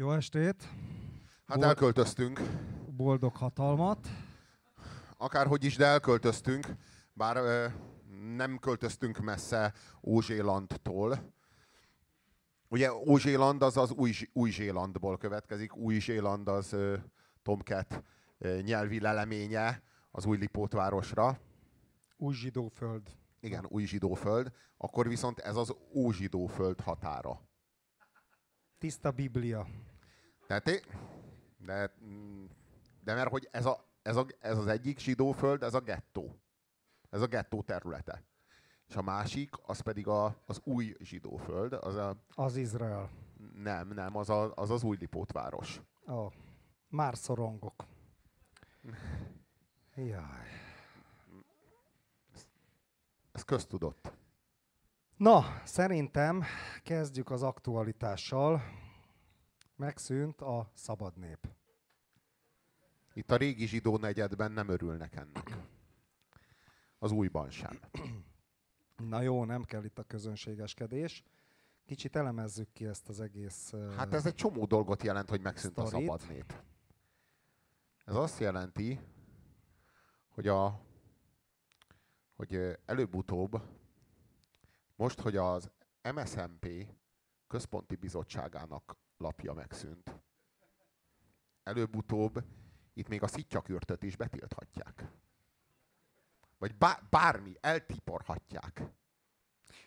Jó estét! Hát Bol- elköltöztünk, Boldog hatalmat! akárhogy is, de elköltöztünk, bár ö, nem költöztünk messze Ózsélandtól. Ugye Ózséland az az új, Új-Zélandból következik, Új-Zéland az ö, Tomcat ö, nyelvi leleménye az új Lipótvárosra. Új zsidóföld. Igen, új zsidóföld, akkor viszont ez az ózsidóföld határa. Tiszta Biblia. Tehát, é- de, de mert hogy ez, a, ez, a, ez az egyik zsidóföld, ez a gettó. Ez a gettó területe. És a másik, az pedig a, az új zsidóföld, az a, Az Izrael. nem, nem, az a, az, az új Lipótváros. Ó, már szorongok. Jaj. Ez köztudott. Na, szerintem kezdjük az aktualitással. Megszűnt a szabad nép. Itt a régi zsidó negyedben nem örülnek ennek. Az újban sem. Na jó, nem kell itt a közönségeskedés. Kicsit elemezzük ki ezt az egész... Hát ez egy csomó dolgot jelent, hogy megszűnt a Sztorit. szabad nép. Ez azt jelenti, hogy a hogy előbb-utóbb, most, hogy az MSMP központi bizottságának lapja megszűnt, előbb-utóbb itt még a szittyakürtöt is betilthatják. Vagy bá- bármi, eltiporhatják.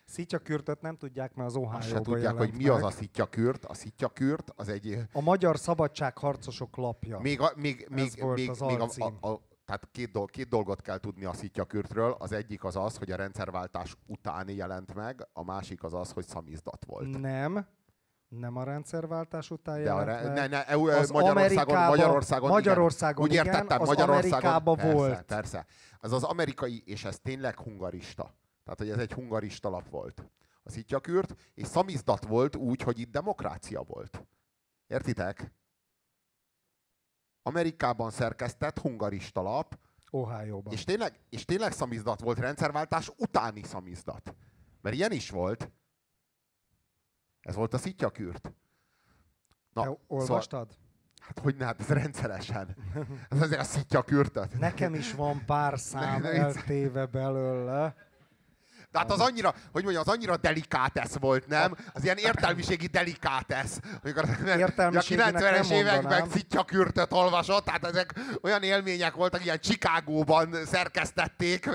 Szityakürtöt nem tudják, mert az Ohio-ba se tudják, hogy mi az meg. a szittyakürt. A szittyakürt az egy A Magyar Szabadságharcosok lapja. Még, a, még, még, volt még, az még a, a, a, tehát két, dolg, két dolgot kell tudni a szittyakürtről. Az egyik az az, hogy a rendszerváltás után jelent meg, a másik az az, hogy szamizdat volt. Nem. Nem a rendszerváltás után De a, re, ne, ne, EU, Az Magyarországon, Magyarországon, Magyarországon igen. Úgy értettem, az Magyarországon, Amerikába persze, volt. Persze, Ez az amerikai, és ez tényleg hungarista. Tehát, hogy ez egy hungarista lap volt. A szittyakürt, és szamizdat volt úgy, hogy itt demokrácia volt. Értitek? Amerikában szerkesztett hungarista lap, Ohio-ban. és tényleg, és tényleg szamizdat volt, rendszerváltás utáni szamizdat. Mert ilyen is volt. Ez volt a szittyakürt. Te Na, szóval, olvastad? hát hogy ne, hát ez rendszeresen. Ez azért a szittyakürtöt. Nekem is van pár szám eltéve belőle. De hát az annyira, hogy mondjam, az annyira delikátesz volt, nem? Az ilyen értelmiségi delikátesz. Amikor a Értelmiséginek 90-es nem években mondanám. szittyakürtöt olvasott, tehát ezek olyan élmények voltak, ilyen Chicagóban szerkesztették.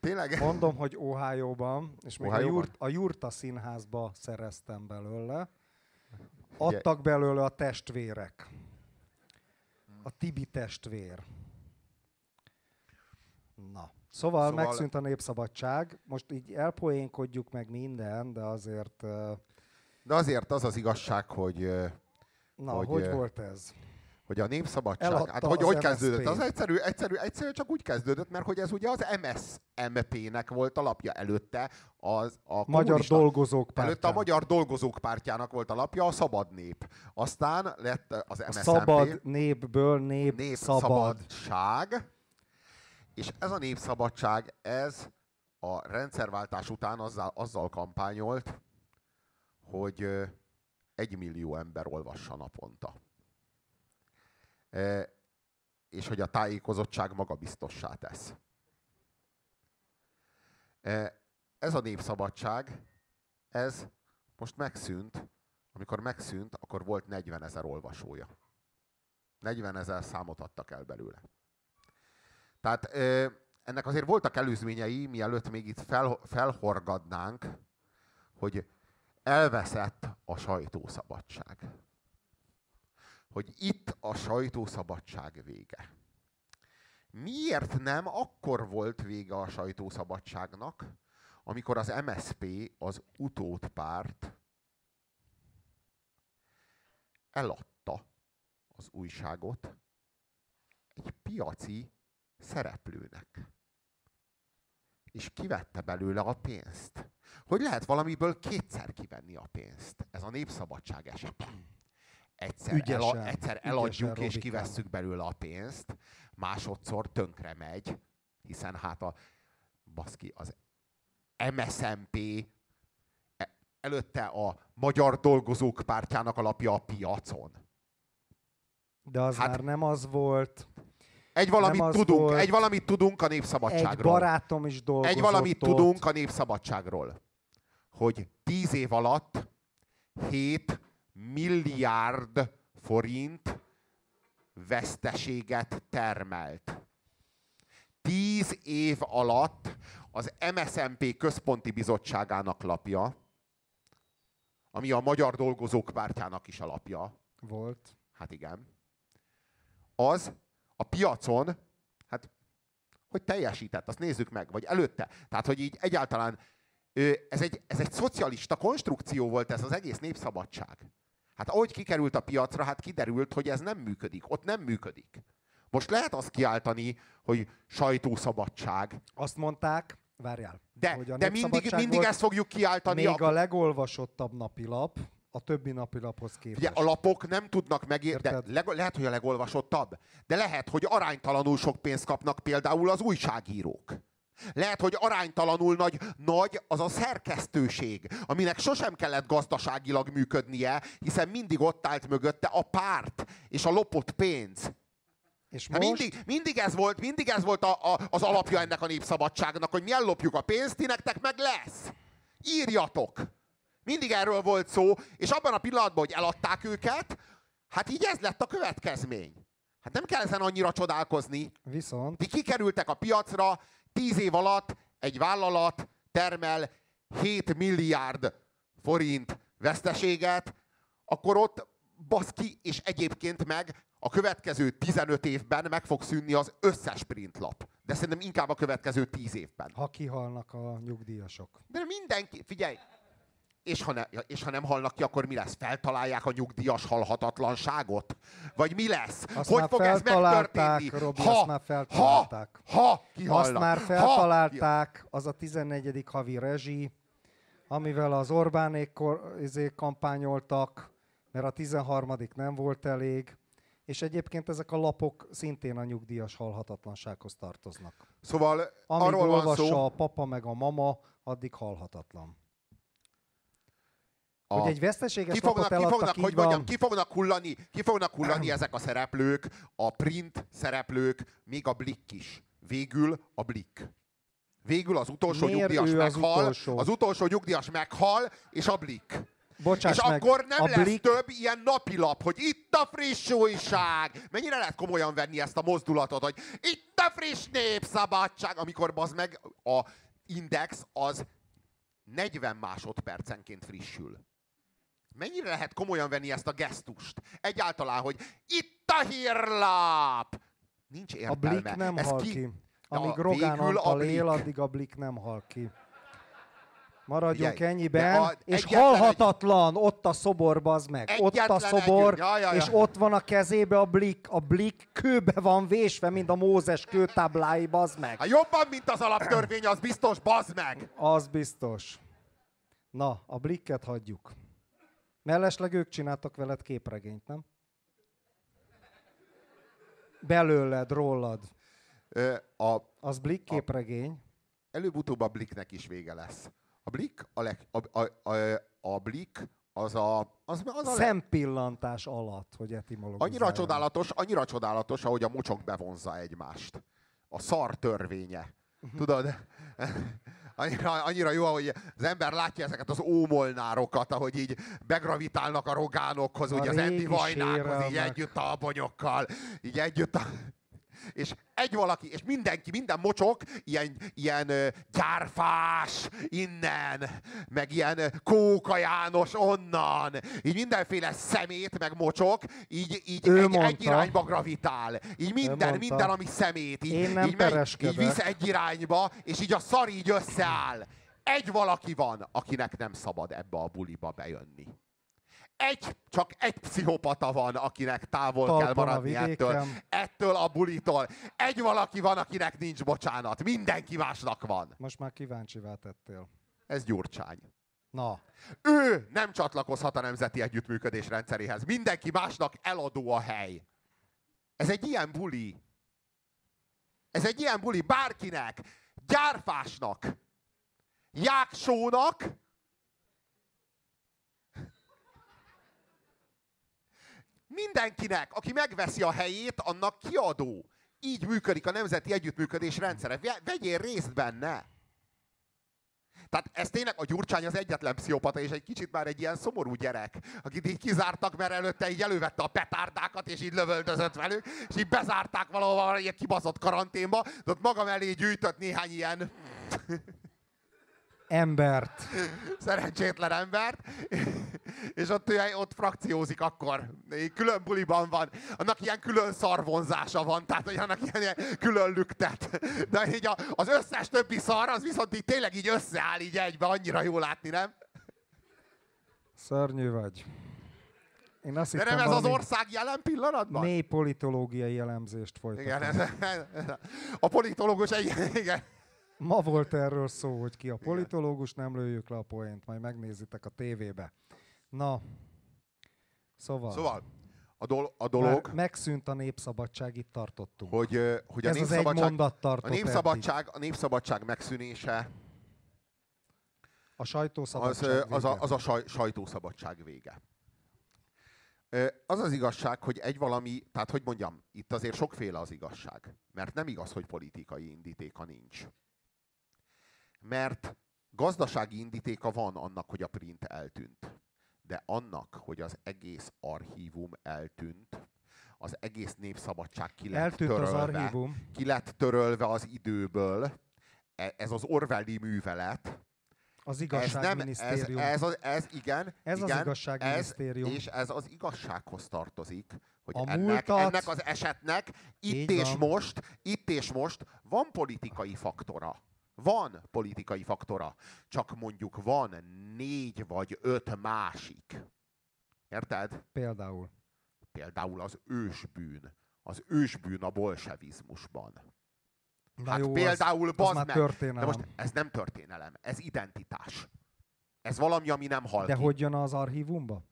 Tényleg? Mondom, hogy Ohio-ban, és még a, Ohio-ban? Jurt, a Jurta színházba szereztem belőle. Adtak belőle a testvérek. A Tibi testvér. Na. Szóval, Szóval- megszűnt a népszabadság. Most így elpoénkodjuk meg minden, de azért... De azért az az igazság, hogy Na, Hogy, hogy, volt ez? hogy a népszabadság, Eladta hát hogy, hogy MSZP. kezdődött? Az egyszerű, egyszerű, egyszerű, csak úgy kezdődött, mert hogy ez ugye az MSZMP-nek volt a lapja előtte, az a Magyar dolgozók Előtte a. Magyar Dolgozók Pártjának volt a lapja, a Szabad Nép. Aztán lett az A MSZMP, szabad népből nép, Nép szabad. Szabadság, és ez a népszabadság, ez a rendszerváltás után azzal, azzal kampányolt, hogy egy millió ember olvassa naponta. E, és hogy a tájékozottság magabiztossá tesz. E, ez a népszabadság, ez most megszűnt. Amikor megszűnt, akkor volt 40 ezer olvasója. 40 ezer számot adtak el belőle. Tehát ö, ennek azért voltak előzményei, mielőtt még itt fel, felhorgadnánk, hogy elveszett a sajtószabadság. Hogy itt a sajtószabadság vége. Miért nem akkor volt vége a sajtószabadságnak, amikor az MSP, az utódpárt eladta az újságot egy piaci szereplőnek. És kivette belőle a pénzt. Hogy lehet valamiből kétszer kivenni a pénzt? Ez a népszabadság esete. Egyszer, Ügyesen, ela, egyszer eladjuk és kivesszük belőle a pénzt, másodszor tönkre megy, hiszen hát a baszki, az MSMP e- előtte a Magyar Dolgozók Pártjának a lapja a piacon. De az hát, már nem az volt. Egy valamit tudunk, volt. egy valamit tudunk a népszabadságról. Egy barátom is dolgozott Egy valamit ott. tudunk a népszabadságról. Hogy tíz év alatt 7 milliárd forint veszteséget termelt. Tíz év alatt az MSZMP központi bizottságának lapja, ami a Magyar Dolgozók Pártjának is alapja. Volt. Hát igen. Az a piacon, hát hogy teljesített, azt nézzük meg, vagy előtte. Tehát, hogy így egyáltalán ez egy, ez egy szocialista konstrukció volt ez az egész népszabadság. Hát ahogy kikerült a piacra, hát kiderült, hogy ez nem működik. Ott nem működik. Most lehet azt kiáltani, hogy sajtószabadság. Azt mondták, várjál. De, hogy a de mindig, mindig ezt fogjuk kiáltani. Még a, a legolvasottabb napilap, a többi napilaphoz képest. Ugye a lapok nem tudnak megérni, le, lehet, hogy a legolvasottabb, de lehet, hogy aránytalanul sok pénzt kapnak például az újságírók. Lehet, hogy aránytalanul nagy, nagy az a szerkesztőség, aminek sosem kellett gazdaságilag működnie, hiszen mindig ott állt mögötte a párt és a lopott pénz. És most... mindig, mindig, ez volt, mindig ez volt a, a, az alapja ennek a népszabadságnak, hogy mi ellopjuk a pénzt, ti nektek meg lesz. Írjatok! Mindig erről volt szó, és abban a pillanatban, hogy eladták őket, hát így ez lett a következmény. Hát nem kell ezen annyira csodálkozni. Viszont... Ti kikerültek a piacra, tíz év alatt egy vállalat termel 7 milliárd forint veszteséget, akkor ott baszki, és egyébként meg a következő 15 évben meg fog szűnni az összes printlap. De szerintem inkább a következő 10 évben. Ha kihalnak a nyugdíjasok. De mindenki, figyelj, és ha, ne, és ha nem halnak ki, akkor mi lesz? Feltalálják a nyugdíjas halhatatlanságot? Vagy mi lesz? Azt hogy fog ez megtörténni? Robi, ha, azt már feltalálták. Ha, ha kihalnak. Azt már feltalálták, az a 14. havi rezsi, amivel az Orbánék kor, izé, kampányoltak, mert a 13. nem volt elég, és egyébként ezek a lapok szintén a nyugdíjas halhatatlansághoz tartoznak. Szóval Amíg arról van szó... a papa meg a mama, addig halhatatlan. A... Hogy egy veszteséges ki fognak, ki fognak, hogy mondjam, ki fognak hullani, ki fognak hullani ezek a szereplők, a print szereplők, még a Blick is. Végül a Blick. Végül az utolsó Miért nyugdíjas meghal, az utolsó? az utolsó nyugdíjas meghal, és a Blick. Bocsáss és meg, akkor nem a lesz Blick... több ilyen napilap, hogy itt a friss újság. Mennyire lehet komolyan venni ezt a mozdulatot, hogy itt a friss népszabadság, amikor bazd meg a index az 40 másodpercenként frissül. Mennyire lehet komolyan venni ezt a gesztust? Egyáltalán, hogy itt a hírlap! Nincs értelme. A Blik nem Ez hal ki. ki. Amíg a, Rogán Antal él, addig a Blik nem hal ki. Maradjunk Figyelj, ennyiben, a, és halhatatlan, egy, ott a szobor, bazd meg. Ott a szobor, ja, ja, ja. és ott van a kezébe a blik. A blik kőbe van vésve, mint a Mózes kőtáblái, bazd meg. Hát jobban, mint az alaptörvény, az biztos, bazd meg. Az biztos. Na, a blikket hagyjuk. Mellesleg ők csináltak veled képregényt, nem? Belőled, rólad. Ö, a, az Blick képregény. Előbb-utóbb a Blicknek is vége lesz. A Blick, a, leg, a, a, a, a Blick az a... Az, az a Szempillantás alatt, hogy etimologizáljon. Annyira csodálatos, annyira csodálatos, ahogy a mocsok bevonza egymást. A szar törvénye. Mhm. Tudod? Annyira, annyira jó, hogy az ember látja ezeket az ómolnárokat, ahogy így begravitálnak a rogánokhoz, a ugye az Endi Vajnákhoz, így együtt a bonyokkal, így együtt a és egy valaki, és mindenki, minden mocsok, ilyen, ilyen gyárfás innen, meg ilyen Kóka János onnan, így mindenféle szemét, meg mocsok, így, így egy, egy irányba gravitál. Így minden, minden, ami szemét, így, Én nem így, megy, így visz egy irányba, és így a szar így összeáll. Egy valaki van, akinek nem szabad ebbe a buliba bejönni egy, csak egy pszichopata van, akinek távol Talpon kell maradni ettől. Ettől a bulitól. Egy valaki van, akinek nincs bocsánat. Mindenki másnak van. Most már kíváncsi tettél. Ez Gyurcsány. Na. Ő nem csatlakozhat a nemzeti együttműködés rendszeréhez. Mindenki másnak eladó a hely. Ez egy ilyen buli. Ez egy ilyen buli bárkinek. Gyárfásnak. Jáksónak, Mindenkinek, aki megveszi a helyét, annak kiadó. Így működik a nemzeti együttműködés rendszere. Vegyél részt benne! Tehát ez tényleg a Gyurcsány az egyetlen pszichopata, és egy kicsit már egy ilyen szomorú gyerek, akit így kizártak, mert előtte így elővette a petárdákat, és így lövöldözött velük, és így bezárták valahol ilyen kibaszott karanténba, de ott maga mellé gyűjtött néhány ilyen embert. Szerencsétlen embert. És ott, ott frakciózik akkor. Külön buliban van. Annak ilyen külön szarvonzása van. Tehát, hogy annak ilyen, ilyen külön lüktet. De így a, az összes többi szar, az viszont így tényleg így összeáll így egybe. Annyira jó látni, nem? Szörnyű vagy. Én azt De nem ez az ország jelen pillanatban? Mély politológiai elemzést folytatom. Igen, ez, ez, a politológus egy, igen. Ma volt erről szó, hogy ki a politológus, nem lőjük le a poént, majd megnézitek a tévébe. Na, szóval... Szóval, a, dol- a dolog... Már megszűnt a népszabadság, itt tartottunk. Hogy, hogy Ez a népszabadság, az egy mondat a népszabadság, a népszabadság megszűnése a sajtószabadság az, az, a, az a saj, sajtószabadság vége. Az az igazság, hogy egy valami, tehát hogy mondjam, itt azért sokféle az igazság. Mert nem igaz, hogy politikai indítéka nincs. Mert gazdasági indítéka van annak, hogy a print eltűnt. De annak, hogy az egész archívum eltűnt, az egész népszabadság ki lett eltűnt törölve, az archívum. ki lett törölve az időből, e, ez az Orwelli művelet, az igazságminisztérium. Ez, ez, ez, ez igen. Ez igen, az igazságminisztérium. Ez, és ez az igazsághoz tartozik, hogy a ennek, múltat, ennek az esetnek itt és van. most, itt és most van politikai faktora. Van politikai faktora, csak mondjuk van négy vagy öt másik. Érted? Például. Például az ősbűn. Az ősbűn a bolsevizmusban. Na hát jó, például, az, az meg. történelem. De most ez nem történelem, ez identitás. Ez valami, ami nem hal De ki. hogy jön az archívumba?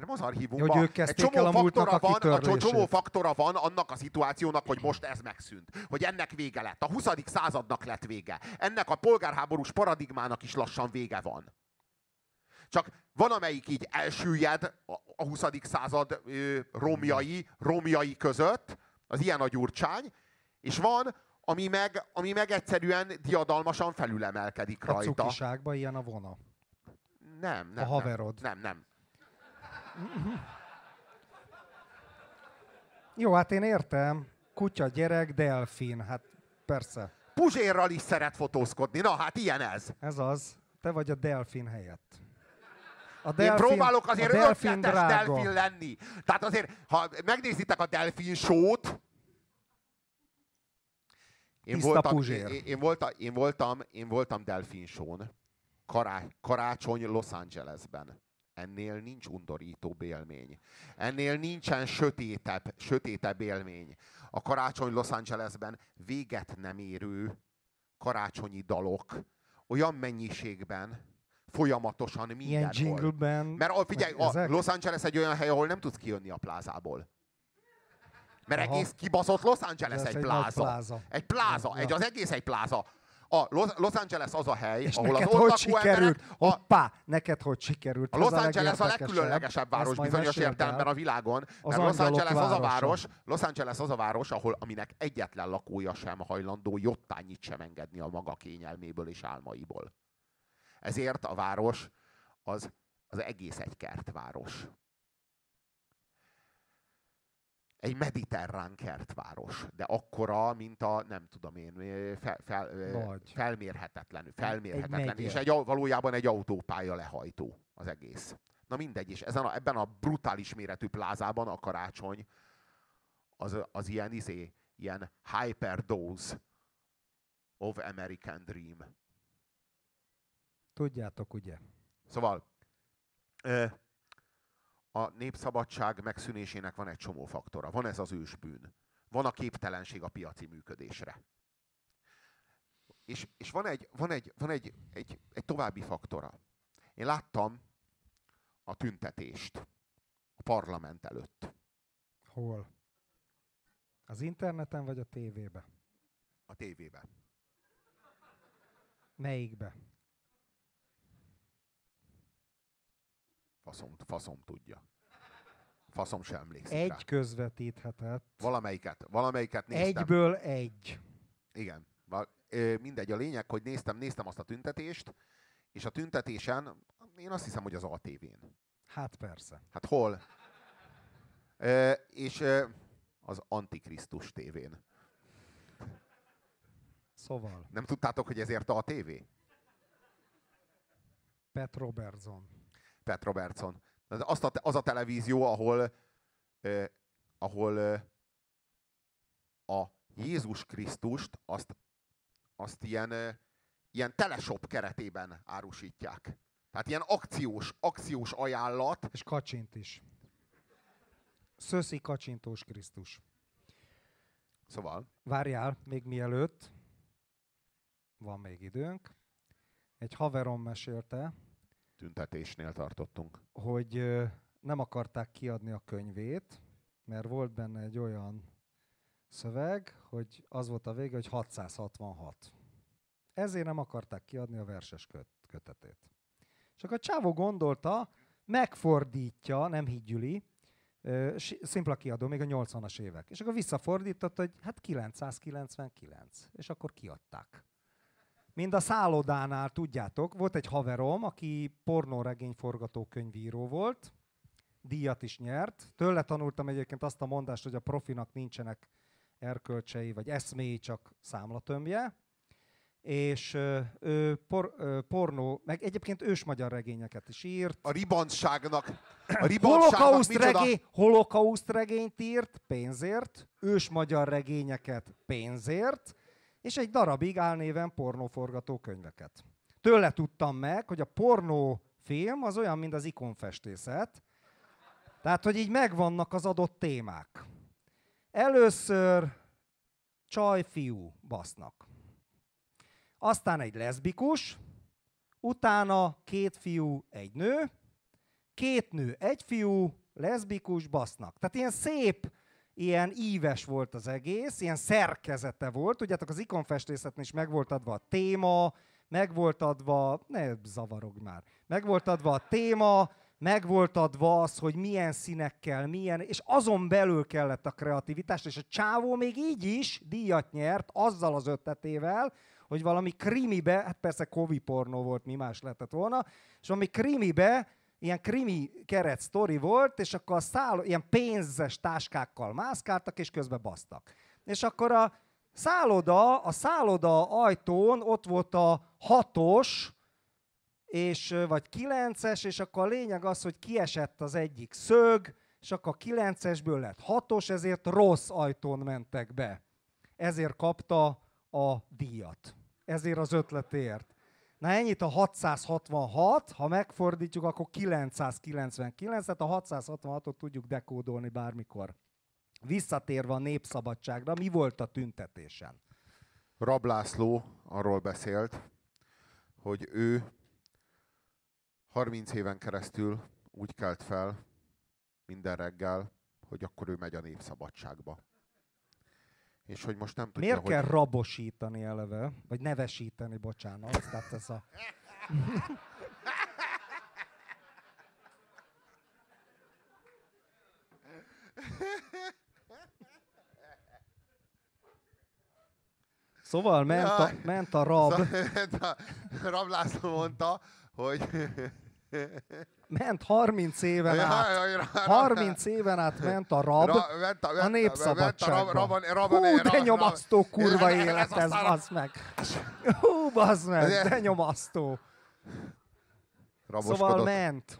De nem az archívumban. Hogy ők egy csomó a faktora van, a csomó faktora van annak a szituációnak, hogy most ez megszűnt. Hogy ennek vége lett. A 20. századnak lett vége. Ennek a polgárháborús paradigmának is lassan vége van. Csak van, amelyik így elsüllyed a 20. század romjai, romjai között, az ilyen a gyurcsány, és van, ami meg, ami meg egyszerűen diadalmasan felülemelkedik a rajta. A cukiságban ilyen a vona. Nem, nem. A haverod. Nem, nem. Jó, hát én értem. Kutya, gyerek, delfin. Hát persze. Puzsérral is szeret fotózkodni. Na, hát ilyen ez. Ez az. Te vagy a delfin helyett. A delfin, Én próbálok azért delfin delfin lenni. Tehát azért, ha megnézitek a delfin sót, én voltam, én, én, voltam, én, voltam, én voltam delfin show Kará, karácsony Los Angelesben. Ennél nincs undorítóbb élmény. Ennél nincsen sötétebb, sötétebb élmény. A karácsony Los Angelesben véget nem érő karácsonyi dalok olyan mennyiségben, folyamatosan mindenhol. Ilyen jingleben. Mert figyelj, a Los Angeles egy olyan hely, ahol nem tudsz kijönni a plázából. Mert Aha. egész kibaszott Los Angeles egy, egy pláza. pláza. Egy pláza, ja. egy, az egész egy pláza. A Los Angeles az a hely, és ahol az ott hogy sikerült? A... Hoppá, neked hogy sikerült? A Los Angeles a legkülönlegesebb város bizonyos értelemben a világon. Az mert Los Angeles városa. az a város, Los Angeles az a város, ahol aminek egyetlen lakója sem hajlandó jottányit sem engedni a maga kényelméből és álmaiból. Ezért a város az, az egész egy kertváros egy mediterrán kertváros, de akkora, mint a, nem tudom én, fel, fel, felmérhetetlen, felmérhetetlen, egy és egy, valójában egy autópálya lehajtó az egész. Na mindegy, és ezen a, ebben a brutális méretű plázában a karácsony az, az ilyen izé, ilyen hyperdose of American Dream. Tudjátok, ugye? Szóval, a népszabadság megszűnésének van egy csomó faktora. Van ez az ősbűn. Van a képtelenség a piaci működésre. És, és van, egy, van, egy, van egy, egy, egy további faktora. Én láttam a tüntetést a parlament előtt. Hol? Az interneten vagy a tévébe? A tévébe. Melyikbe? Faszom, faszom tudja. Faszom sem emlékszik Egy rá. közvetíthetett. Valamelyiket, valamelyiket néztem. Egyből egy. Igen. Mindegy, a lényeg, hogy néztem, néztem azt a tüntetést, és a tüntetésen, én azt hiszem, hogy az ATV-n. Hát persze. Hát hol? E, és az Antikrisztus tévén. Szóval. Nem tudtátok, hogy ezért a TV? Pet Robertson. Pet Robertson. Az a, az a televízió, ahol, eh, ahol eh, a Jézus Krisztust azt, azt ilyen, eh, ilyen teleshop keretében árusítják. Tehát ilyen akciós, akciós ajánlat. És kacsint is. Szöszi kacsintós Krisztus. Szóval. Várjál, még mielőtt, van még időnk. Egy haverom mesélte, tüntetésnél tartottunk. Hogy nem akarták kiadni a könyvét, mert volt benne egy olyan szöveg, hogy az volt a vége, hogy 666. Ezért nem akarták kiadni a verses köt- kötetét. Csak a csávó gondolta, megfordítja, nem higgyüli, szimpla kiadó, még a 80-as évek. És akkor visszafordított, hogy hát 999. És akkor kiadták. Mind a szállodánál, tudjátok, volt egy haverom, aki pornóregény forgatókönyvíró volt, díjat is nyert. Tőle tanultam egyébként azt a mondást, hogy a profinak nincsenek erkölcsei vagy eszméi, csak számlatömbje. És ő por, pornó, meg egyébként ős magyar regényeket is írt. A ribancságnak, a ribancságnak holokauszt, regény, holokauszt regényt írt pénzért, ős magyar regényeket pénzért, és egy darabig álnéven pornóforgatókönyveket. Tőle tudtam meg, hogy a pornófilm az olyan, mint az ikonfestészet, tehát, hogy így megvannak az adott témák. Először csaj-fiú basznak. Aztán egy leszbikus, utána két fiú, egy nő, két nő, egy fiú, leszbikus, basznak. Tehát ilyen szép ilyen íves volt az egész, ilyen szerkezete volt. Tudjátok, az ikonfestészetnél is meg volt adva a téma, meg volt adva, ne zavarog már, meg volt adva a téma, meg volt adva az, hogy milyen színekkel, milyen, és azon belül kellett a kreativitás, és a csávó még így is díjat nyert azzal az ötletével, hogy valami krimibe, hát persze kovi pornó volt, mi más lehetett volna, és valami krimibe ilyen krimi keret sztori volt, és akkor a száll, ilyen pénzes táskákkal mászkáltak, és közben basztak. És akkor a szálloda, a szálloda ajtón ott volt a hatos, és, vagy kilences, és akkor a lényeg az, hogy kiesett az egyik szög, és akkor a kilencesből lett hatos, ezért rossz ajtón mentek be. Ezért kapta a díjat. Ezért az ötletért. Na ennyit a 666, ha megfordítjuk, akkor 999, tehát a 666-ot tudjuk dekódolni bármikor. Visszatérve a népszabadságra, mi volt a tüntetésen? Rablászló arról beszélt, hogy ő 30 éven keresztül úgy kelt fel minden reggel, hogy akkor ő megy a népszabadságba és hogy most nem tudja, Miért hogy... kell rabosítani eleve? Vagy nevesíteni, bocsánat. Tehát ez a... Szóval ment a, ment a rab. Szóval, rab László mondta, hogy ment 30 éven át. 30 éven át ment a rab a népszabadságba. Hú, de nyomasztó kurva élet ez, bazd meg. Hú, bazd meg, de nyomasztó. Szóval ment.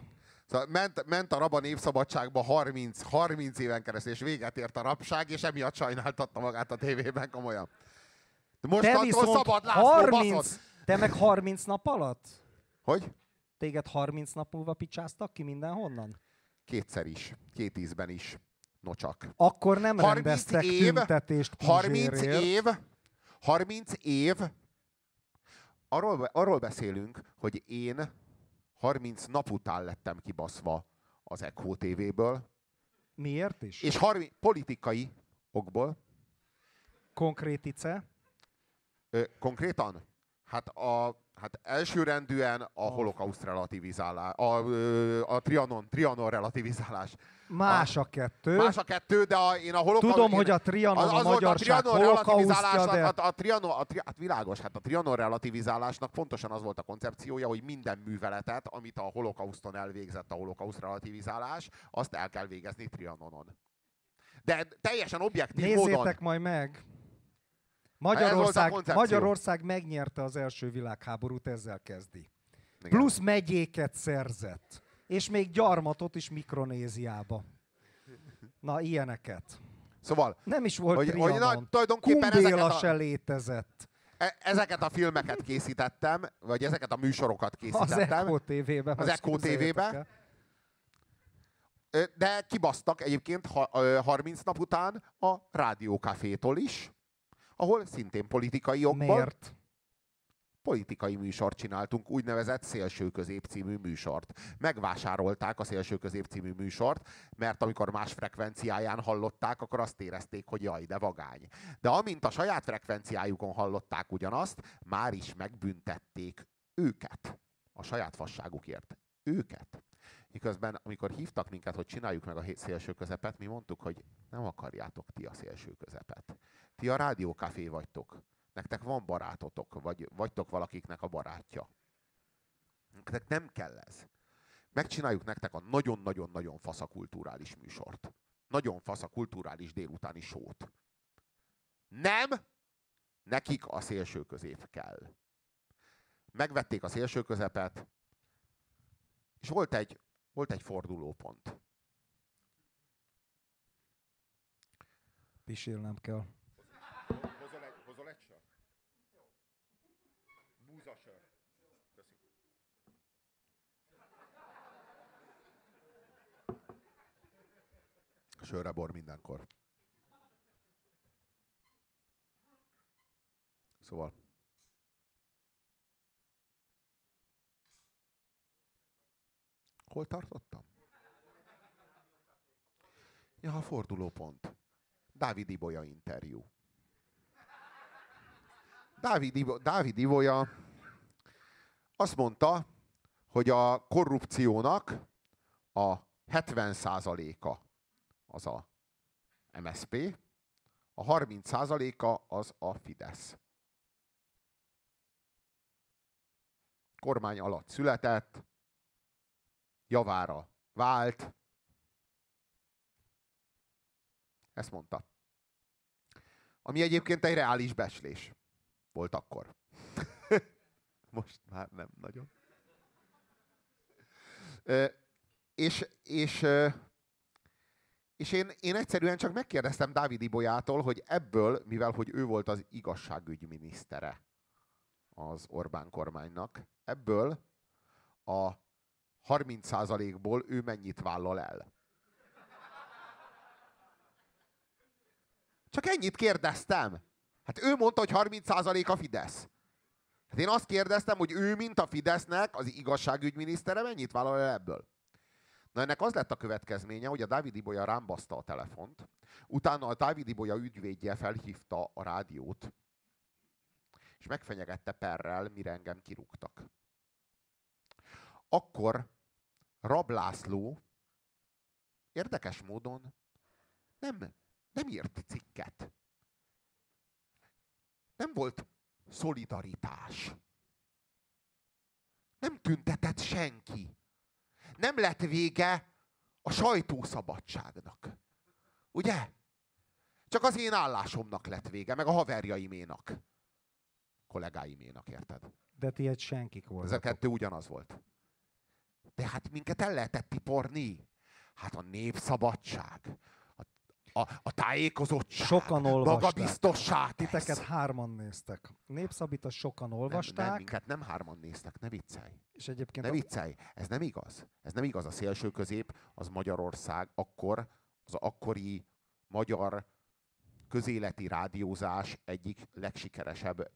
Szóval ment, ment a rab a népszabadságba 30, 30 éven keresztül, és véget ért a rabság, és emiatt sajnáltatta magát a tévében komolyan. De most te viszont szabad László, 30, baszod. te meg 30 nap alatt? Hogy? Téged 30 nap múlva picsáztak ki mindenhonnan? Kétszer is. Két ízben is. No csak. Akkor nem rendeztek év, tüntetést 30 év, 30 év, arról, arról beszélünk, hogy én 30 nap után lettem kibaszva az Echo TV-ből. Miért is? És 30, politikai okból. Konkrétice? Ö, konkrétan? Hát a Hát elsőrendűen a holokauszt relativizálás, a, a, a trianon, trianon relativizálás. Más a kettő. Más a kettő, de a, én a holokauszt... Tudom, én, hogy a trianon az, az a magyarság a holokausztja, de... A, a, trianon, a, tri, hát világos, hát a trianon relativizálásnak pontosan az volt a koncepciója, hogy minden műveletet, amit a holokauszton elvégzett a holokauszt relativizálás, azt el kell végezni trianonon. De teljesen objektív Nézzétek módon... majd meg! Magyarország, Magyarország megnyerte az első világháborút, ezzel kezdi. Igen. Plusz megyéket szerzett. És még gyarmatot is Mikronéziába. Na, ilyeneket. Szóval... Nem is volt hogy, Trianon. Hogy na, tulajdonképpen ezeket a, se létezett. E, ezeket a filmeket készítettem, vagy ezeket a műsorokat készítettem. Az Echo TV-ben. Az Echo TV-ben. De kibasztak egyébként 30 nap után a Rádiókafétól is ahol szintén politikai okból... Miért? politikai műsort csináltunk, úgynevezett Szélső Közép című műsort. Megvásárolták a Szélső Közép című műsort, mert amikor más frekvenciáján hallották, akkor azt érezték, hogy jaj, de vagány. De amint a saját frekvenciájukon hallották ugyanazt, már is megbüntették őket a saját fasságukért. Őket. Miközben, amikor hívtak minket, hogy csináljuk meg a szélső közepet, mi mondtuk, hogy nem akarjátok ti a szélső közepet. Ti a rádiókafé vagytok. Nektek van barátotok, vagy vagytok valakiknek a barátja. Nektek nem kell ez. Megcsináljuk nektek a nagyon-nagyon-nagyon faszakulturális műsort. Nagyon faszakulturális délutáni sót. Nem! Nekik a szélső közép kell. Megvették a szélső közepet, és volt egy, volt egy fordulópont. Pisélnem kell. Sörre bor mindenkor. Szóval. Hol tartottam? Ja, a fordulópont. Dávid Ibolya interjú. Dávid, Ibo, Dávid Ibolya azt mondta, hogy a korrupciónak a 70%-a az a MSP, a 30%-a az a Fidesz. Kormány alatt született, javára vált. Ezt mondta. Ami egyébként egy reális beslés volt akkor. Most már nem nagyon. és, és és én, én egyszerűen csak megkérdeztem Dávid Ibolyától, hogy ebből, mivel hogy ő volt az igazságügyminisztere az Orbán kormánynak, ebből a 30%-ból ő mennyit vállal el. Csak ennyit kérdeztem. Hát ő mondta, hogy 30% a Fidesz. Hát én azt kérdeztem, hogy ő, mint a Fidesznek, az igazságügyminisztere, mennyit vállal el ebből. Na ennek az lett a következménye, hogy a Dávid Ibolya rámbaszta a telefont, utána a Dávid Ibolya ügyvédje felhívta a rádiót, és megfenyegette perrel, mire engem kirúgtak. Akkor Rab László érdekes módon nem, nem írt cikket. Nem volt szolidaritás. Nem tüntetett senki nem lett vége a sajtószabadságnak. Ugye? Csak az én állásomnak lett vége, meg a haverjaiménak. Kollégáiménak, érted? De ti egy senkik volt. Ez a kettő ugyanaz volt. De hát minket el lehetett tiporni. Hát a népszabadság, a, a tájékozottság, sokan olvasták. magabiztosság. Titeket hárman néztek. Népszabit sokan olvasták. Nem, nem, minket nem hárman néztek, ne viccelj. És egyébként ne viccelj, ez nem igaz. Ez nem igaz. A szélső közép az Magyarország akkor, az akkori magyar közéleti rádiózás egyik legsikeresebb,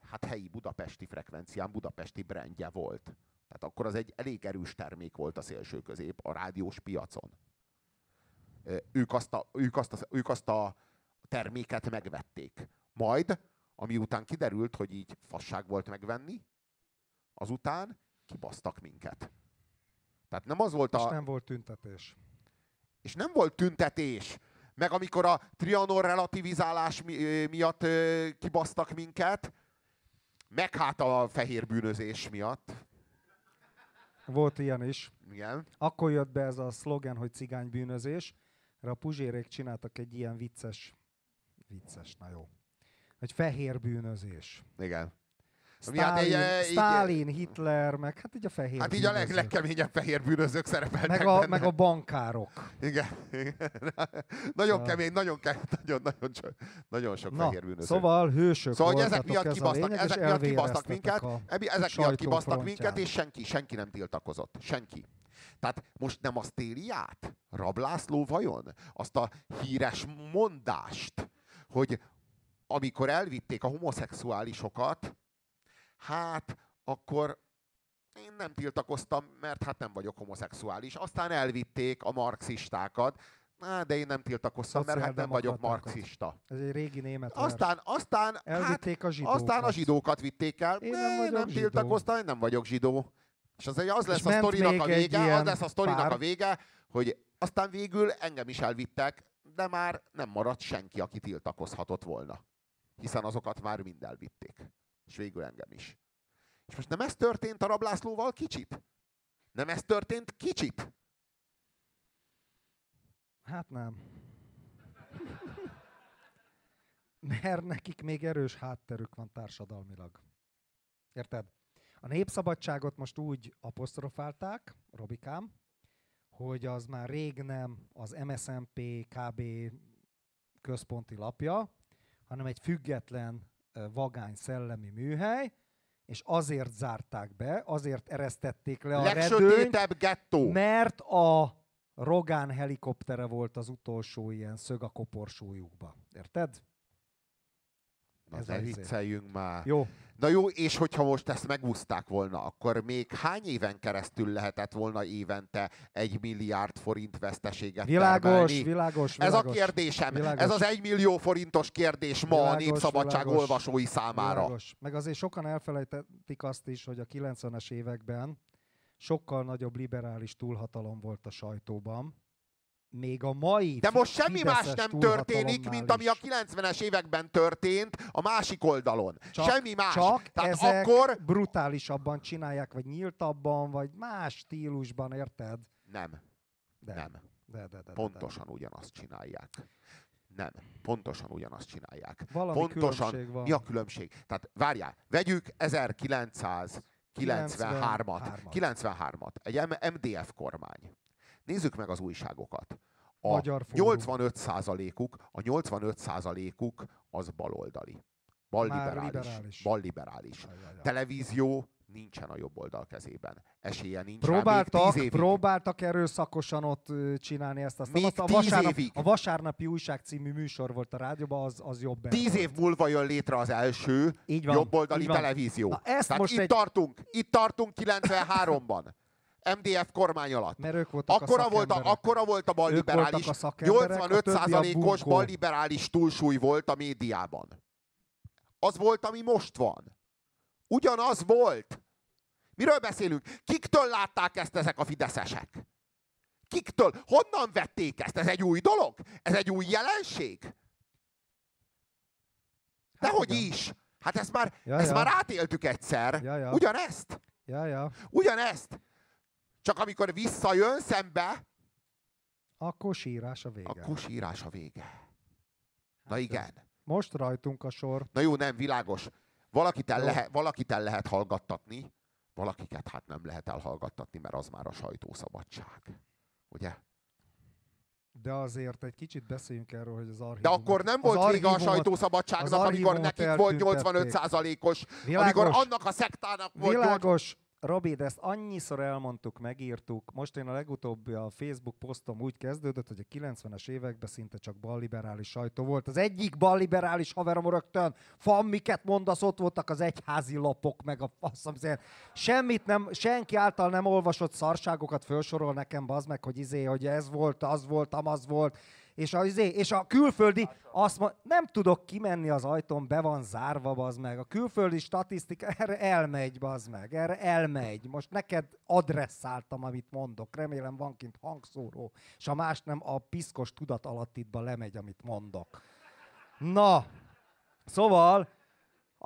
hát helyi budapesti frekvencián, budapesti brandje volt. Tehát akkor az egy elég erős termék volt a szélső közép a rádiós piacon ők azt a, ők azt a, ők azt a terméket megvették. Majd, ami után kiderült, hogy így fasság volt megvenni, azután kibasztak minket. Tehát nem az volt a... És nem volt tüntetés. És nem volt tüntetés. Meg amikor a Trianon relativizálás mi, miatt kibasztak minket, meg hát a fehér bűnözés miatt. Volt ilyen is. Igen. Akkor jött be ez a szlogen, hogy cigány bűnözés. A puzsérék csináltak egy ilyen vicces, vicces, na jó, hogy fehér bűnözés. Igen. Stalin, hát Stalin, Hitler, meg hát így a fehér Hát így a leg, legkeményebb fehér bűnözők szerepeltek meg a, benne. meg a bankárok. Igen. igen. nagyon ja. kemény, nagyon, kemény, nagyon, nagyon, nagyon sok Na, fehér bűnöző. Szóval hősök Szóval ezek miatt kibasztak, lényeg, ezek miatt kibasztak minket, ezek miatt kibasztak minket, és senki, senki nem tiltakozott. Senki. Tehát most nem azt éli át? Rablászló vajon? Azt a híres mondást, hogy amikor elvitték a homoszexuálisokat, hát akkor én nem tiltakoztam, mert hát nem vagyok homoszexuális. Aztán elvitték a marxistákat, Na, de én nem tiltakoztam, mert hát nem vagyok marxista. Ez egy régi német Aztán, aztán, hát, Elvitték hát, a zsidókat. aztán a zsidókat vitték el. Én nem, vagyok nem tiltakoztam, én nem vagyok zsidó. És az, az lesz és a sztorinak a vége, az lesz a sztorinak pár... a vége, hogy aztán végül engem is elvittek, de már nem maradt senki, aki tiltakozhatott volna. Hiszen azokat már mind elvitték. És végül engem is. És most nem ez történt a rablászlóval kicsit? Nem ez történt kicsit? Hát nem. Mert nekik még erős hátterük van társadalmilag. Érted? A népszabadságot most úgy apostrofálták, Robikám, hogy az már rég nem az MSMP KB központi lapja, hanem egy független vagány szellemi műhely, és azért zárták be, azért eresztették le a Legsötétebb gettó. mert a Rogán helikoptere volt az utolsó ilyen szög a koporsójukba. Érted? Na Ez ne izé. vicceljünk már. Jó. Na jó, és hogyha most ezt megúzták volna, akkor még hány éven keresztül lehetett volna évente egy milliárd forint veszteséget világos, termelni? Világos, világos. Ez a kérdésem. Világos. Ez az egy millió forintos kérdés ma világos, a Népszabadság világos, olvasói számára. Világos. Meg azért sokan elfelejtették azt is, hogy a 90-es években sokkal nagyobb liberális túlhatalom volt a sajtóban, még a mai De most semmi más nem történik, mint ami a 90-es években történt a másik oldalon. Csak, semmi más. Csak Tehát ezek akkor... brutálisabban csinálják, vagy nyíltabban, vagy más stílusban, érted? Nem. De. Nem. De, de, de, Pontosan de, de. ugyanazt csinálják. Nem, pontosan ugyanazt csinálják. Valami pontosan, van. Mi a különbség? Tehát várjál, vegyük 1993-at. 93-at. Egy MDF kormány. Nézzük meg az újságokat. A Magyar 85%-uk, a 85%-uk az baloldali. Balliberális. Balliberális. Televízió nincsen a jobb oldal kezében. Esélye nincs próbáltak, rá, próbáltak erőszakosan ott csinálni ezt. Azt, még azt a, vasárnap, évig. a Vasárnapi Újság című műsor volt a rádióban, az, az jobb. Tíz év múlva jön létre az első jobboldali televízió. Na, ezt Tehát most itt egy... tartunk, itt tartunk 93-ban. MDF kormány alatt. Mert ők voltak akkora a volt a, akkora volt a balliberális, 85%-os balliberális túlsúly volt a médiában. Az volt, ami most van. Ugyanaz volt. Miről beszélünk? Kiktől látták ezt ezek a fideszesek? Kiktől? Honnan vették ezt? Ez egy új dolog? Ez egy új jelenség? Dehogy hát is. Hát ezt már, ja, ezt ja. már átéltük egyszer. Ja, ja. Ugyanezt. Ja, ja. Ugyanezt. Csak amikor visszajön szembe, akkor sírás a vége. Akkor sírás a vége. Na hát igen. Most rajtunk a sor. Na jó, nem, világos. Valakit el, lehet, valakit el lehet hallgattatni, valakiket hát nem lehet elhallgattatni, mert az már a sajtószabadság. Ugye? De azért egy kicsit beszéljünk erről, hogy az archívumot... De akkor nem volt vége a sajtószabadságnak, amikor nekik volt 85%-os, amikor annak a szektának volt... Világos, Robi, de ezt annyiszor elmondtuk, megírtuk. Most én a legutóbbi a Facebook posztom úgy kezdődött, hogy a 90-es években szinte csak balliberális sajtó volt. Az egyik balliberális haverom rögtön, fan, miket mondasz, ott voltak az egyházi lapok, meg a faszom, semmit nem, senki által nem olvasott szarságokat felsorol nekem, az meg, hogy izé, hogy ez volt, az volt, amaz volt És a, izé, és a külföldi, azt ma, nem tudok kimenni az ajtón, be van zárva, bazd meg. A külföldi statisztika erre elmegy, bazd meg. Erre elmegy. Most neked adresszáltam, amit mondok. Remélem van kint hangszóró. És ha más nem, a piszkos tudat alattitba lemegy, amit mondok. Na, szóval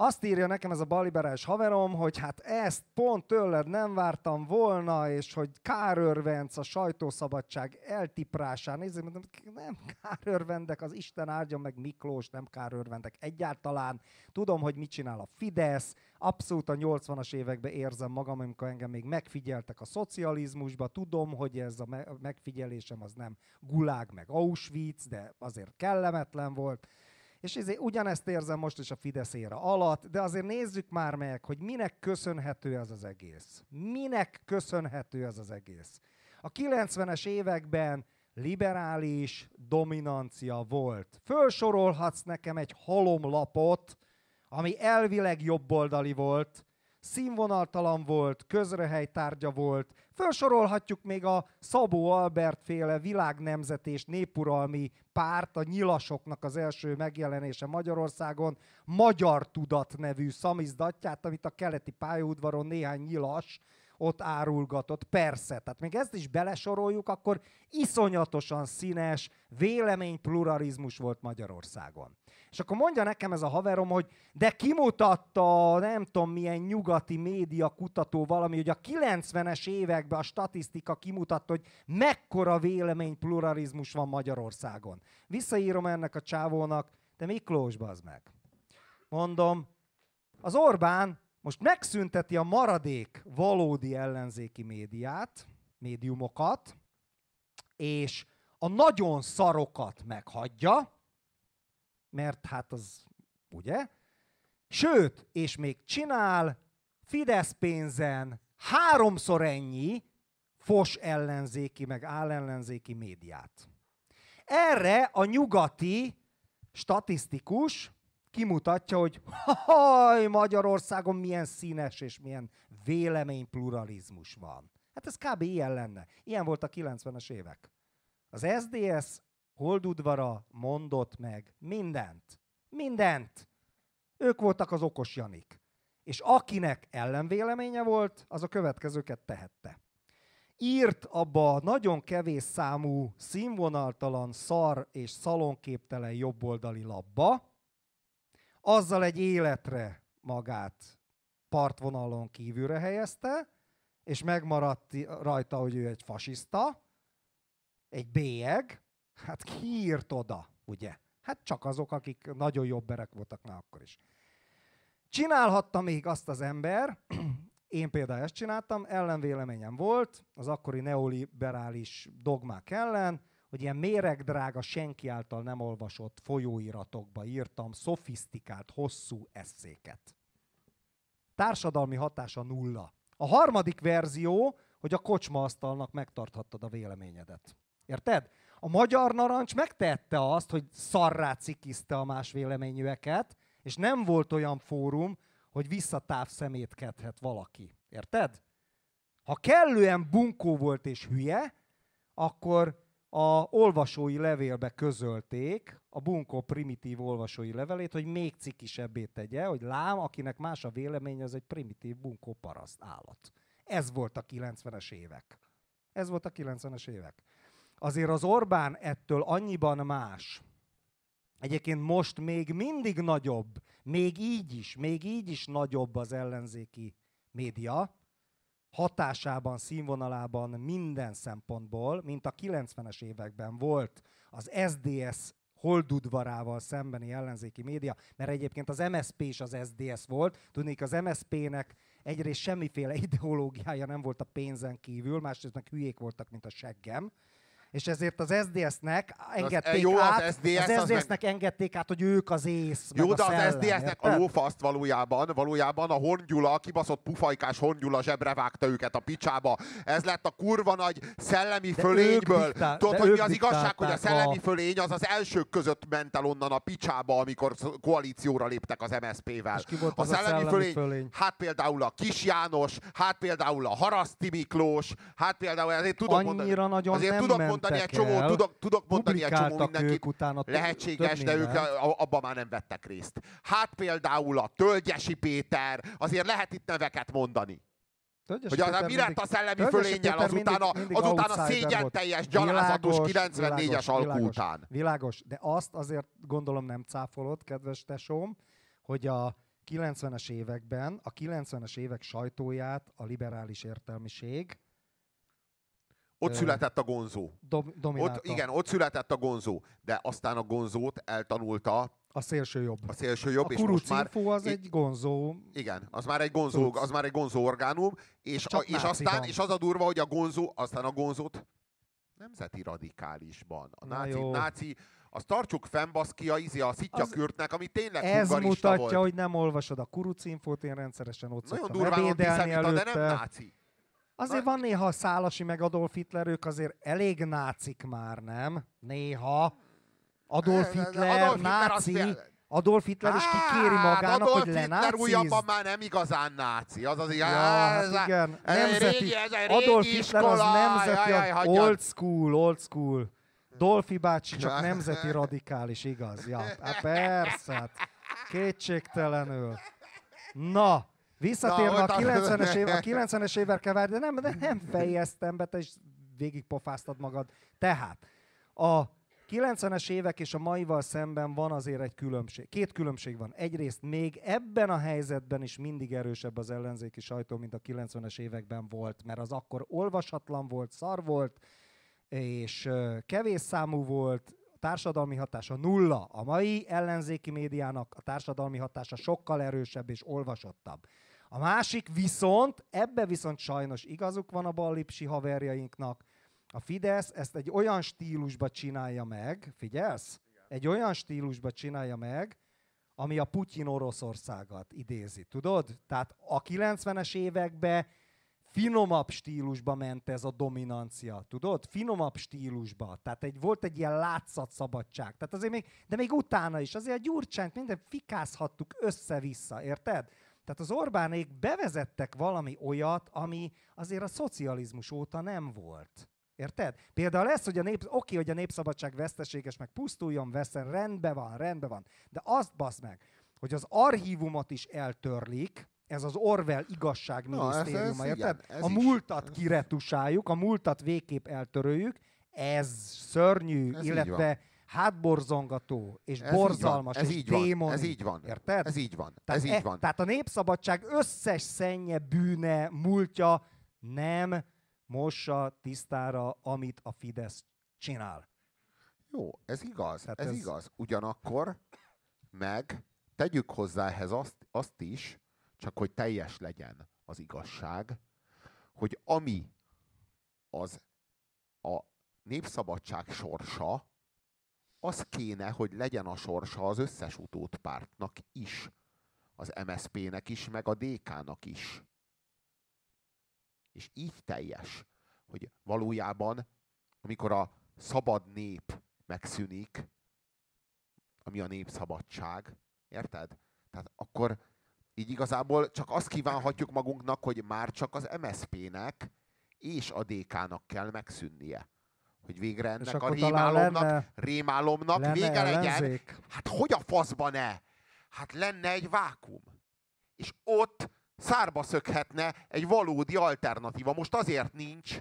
azt írja nekem ez a baliberális haverom, hogy hát ezt pont tőled nem vártam volna, és hogy kárörvenc a sajtószabadság eltiprásán. Nézzük, mondom, nem kárörvendek, az Isten áldjon meg Miklós, nem kárörvendek egyáltalán. Tudom, hogy mit csinál a Fidesz, abszolút a 80-as években érzem magam, amikor engem még megfigyeltek a szocializmusba. Tudom, hogy ez a megfigyelésem az nem gulág meg Auschwitz, de azért kellemetlen volt. És ezért ugyanezt érzem most is a Fidesz éra alatt, de azért nézzük már meg, hogy minek köszönhető ez az egész. Minek köszönhető ez az egész. A 90-es években liberális dominancia volt. Fölsorolhatsz nekem egy halomlapot, ami elvileg jobboldali volt, színvonaltalan volt, közrehely tárgya volt. Felsorolhatjuk még a Szabó Albert féle világnemzet és népuralmi párt, a nyilasoknak az első megjelenése Magyarországon, Magyar Tudat nevű szamizdatját, amit a keleti pályaudvaron néhány nyilas ott árulgatott. Persze, tehát még ezt is belesoroljuk, akkor iszonyatosan színes véleménypluralizmus volt Magyarországon. És akkor mondja nekem ez a haverom, hogy de kimutatta nem tudom milyen nyugati média kutató valami, hogy a 90-es években a statisztika kimutatta, hogy mekkora véleménypluralizmus van Magyarországon. Visszaírom ennek a csávónak, de Miklós, bazd meg. Mondom, az Orbán most megszünteti a maradék valódi ellenzéki médiát, médiumokat, és a nagyon szarokat meghagyja, mert hát az, ugye? Sőt, és még csinál Fidesz pénzen háromszor ennyi fos ellenzéki, meg állellenzéki médiát. Erre a nyugati statisztikus kimutatja, hogy haj, Magyarországon milyen színes és milyen véleménypluralizmus van. Hát ez kb. ilyen lenne. Ilyen volt a 90-es évek. Az SDS Holdudvara mondott meg mindent. Mindent. Ők voltak az okos Janik. És akinek ellenvéleménye volt, az a következőket tehette. Írt abba a nagyon kevés számú, színvonaltalan, szar és szalonképtelen jobboldali labba, azzal egy életre magát partvonalon kívülre helyezte, és megmaradt rajta, hogy ő egy fasiszta, egy bélyeg, hát ki írt oda, ugye? Hát csak azok, akik nagyon jobb berek voltak már akkor is. Csinálhatta még azt az ember, én például ezt csináltam, ellenvéleményem volt az akkori neoliberális dogmák ellen, hogy ilyen méregdrága, senki által nem olvasott folyóiratokba írtam szofisztikált, hosszú eszéket. Társadalmi hatása nulla. A harmadik verzió, hogy a kocsmaasztalnak megtarthattad a véleményedet. Érted? A magyar narancs megtette azt, hogy szarrá cikizte a más véleményűeket, és nem volt olyan fórum, hogy visszatáv szemétkedhet valaki. Érted? Ha kellően bunkó volt és hülye, akkor a olvasói levélbe közölték a bunkó primitív olvasói levelét, hogy még cikisebbé tegye, hogy lám, akinek más a vélemény, az egy primitív bunkó paraszt állat. Ez volt a 90-es évek. Ez volt a 90-es évek. Azért az Orbán ettől annyiban más. Egyébként most még mindig nagyobb, még így is, még így is nagyobb az ellenzéki média, hatásában, színvonalában, minden szempontból, mint a 90-es években volt az SDS holdudvarával szembeni ellenzéki média, mert egyébként az MSP is az SDS volt. Tudnék, az MSP-nek egyrészt semmiféle ideológiája nem volt a pénzen kívül, másrészt meg hülyék voltak, mint a seggem és ezért az SDS-nek engedték az, jó, át, az, SDS az SDS-nek meg... engedték át, hogy ők az ész, Jó, de az SDS-nek a lófaszt valójában, valójában a Hongyula, a kibaszott pufajkás Hongyula zsebre vágta őket a picsába. Ez lett a kurva nagy szellemi de fölényből. Tudod, hogy mi az igazság, hogy a szellemi a... fölény az az elsők között ment el onnan a picsába, amikor koalícióra léptek az MSZP-vel. A, a szellemi, szellemi fölény, fölény, hát például a Kis János, hát például a Haraszti Miklós, hát például azért tudom Annyira mondani, nagyon azért nem tudom mondani, egy csomó, el, tudok, tudok mondani egy csomó mindenkit utána lehetséges, de ők abban már nem vettek részt. Hát például a Tölgyesi Péter, azért lehet itt neveket mondani. Tölgyesi hogy az, mi lett a szellemi fölénnyel azután a, azután a szégyen teljes, gyalázatos 94-es alkú után. Világos, de azt azért gondolom nem cáfolod, kedves tesóm, hogy a 90-es években, a 90-es évek sajtóját a liberális értelmiség ott született a gonzó. Dom, ott, igen, ott született a gonzó, de aztán a gonzót eltanulta a szélső jobb. A szélső jobb, a és most már... az egy gonzó... Igen, az már egy gonzó, az már egy gonzó orgánum, és, a, és aztán, és az a durva, hogy a gonzó, aztán a gonzót nemzeti radikálisban. A náci, náci, azt tartsuk fenn, baszki, a, izé, a szitja az, kürtnek, ami tényleg Ez mutatja, volt. hogy nem olvasod a kurucinfót, én rendszeresen ott Nagyon durván antiszemita, de nem náci. Azért van néha Szálasi meg Adolf Hitler, ők azért elég nácik már, nem? Néha. Adolf Hitler, Adolf náci. Hitler Adolf Hitler is kikéri magának, Adolf hogy lenáciz. Hitler újabban már nem igazán náci. Az az ja, hát igen. Ez nemzeti, régi, ez Adolf Hitler az nemzeti, jaj, jaj, old school, old school. Dolfi bácsi csak nemzeti radikális, igaz? Ja, hát persze, hát kétségtelenül. Na, visszatérve a 90-es év, a 90-es évekkel de nem, de nem fejeztem be, te is végigpofáztad magad. Tehát, a 90-es évek és a maival szemben van azért egy különbség. Két különbség van. Egyrészt még ebben a helyzetben is mindig erősebb az ellenzéki sajtó, mint a 90-es években volt, mert az akkor olvasatlan volt, szar volt, és kevés számú volt, a társadalmi hatása nulla. A mai ellenzéki médiának a társadalmi hatása sokkal erősebb és olvasottabb. A másik viszont, ebbe viszont sajnos igazuk van a ballipsi haverjainknak, a Fidesz ezt egy olyan stílusba csinálja meg, figyelsz? Egy olyan stílusba csinálja meg, ami a Putyin Oroszországat idézi, tudod? Tehát a 90-es években finomabb stílusba ment ez a dominancia, tudod? Finomabb stílusba. Tehát egy, volt egy ilyen látszatszabadság. Tehát azért még, de még utána is, azért a Gyurcsányt minden fikázhattuk össze-vissza, érted? Tehát az Orbánék bevezettek valami olyat, ami azért a szocializmus óta nem volt. Érted? Például ez, hogy a nép, oké, hogy a népszabadság veszteséges, meg pusztuljon, veszen, rendben van, rendben van. De azt basz meg, hogy az archívumot is eltörlik, ez az Orwell igazságminisztériuma, no, érted? Igen, a múltat kiretusáljuk, a múltat végképp eltöröljük, ez szörnyű, ez illetve hátborzongató, és ez borzalmas, ez és így démoni. Ez így van. Érted? Ez így van. Tehát, ez így e- van. tehát a népszabadság összes szennye, bűne, múltja nem mossa tisztára, amit a Fidesz csinál. Jó, ez igaz, ez, ez igaz. Ugyanakkor meg tegyük hozzá ehhez azt, azt is, csak hogy teljes legyen az igazság, hogy ami az a népszabadság sorsa, az kéne, hogy legyen a sorsa az összes utódpártnak is. Az MSZP-nek is, meg a DK-nak is. És így teljes, hogy valójában, amikor a szabad nép megszűnik, ami a népszabadság, érted? Tehát akkor így igazából csak azt kívánhatjuk magunknak, hogy már csak az MSZP-nek és a DK-nak kell megszűnnie. Hogy végre ennek a rémálomnak, lenne, rémálomnak lenne vége legyen. Hát hogy a faszba ne? Hát lenne egy vákum. És ott szárba szökhetne egy valódi alternatíva. Most azért nincs.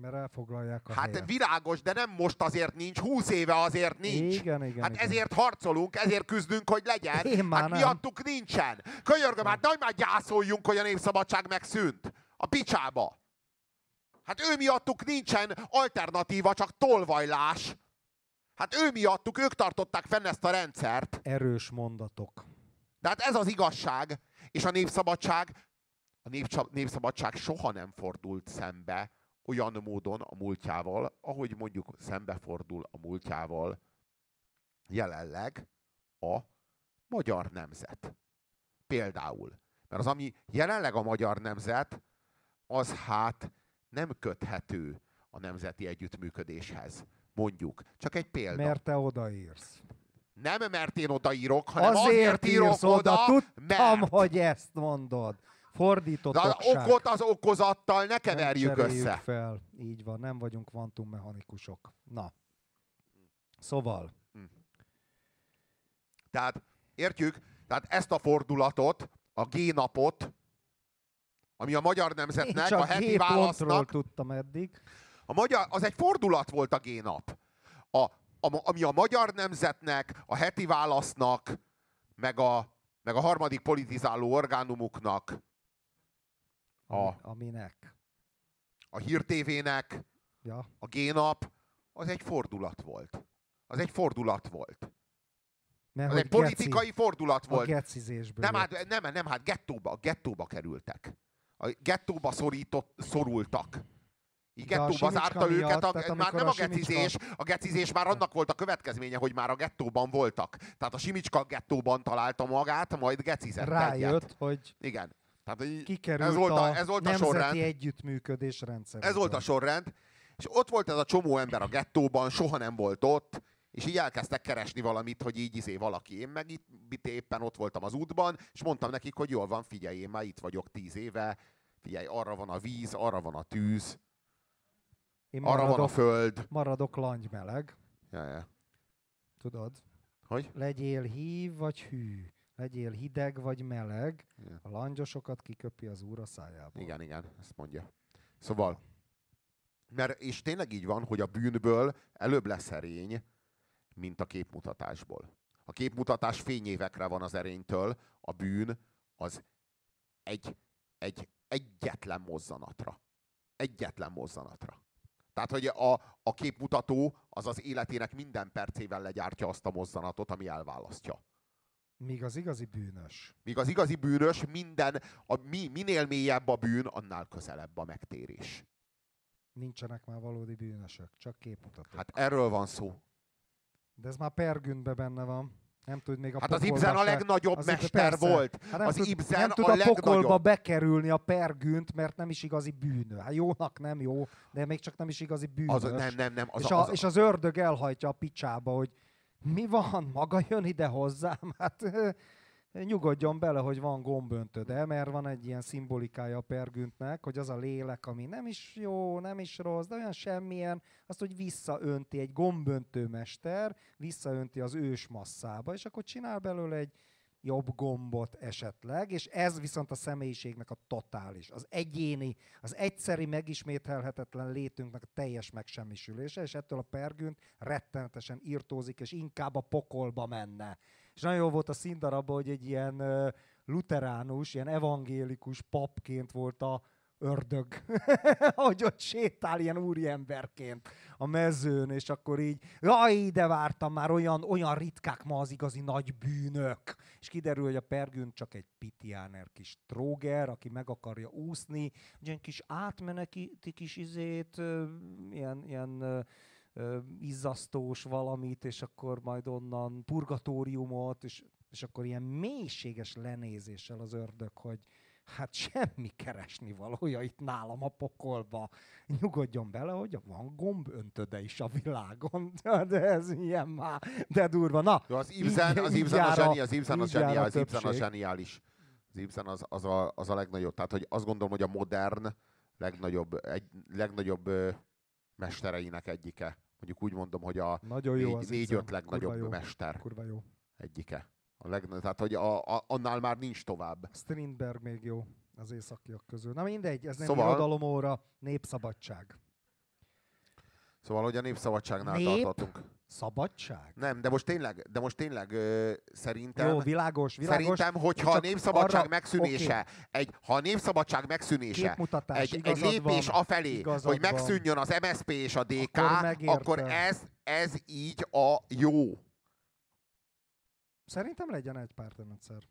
Mert elfoglalják a Hát helyet. virágos, de nem most azért nincs, húsz éve azért nincs. Igen, igen, hát igen. ezért harcolunk, ezért küzdünk, hogy legyen. Én már hát nem. miattuk nincsen. Könyörgöm, hát nagy már gyászoljunk, hogy a népszabadság megszűnt. A picsába. Hát ő miattuk nincsen alternatíva, csak tolvajlás. Hát ő miattuk, ők tartották fenn ezt a rendszert. Erős mondatok. De hát ez az igazság. És a népszabadság, a népszabadság soha nem fordult szembe olyan módon a múltjával, ahogy mondjuk szembefordul a múltjával jelenleg a magyar nemzet. Például. Mert az, ami jelenleg a magyar nemzet, az hát nem köthető a nemzeti együttműködéshez. Mondjuk. Csak egy példa. Mert te odaírsz. Nem mert én odaírok, hanem azért, azért írok oda, oda tudtam, mert... hogy ezt mondod. Fordított De az okot az okozattal ne keverjük nem össze. fel. Így van, nem vagyunk kvantummechanikusok. Na. Szóval. Hm. Tehát értjük, tehát ezt a fordulatot, a G-napot, ami a magyar nemzetnek, a heti válasznak... tudtam eddig. A magyar, az egy fordulat volt a G-nap. A, a, ami a magyar nemzetnek, a heti válasznak, meg a, meg a harmadik politizáló orgánumuknak, a, aminek? A hírtévének, ja. a G-nap, az egy fordulat volt. Az egy fordulat volt. Mert az egy politikai geci, fordulat volt. A gecizésből. Nem, hát, nem, nem, hát gettóba, gettóba kerültek. A gettóba szorított, szorultak. Így gettóba zárta őket, a, tehát már nem a, a gecizés, a gecizés már annak volt a következménye, hogy már a gettóban voltak. Tehát a Simicska gettóban találta magát, majd gecizett Rájött, egyet. hogy Igen. Tehát, kikerült ez volt a, ez volt a sorrend. együttműködés rendszer. Ez volt a sorrend, és ott volt ez a csomó ember a gettóban, soha nem volt ott, és így elkezdtek keresni valamit, hogy így izé valaki. Én meg itt, itt éppen ott voltam az útban, és mondtam nekik, hogy jól van, figyelj, én már itt vagyok tíz éve, figyelj, arra van a víz, arra van a tűz, én arra maradok, van a föld. Maradok langymeleg. Ja, ja. Tudod? Hogy? Legyél hív vagy hű. Legyél hideg vagy meleg. Igen. A langyosokat kiköpi az úr a szájából. Igen, igen, ezt mondja. Szóval, mert, és tényleg így van, hogy a bűnből előbb lesz erény, mint a képmutatásból. A képmutatás fényévekre van az erénytől, a bűn az egy, egy egyetlen mozzanatra. Egyetlen mozzanatra. Tehát, hogy a, a képmutató az az életének minden percével legyártja azt a mozzanatot, ami elválasztja. Míg az igazi bűnös. Míg az igazi bűnös minden, a, mi, minél mélyebb a bűn, annál közelebb a megtérés. Nincsenek már valódi bűnösök, csak képmutatók. Hát erről van szó. De ez már pergüntbe benne van. Nem tud még a Hát az Ibsen a legnagyobb az mester persze. volt. Hát nem az tud, Ibsen nem tud a, a pokolba bekerülni a pergünt, mert nem is igazi bűnő. Hát jónak nem jó, de még csak nem is igazi bűnös. Az, nem, nem, nem. Az, és, a, az, és az ördög elhajtja a picsába, hogy mi van, maga jön ide hozzám? Hát nyugodjon bele, hogy van gomböntöde, mert van egy ilyen szimbolikája a pergüntnek, hogy az a lélek, ami nem is jó, nem is rossz, de olyan semmilyen, azt, hogy visszaönti egy gomböntő mester, visszaönti az ős masszába, és akkor csinál belőle egy jobb gombot esetleg, és ez viszont a személyiségnek a totális, az egyéni, az egyszeri megismételhetetlen létünknek a teljes megsemmisülése, és ettől a pergünt rettenetesen írtózik, és inkább a pokolba menne. És nagyon jó volt a színdarabban, hogy egy ilyen luteránus, ilyen evangélikus papként volt a ördög, hogy ott sétál ilyen úriemberként a mezőn, és akkor így, jaj, ide vártam már, olyan, olyan ritkák ma az igazi nagy bűnök. És kiderül, hogy a Pergün csak egy pitiáner kis tróger, aki meg akarja úszni, egy kis átmeneti kis izét, ilyen, ilyen izzasztós valamit, és akkor majd onnan purgatóriumot, és, és akkor ilyen mélységes lenézéssel az ördög, hogy hát semmi keresni valója itt nálam a pokolba. Nyugodjon bele, hogy van gomböntöde is a világon. De ez ilyen már, de durva. Na, Jó, az Ibsen, az Ibsen a, zseni, az Ibsen a, zseniális, az Ibsen a zseniális. Az Ibsen az, az, a, az a legnagyobb. Tehát, hogy azt gondolom, hogy a modern legnagyobb, egy, legnagyobb mestereinek egyike. Mondjuk úgy mondom, hogy a Nagyon jó négy, négy-öt legnagyobb jó. mester Kurva jó. egyike. A leg, tehát, hogy a, a, annál már nincs tovább. Strindberg még jó az északiak közül. Na mindegy, ez nem szóval... irodalomóra, népszabadság. Szóval, hogy a népszabadságnál Nép? tartottunk. Szabadság? Nem, de most tényleg, de most tényleg ö, szerintem... Jó, világos, világos. Szerintem, hogyha a népszabadság arra, megszűnése, okay. egy, ha a népszabadság megszűnése, egy, egy lépés van, afelé, hogy megszűnjön van. az MSP és a DK, akkor, akkor ez, ez így a jó. Szerintem legyen egy pártrendszer.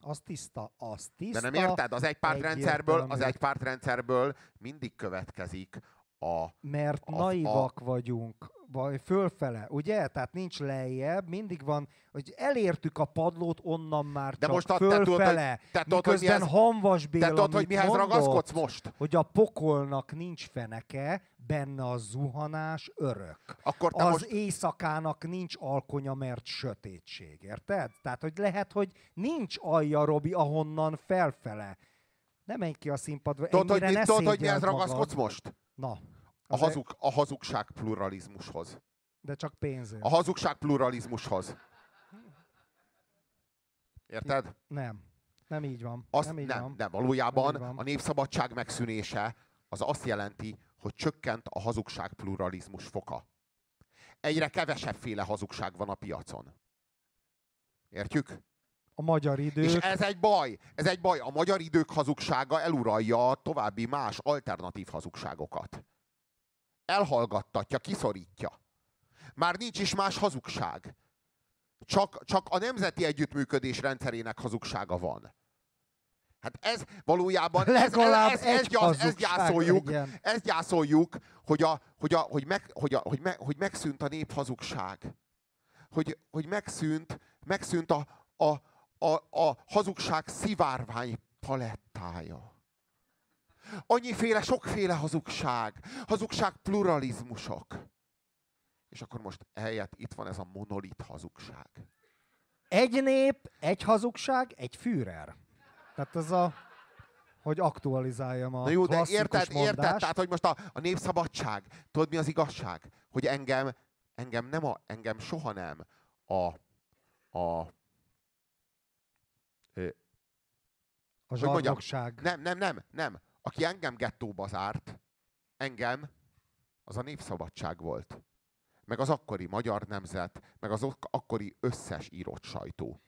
Az tiszta, az tiszta. De nem érted? Az egy pártrendszerből, az egy pártrendszerből mindig következik a... Mert a, naivak a, vagyunk vagy fölfele, ugye? Tehát nincs lejjebb, mindig van, hogy elértük a padlót, onnan már de csak most a, fölfele. Te tudod, miközben mihez, Hanvas Béla te tudod, hogy mihez mondott, ragaszkodsz most? Hogy a pokolnak nincs feneke, benne a zuhanás örök. Akkor te az most... éjszakának nincs alkonya, mert sötétség, érted? Tehát, hogy lehet, hogy nincs alja, Robi, ahonnan felfele Nem menj ki a színpadra, tudod, hogy, ne tudod, hogy mihez ragaszkodsz most? Na. A, hazug, a hazugság pluralizmushoz. De csak pénzért. A hazugság pluralizmushoz. Érted? Nem. Nem így van. Azt, nem, így nem, van. de valójában van. a népszabadság megszűnése az azt jelenti, hogy csökkent a hazugság pluralizmus foka. Egyre kevesebb féle hazugság van a piacon. Értjük? A magyar idők... És ez egy baj. Ez egy baj. A magyar idők hazugsága eluralja a további más alternatív hazugságokat. Elhallgattatja, kiszorítja. Már nincs is más hazugság. Csak, csak a nemzeti együttműködés rendszerének hazugsága van. Hát ez valójában, ez, ez, ez, ez, ez, gyászoljuk, ezt gyászoljuk, hogy, a, hogy, a, hogy, meg, hogy, a, hogy, me, hogy megszűnt a nép hazugság. Hogy, hogy megszűnt, megszűnt a, a, a, a hazugság szivárvány palettája. Annyiféle, sokféle hazugság, hazugság pluralizmusok. És akkor most eljött, itt van ez a monolit hazugság. Egy nép, egy hazugság, egy Führer. Tehát ez a, hogy aktualizáljam a Na jó, de érted, mondást. érted, tehát hogy most a, a népszabadság, tudod mi az igazság? Hogy engem, engem nem a, engem soha nem a, a a zsarnokság. Nem, nem, nem, nem. Aki engem gettóba zárt, engem, az a népszabadság volt. Meg az akkori magyar nemzet, meg az akkori összes írott sajtó.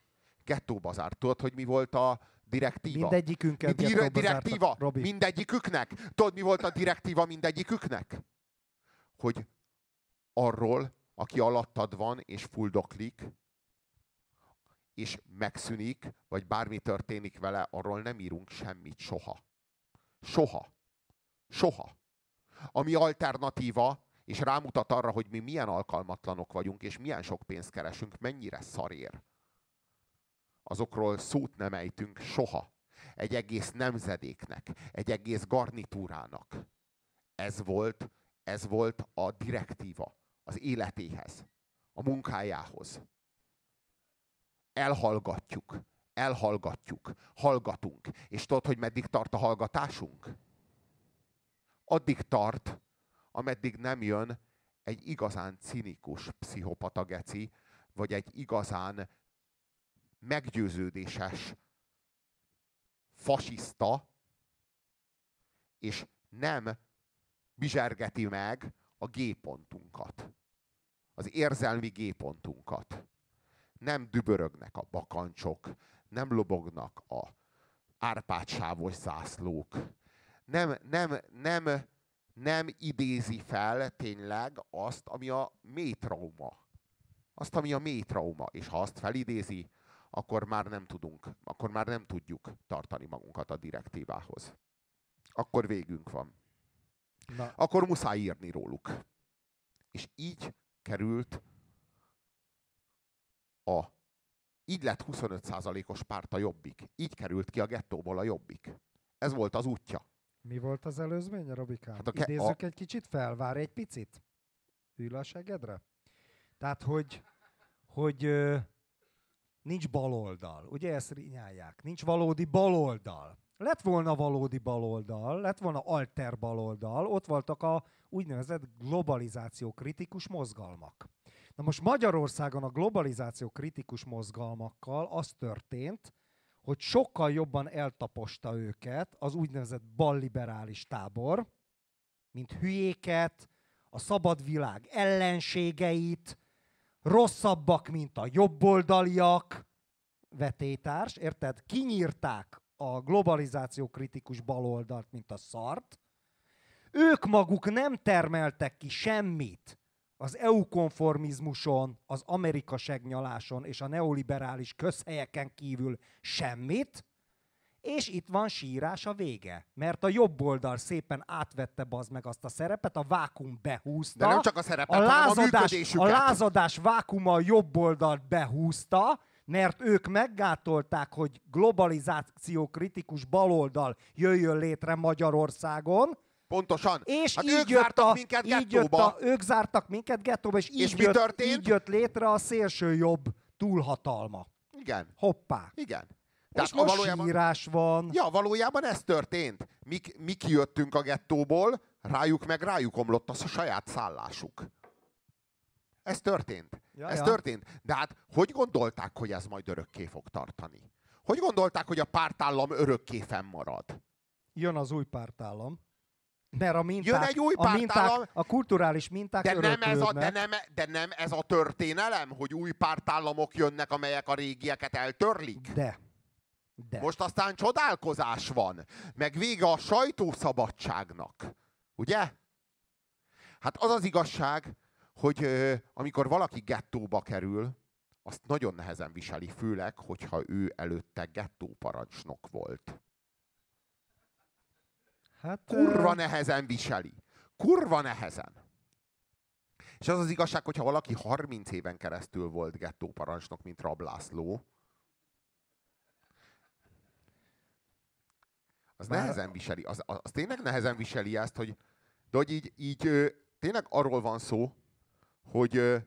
Gettóba zárt. Tudod, hogy mi volt a, direktíva. Mindegyikünket Mind, direktíva. Robi. Mindegyiküknek. Tudod, mi volt a direktíva mindegyiküknek? Hogy arról, aki alattad van és fuldoklik, és megszűnik, vagy bármi történik vele, arról nem írunk semmit soha. Soha. Soha. Ami alternatíva, és rámutat arra, hogy mi milyen alkalmatlanok vagyunk, és milyen sok pénzt keresünk, mennyire szarér azokról szót nem ejtünk soha. Egy egész nemzedéknek, egy egész garnitúrának. Ez volt, ez volt a direktíva az életéhez, a munkájához. Elhallgatjuk, elhallgatjuk, hallgatunk. És tudod, hogy meddig tart a hallgatásunk? Addig tart, ameddig nem jön egy igazán cinikus pszichopata geci, vagy egy igazán meggyőződéses fasiszta, és nem bizsergeti meg a G-pontunkat. Az érzelmi G-pontunkat. Nem dübörögnek a bakancsok, nem lobognak a árpádsávos zászlók. Nem, nem, nem, nem idézi fel tényleg azt, ami a mély trauma. Azt, ami a mély trauma. És ha azt felidézi, akkor már nem tudunk, akkor már nem tudjuk tartani magunkat a direktívához. Akkor végünk van. Na. Akkor muszáj írni róluk. És így került a így lett 25%-os párt a jobbik. Így került ki a gettóból a jobbik. Ez volt az útja. Mi volt az előzménye, Robikám? Hát a ke- Idézzük a... egy kicsit fel, várj egy picit. Ül a segedre? Tehát, hogy, hogy nincs baloldal. Ugye ezt rinyálják. Nincs valódi baloldal. Lett volna valódi baloldal, lett volna alter baloldal, ott voltak a úgynevezett globalizáció kritikus mozgalmak. Na most Magyarországon a globalizáció kritikus mozgalmakkal az történt, hogy sokkal jobban eltaposta őket az úgynevezett balliberális tábor, mint hülyéket, a szabad világ ellenségeit, rosszabbak, mint a jobboldaliak, vetétárs, érted? Kinyírták a globalizáció kritikus baloldalt, mint a szart. Ők maguk nem termeltek ki semmit az EU konformizmuson, az Amerika segnyaláson és a neoliberális közhelyeken kívül semmit, és itt van sírás a vége. Mert a jobb oldal szépen átvette bazd meg azt a szerepet, a vákum behúzta. De nem csak a szerepet, a lázadás, a, a lázadás vákuma a jobb oldalt behúzta, mert ők meggátolták, hogy globalizáció kritikus baloldal jöjjön létre Magyarországon, Pontosan. És hát így ők jött zártak a, minket így jött a, ők zártak minket gettóba, és, és így, mi jött, történt? így jött létre a szélső jobb túlhatalma. Igen. Hoppá. Igen. Tehát és most valójában, sírás van. Ja, valójában ez történt. Mi, mi kijöttünk a gettóból, rájuk meg rájuk omlott az a saját szállásuk. Ez történt. Ja, ez ja. történt. De hát hogy gondolták, hogy ez majd örökké fog tartani? Hogy gondolták, hogy a pártállam örökké fennmarad? Jön az új pártállam. Mert a minták, Jön egy új a, minták, a kulturális minták de nem, ez a, de, nem, de nem ez a történelem, hogy új pártállamok jönnek, amelyek a régieket eltörlik? De. De. Most aztán csodálkozás van, meg vége a sajtószabadságnak. Ugye? Hát az az igazság, hogy ö, amikor valaki gettóba kerül, azt nagyon nehezen viseli, főleg, hogyha ő előtte gettóparancsnok volt. Hát, Kurva nehezen viseli. Kurva nehezen. És az az igazság, hogyha valaki 30 éven keresztül volt gettóparancsnok, mint Rablászló, az Bár... nehezen viseli. Az, az, az tényleg nehezen viseli ezt, hogy, de hogy így, így tényleg arról van szó, hogy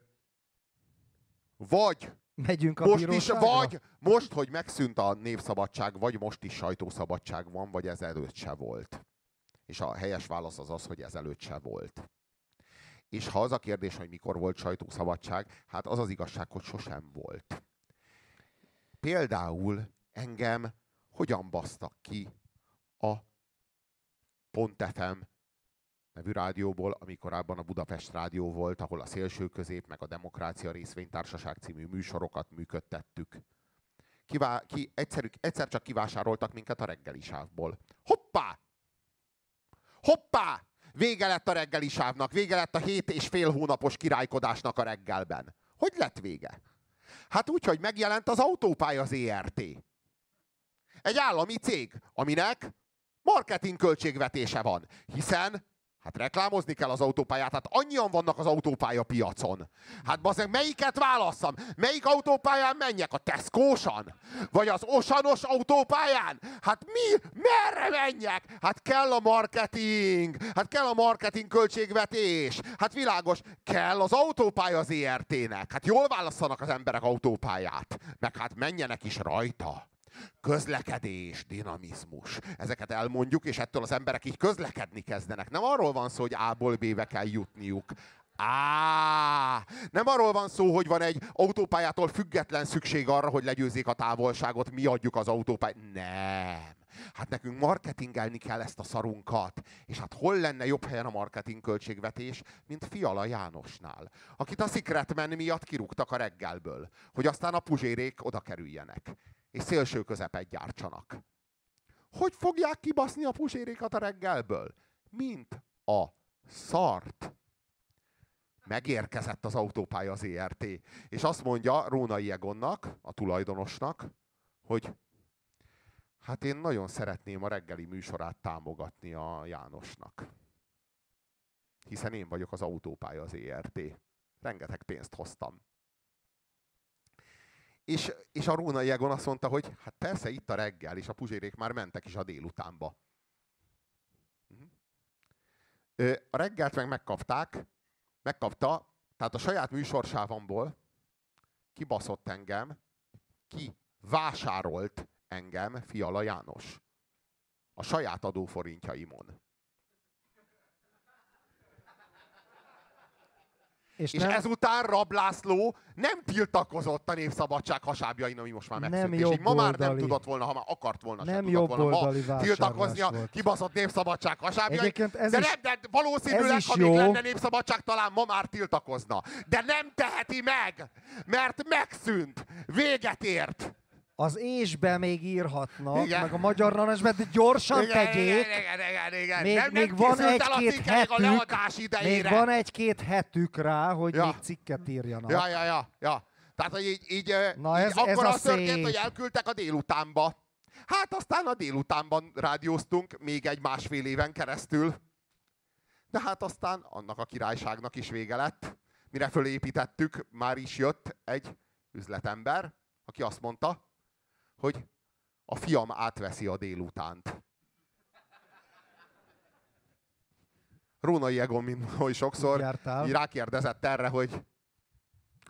vagy Megyünk a most is, vagy most, hogy megszűnt a névszabadság, vagy most is sajtószabadság van, vagy ez előtt se volt. És a helyes válasz az az, hogy ezelőtt se volt. És ha az a kérdés, hogy mikor volt sajtószabadság, hát az az igazság, hogy sosem volt. Például engem hogyan basztak ki a Pont FM nevű rádióból, ami korábban a Budapest Rádió volt, ahol a Szélső Közép meg a Demokrácia Részvénytársaság című műsorokat működtettük. Kivá- ki, egyszerű, egyszer csak kivásároltak minket a reggeli sávból. Hoppá! Hoppá! Vége lett a reggeli sávnak, vége lett a hét és fél hónapos királykodásnak a reggelben. Hogy lett vége? Hát úgy, hogy megjelent az autópálya ZRT. Egy állami cég, aminek marketing költségvetése van, hiszen Hát reklámozni kell az autópályát, hát annyian vannak az autópálya piacon. Hát bazeg, melyiket válasszam? Melyik autópályán menjek? A Tesco-san? Vagy az Osanos autópályán? Hát mi? Merre menjek? Hát kell a marketing, hát kell a marketing költségvetés. Hát világos, kell az autópálya az ERT-nek. Hát jól válasszanak az emberek autópályát. Meg hát menjenek is rajta közlekedés, dinamizmus. Ezeket elmondjuk, és ettől az emberek így közlekedni kezdenek. Nem arról van szó, hogy A-ból B-be kell jutniuk. Á, nem arról van szó, hogy van egy autópályától független szükség arra, hogy legyőzzék a távolságot, mi adjuk az autópályát. Nem. Hát nekünk marketingelni kell ezt a szarunkat. És hát hol lenne jobb helyen a marketing költségvetés, mint Fiala Jánosnál, akit a Secretman miatt kirúgtak a reggelből, hogy aztán a puzsérék oda kerüljenek és szélső közepet gyártsanak. Hogy fogják kibaszni a pusérékat a reggelből? Mint a szart. Megérkezett az autópálya az ERT, és azt mondja Rónai Egonnak, a tulajdonosnak, hogy hát én nagyon szeretném a reggeli műsorát támogatni a Jánosnak. Hiszen én vagyok az autópálya az ERT. Rengeteg pénzt hoztam. És, és a Róna Jegon azt mondta, hogy hát persze itt a reggel, és a puzsérék már mentek is a délutánba. Mhm. A reggelt meg megkapták, megkapta, tehát a saját műsorsávamból kibaszott engem, ki vásárolt engem Fiala János. A saját adóforintjaimon. És, és nem... ezután Rab László nem tiltakozott a népszabadság hasábjain, ami most már megszűnt. És így ma már nem tudott volna, ha már akart volna, nem sem tudott volna ma tiltakozni a kibaszott népszabadság hasábjain. Ez de, is, nem, de valószínűleg, ha még lenne népszabadság, talán ma már tiltakozna. De nem teheti meg, mert megszűnt, véget ért az ésbe még írhatnak, igen. meg a magyar narancsbe, de gyorsan igen, tegyék. Igen, igen, igen, igen. Még, nem, még nem van egy-két hetük, még van egy-két hetük rá, hogy ja. még cikket írjanak. Ja, ja, ja, ja. Tehát, hogy így, így, Na ez, így ez akkor az történt, hogy elküldtek a délutánba. Hát aztán a délutánban rádióztunk még egy másfél éven keresztül. De hát aztán annak a királyságnak is vége lett. Mire fölépítettük, már is jött egy üzletember, aki azt mondta, hogy a fiam átveszi a délutánt. Rónai Egon, mint hogy sokszor, így rákérdezett erre, hogy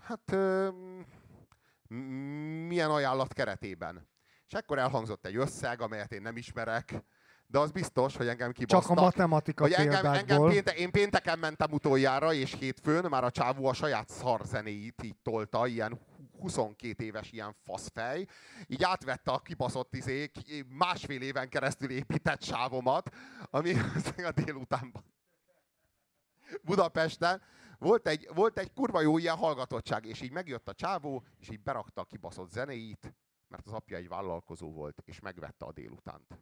hát milyen ajánlat keretében. És ekkor elhangzott egy összeg, amelyet én nem ismerek, de az biztos, hogy engem kibasztak. Csak a matematika hogy engem, engem pénte, Én pénteken mentem utoljára, és hétfőn már a csávó a saját szarzenéit így tolta, ilyen 22 éves ilyen faszfej, így átvette a kibaszott izé, másfél éven keresztül épített sávomat, ami a délutánban Budapesten, volt egy, volt egy kurva jó ilyen hallgatottság, és így megjött a csávó, és így berakta a kibaszott zenéit, mert az apja egy vállalkozó volt, és megvette a délutánt.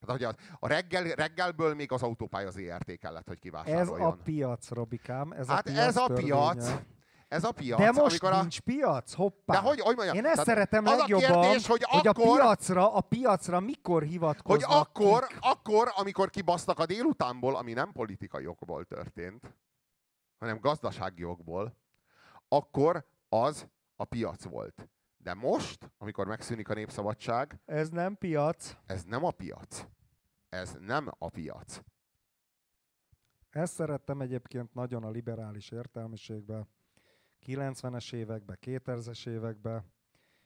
Hát, hogy az, a reggel, reggelből még az autópálya ZRT kellett, hogy kivásároljon. Ez a piac, Robikám. Ez hát a piac ez a piac. Ez a piac. De most amikor nincs a... piac? Hoppá. De hogy, hogy mondjam, Én ezt szeretem az legjobban, a kérdés, hogy, hogy akkor, a piacra, a piacra mikor hivatkoznak Hogy akkor, kik? akkor, amikor kibasztak a délutánból, ami nem politikai okból történt, hanem gazdasági okból, akkor az a piac volt. De most, amikor megszűnik a népszabadság... Ez nem piac. Ez nem a piac. Ez nem a piac. Ezt szerettem egyébként nagyon a liberális értelmiségben. 90-es években, 2000-es években.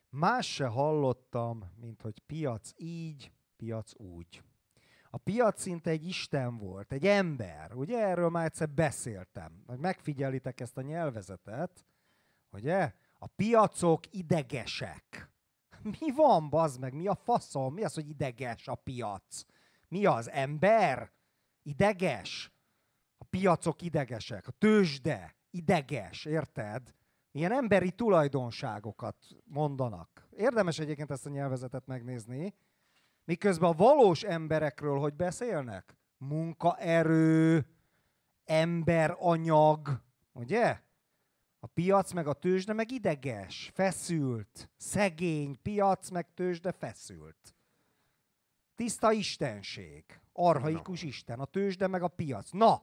Más se hallottam, mint hogy piac így, piac úgy. A piac szinte egy isten volt, egy ember. Ugye erről már egyszer beszéltem. Megfigyelitek ezt a nyelvezetet, ugye? A piacok idegesek. Mi van, bazd meg? Mi a faszom? Mi az, hogy ideges a piac? Mi az? Ember? Ideges? A piacok idegesek. A tőzsde ideges, érted? Ilyen emberi tulajdonságokat mondanak. Érdemes egyébként ezt a nyelvezetet megnézni. Miközben a valós emberekről hogy beszélnek? Munkaerő, emberanyag, ugye? A piac meg a tőzsde meg ideges, feszült, szegény, piac meg tőzsde feszült. Tiszta istenség, arhaikus no. isten, a tőzsde meg a piac. Na,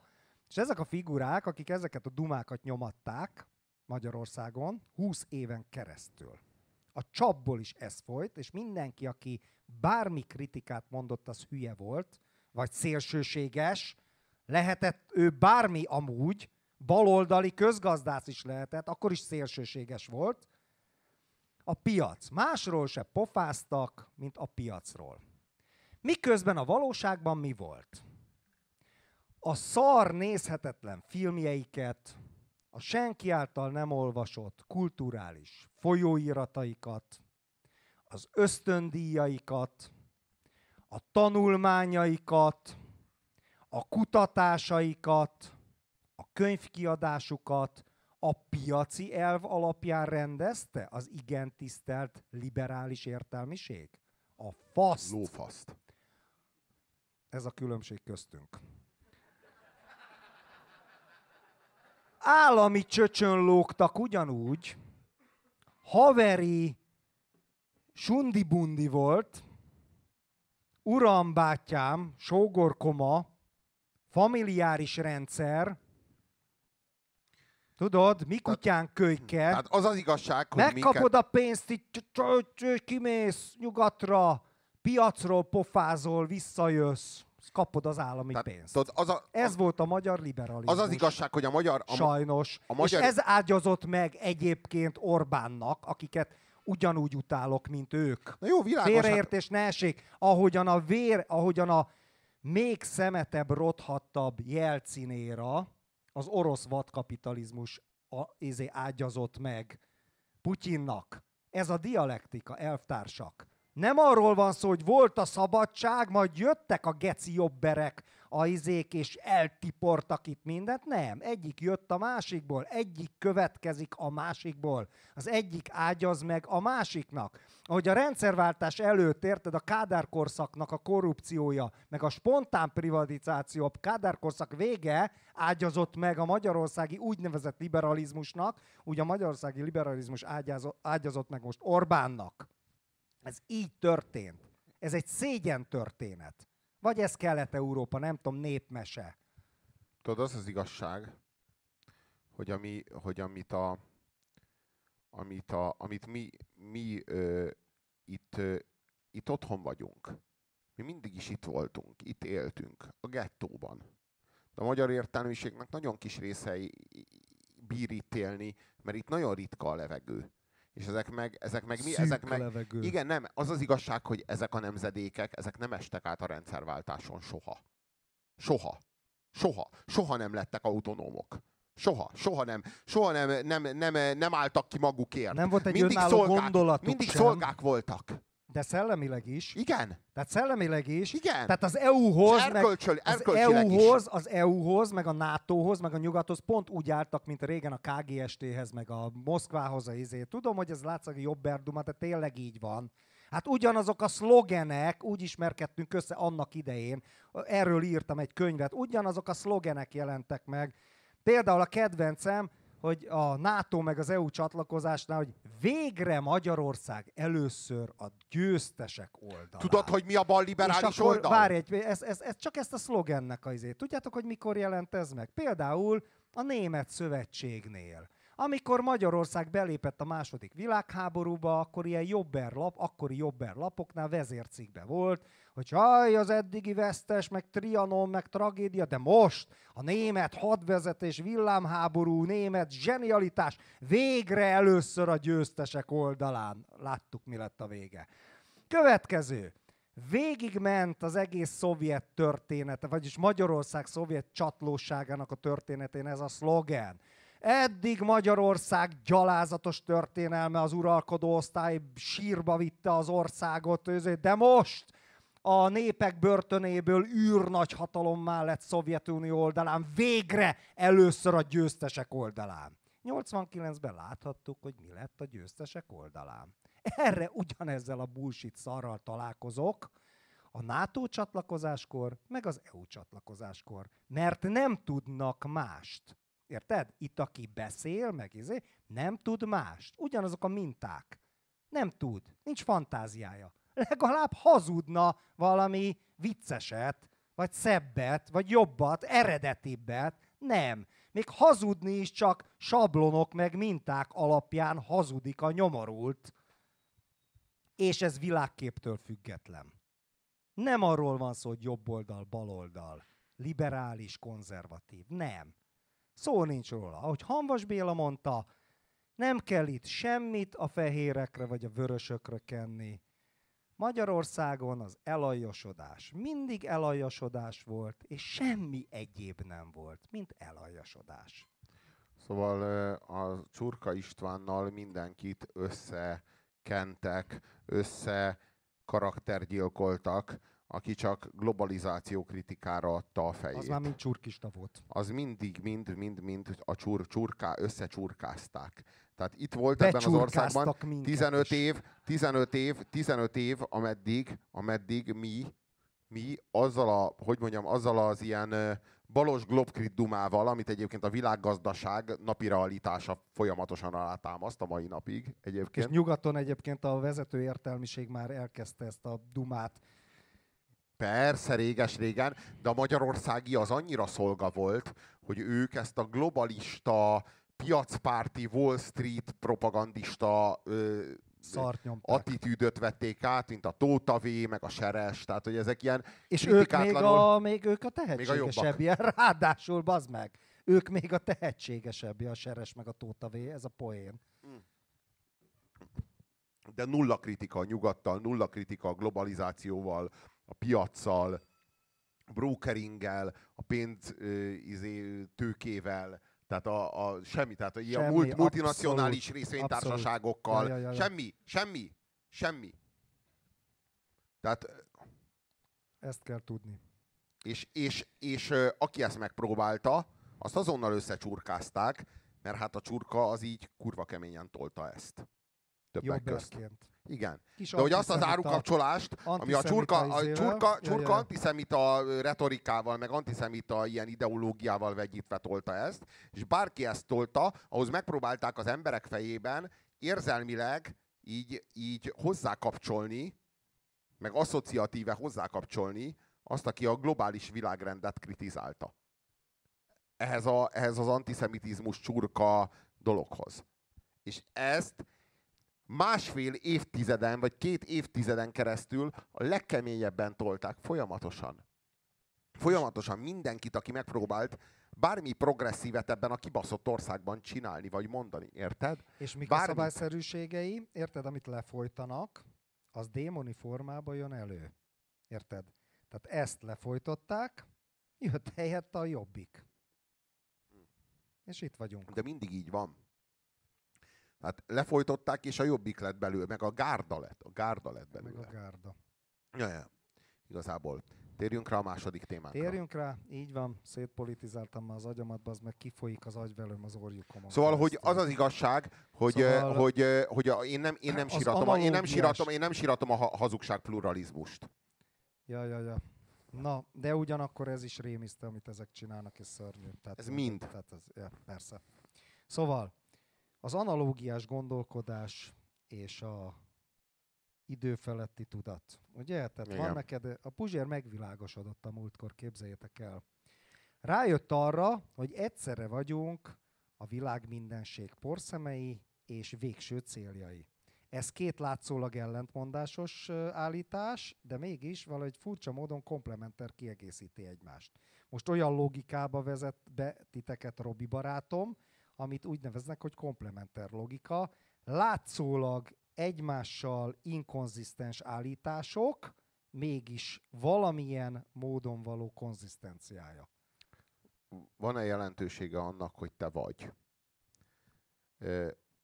és ezek a figurák, akik ezeket a dumákat nyomatták Magyarországon 20 éven keresztül. A csapból is ez folyt, és mindenki, aki bármi kritikát mondott, az hülye volt, vagy szélsőséges, lehetett ő bármi amúgy, baloldali közgazdász is lehetett, akkor is szélsőséges volt. A piac. Másról se pofáztak, mint a piacról. Miközben a valóságban mi volt? A szar nézhetetlen filmjeiket, a senki által nem olvasott kulturális folyóirataikat, az ösztöndíjaikat, a tanulmányaikat, a kutatásaikat, a könyvkiadásukat a piaci elv alapján rendezte az igen tisztelt liberális értelmiség? A faszt. Lófaszt. Ez a különbség köztünk. Állami csöcsön lógtak ugyanúgy, haveri sundi-bundi volt, uram, bátyám, sógorkoma, familiáris rendszer, Tudod, mi kutyán kölyke. Tehát az az igazság, hogy Megkapod minket... a pénzt, így kimész nyugatra, piacról pofázol, visszajössz, kapod az állami Tehát, pénzt. Tudod, az a, Ez volt a magyar liberalizmus. Az az igazság, hogy a magyar... A, Sajnos. A magyar... És ez ágyazott meg egyébként Orbánnak, akiket ugyanúgy utálok, mint ők. Na jó, világos. Félreértés ne esik. Ahogyan a vér, ahogyan a még szemetebb, rothattabb jelcinéra, az orosz vadkapitalizmus a, izé ágyazott meg Putyinnak. Ez a dialektika, elvtársak. Nem arról van szó, hogy volt a szabadság, majd jöttek a geci jobberek, a izék, és eltiportak itt mindent. Nem, egyik jött a másikból, egyik következik a másikból. Az egyik ágyaz meg a másiknak. Ahogy a rendszerváltás előtt, érted, a kádárkorszaknak a korrupciója, meg a spontán privatizáció, a kádárkorszak vége ágyazott meg a magyarországi úgynevezett liberalizmusnak, úgy a magyarországi liberalizmus ágyazott meg most Orbánnak. Ez így történt. Ez egy szégyen történet. Vagy ez Kelet-Európa, nem tudom, népmese. Tudod, az az igazság, hogy, ami, hogy amit, a, amit, a, amit mi, mi ö, itt, ö, itt otthon vagyunk. Mi mindig is itt voltunk, itt éltünk, a gettóban. De a magyar értelmiségnek nagyon kis részei bír itt élni, mert itt nagyon ritka a levegő. És ezek meg, ezek meg mi? ezek meg, levegő. Igen, nem, az az igazság, hogy ezek a nemzedékek, ezek nem estek át a rendszerváltáson soha. Soha. Soha. Soha nem lettek autonómok. Soha, soha nem, soha nem, nem, nem, nem álltak ki magukért. Nem volt egy mindig szolgák, gondolatuk Mindig sem. szolgák voltak. De szellemileg is. Igen. Tehát szellemileg is. Igen. Tehát az EU-hoz, erkölcsöl, meg, az EU-hoz, az EU-hoz, meg a NATO-hoz, meg a nyugathoz pont úgy álltak, mint régen a KGST-hez, meg a Moszkvához a izé. Tudom, hogy ez látszik jobb erduma, de tényleg így van. Hát ugyanazok a szlogenek, úgy ismerkedtünk össze annak idején, erről írtam egy könyvet, ugyanazok a szlogenek jelentek meg. Például a kedvencem, hogy a NATO meg az EU csatlakozásnál, hogy végre Magyarország először a győztesek oldalán. Tudod, hogy mi a bal liberális akkor, oldal? Várj egy, ez, ez, ez, csak ezt a szlogennek az izét. Tudjátok, hogy mikor jelent ez meg? Például a Német Szövetségnél. Amikor Magyarország belépett a második világháborúba, akkor ilyen jobber lap, akkori jobber lapoknál vezércikbe volt, hogy haj, az eddigi vesztes, meg Trianon, meg tragédia, de most a német hadvezetés, villámháború, német zsenialitás végre először a győztesek oldalán. Láttuk, mi lett a vége. Következő. Végigment az egész szovjet története, vagyis Magyarország szovjet csatlóságának a történetén ez a szlogen. Eddig Magyarország gyalázatos történelme, az uralkodó osztály sírba vitte az országot, de most a népek börtönéből űrnagy hatalommá lett Szovjetunió oldalán, végre először a győztesek oldalán. 89-ben láthattuk, hogy mi lett a győztesek oldalán. Erre ugyanezzel a bullshit szarral találkozok, a NATO csatlakozáskor, meg az EU csatlakozáskor. Mert nem tudnak mást. Érted? Itt aki beszél, meg izé, nem tud mást. Ugyanazok a minták. Nem tud. Nincs fantáziája. Legalább hazudna valami vicceset, vagy szebbet, vagy jobbat, eredetibbet. Nem. Még hazudni is csak sablonok meg minták alapján hazudik a nyomorult. És ez világképtől független. Nem arról van szó, hogy jobb oldal, bal oldal, liberális, konzervatív. Nem. Szó nincs róla. Ahogy Hanvas Béla mondta, nem kell itt semmit a fehérekre vagy a vörösökre kenni. Magyarországon az elajosodás mindig elajosodás volt, és semmi egyéb nem volt, mint elajosodás. Szóval a Csurka Istvánnal mindenkit összekentek, össze karaktergyilkoltak, aki csak globalizáció kritikára adta a fejét. Az már mind csurkista volt. Az mindig, mind, mind, mind a csur, csurká, összecsurkázták. Tehát itt volt ebben az országban 15 év, 15 év, 15 év, ameddig, ameddig mi, mi azzal a, hogy mondjam, azzal az ilyen balos globkrit dumával, amit egyébként a világgazdaság napi realitása folyamatosan alátámaszt a mai napig egyébként. És nyugaton egyébként a vezető értelmiség már elkezdte ezt a dumát Persze, réges-régen, de a magyarországi az annyira szolga volt, hogy ők ezt a globalista, piacpárti, Wall Street propagandista ö, attitűdöt vették át, mint a Tóta V, meg a Seres, tehát hogy ezek ilyen És ők még a, még ők a tehetségesebb, ilyen, ráadásul, bazd meg, ők még a tehetségesebb, a Seres meg a Tóta V, ez a poén. De nulla kritika a nyugattal, nulla kritika a globalizációval, a piaccal, a brokeringgel, a pénz izé, tőkével, tehát a, a semmi, tehát a, semmi, a multi, multinacionális részvénytársaságokkal, ja, ja, ja, semmi, semmi, semmi. Tehát... Ezt kell tudni. És, és, és, aki ezt megpróbálta, azt azonnal összecsurkázták, mert hát a csurka az így kurva keményen tolta ezt. Többek közt. Igen. Kis De hogy azt az árukapcsolást, ami a csurka, a csurka, csurka ja, antiszemita retorikával, meg antiszemita ilyen ideológiával vegyítve tolta ezt, és bárki ezt tolta, ahhoz megpróbálták az emberek fejében érzelmileg így, így hozzákapcsolni, meg asszociatíve hozzákapcsolni azt, aki a globális világrendet kritizálta. Ehhez, a, ehhez az antiszemitizmus csurka dologhoz. És ezt másfél évtizeden, vagy két évtizeden keresztül a legkeményebben tolták folyamatosan. Folyamatosan mindenkit, aki megpróbált bármi progresszívet ebben a kibaszott országban csinálni, vagy mondani, érted? És mik Bármit. a szabályszerűségei, érted, amit lefolytanak, az démoni formában jön elő. Érted? Tehát ezt lefolytották, jött helyette a jobbik. És itt vagyunk. De mindig így van. Hát lefolytották, és a jobbik lett belőle, meg a gárda lett. A gárda lett belőle. Meg a gárda. Ja, ja. Igazából. Térjünk rá a második témánkra. Térjünk rá, így van, szétpolitizáltam már az agyamat, az meg kifolyik az agyvelőm az orjukomon. Szóval, hogy az az igazság, hogy, szóval, hogy, hogy, hogy én nem, én nem síratom, én nem síratom, én nem síratom a hazugság pluralizmust. Ja, ja, ja. Na, de ugyanakkor ez is rémisztő, amit ezek csinálnak, és szörnyű. Tehát, ez mind. Tehát ez, ja, persze. Szóval, az analógiás gondolkodás és a időfeletti tudat. Ugye? Tehát Igen. van neked, a Puzsér megvilágosodott a múltkor, képzeljétek el. Rájött arra, hogy egyszerre vagyunk a világ mindenség porszemei és végső céljai. Ez két látszólag ellentmondásos állítás, de mégis valahogy furcsa módon komplementer kiegészíti egymást. Most olyan logikába vezet be titeket Robi barátom, amit úgy neveznek, hogy komplementer logika. Látszólag egymással inkonzisztens állítások, mégis valamilyen módon való konzisztenciája. Van-e jelentősége annak, hogy te vagy?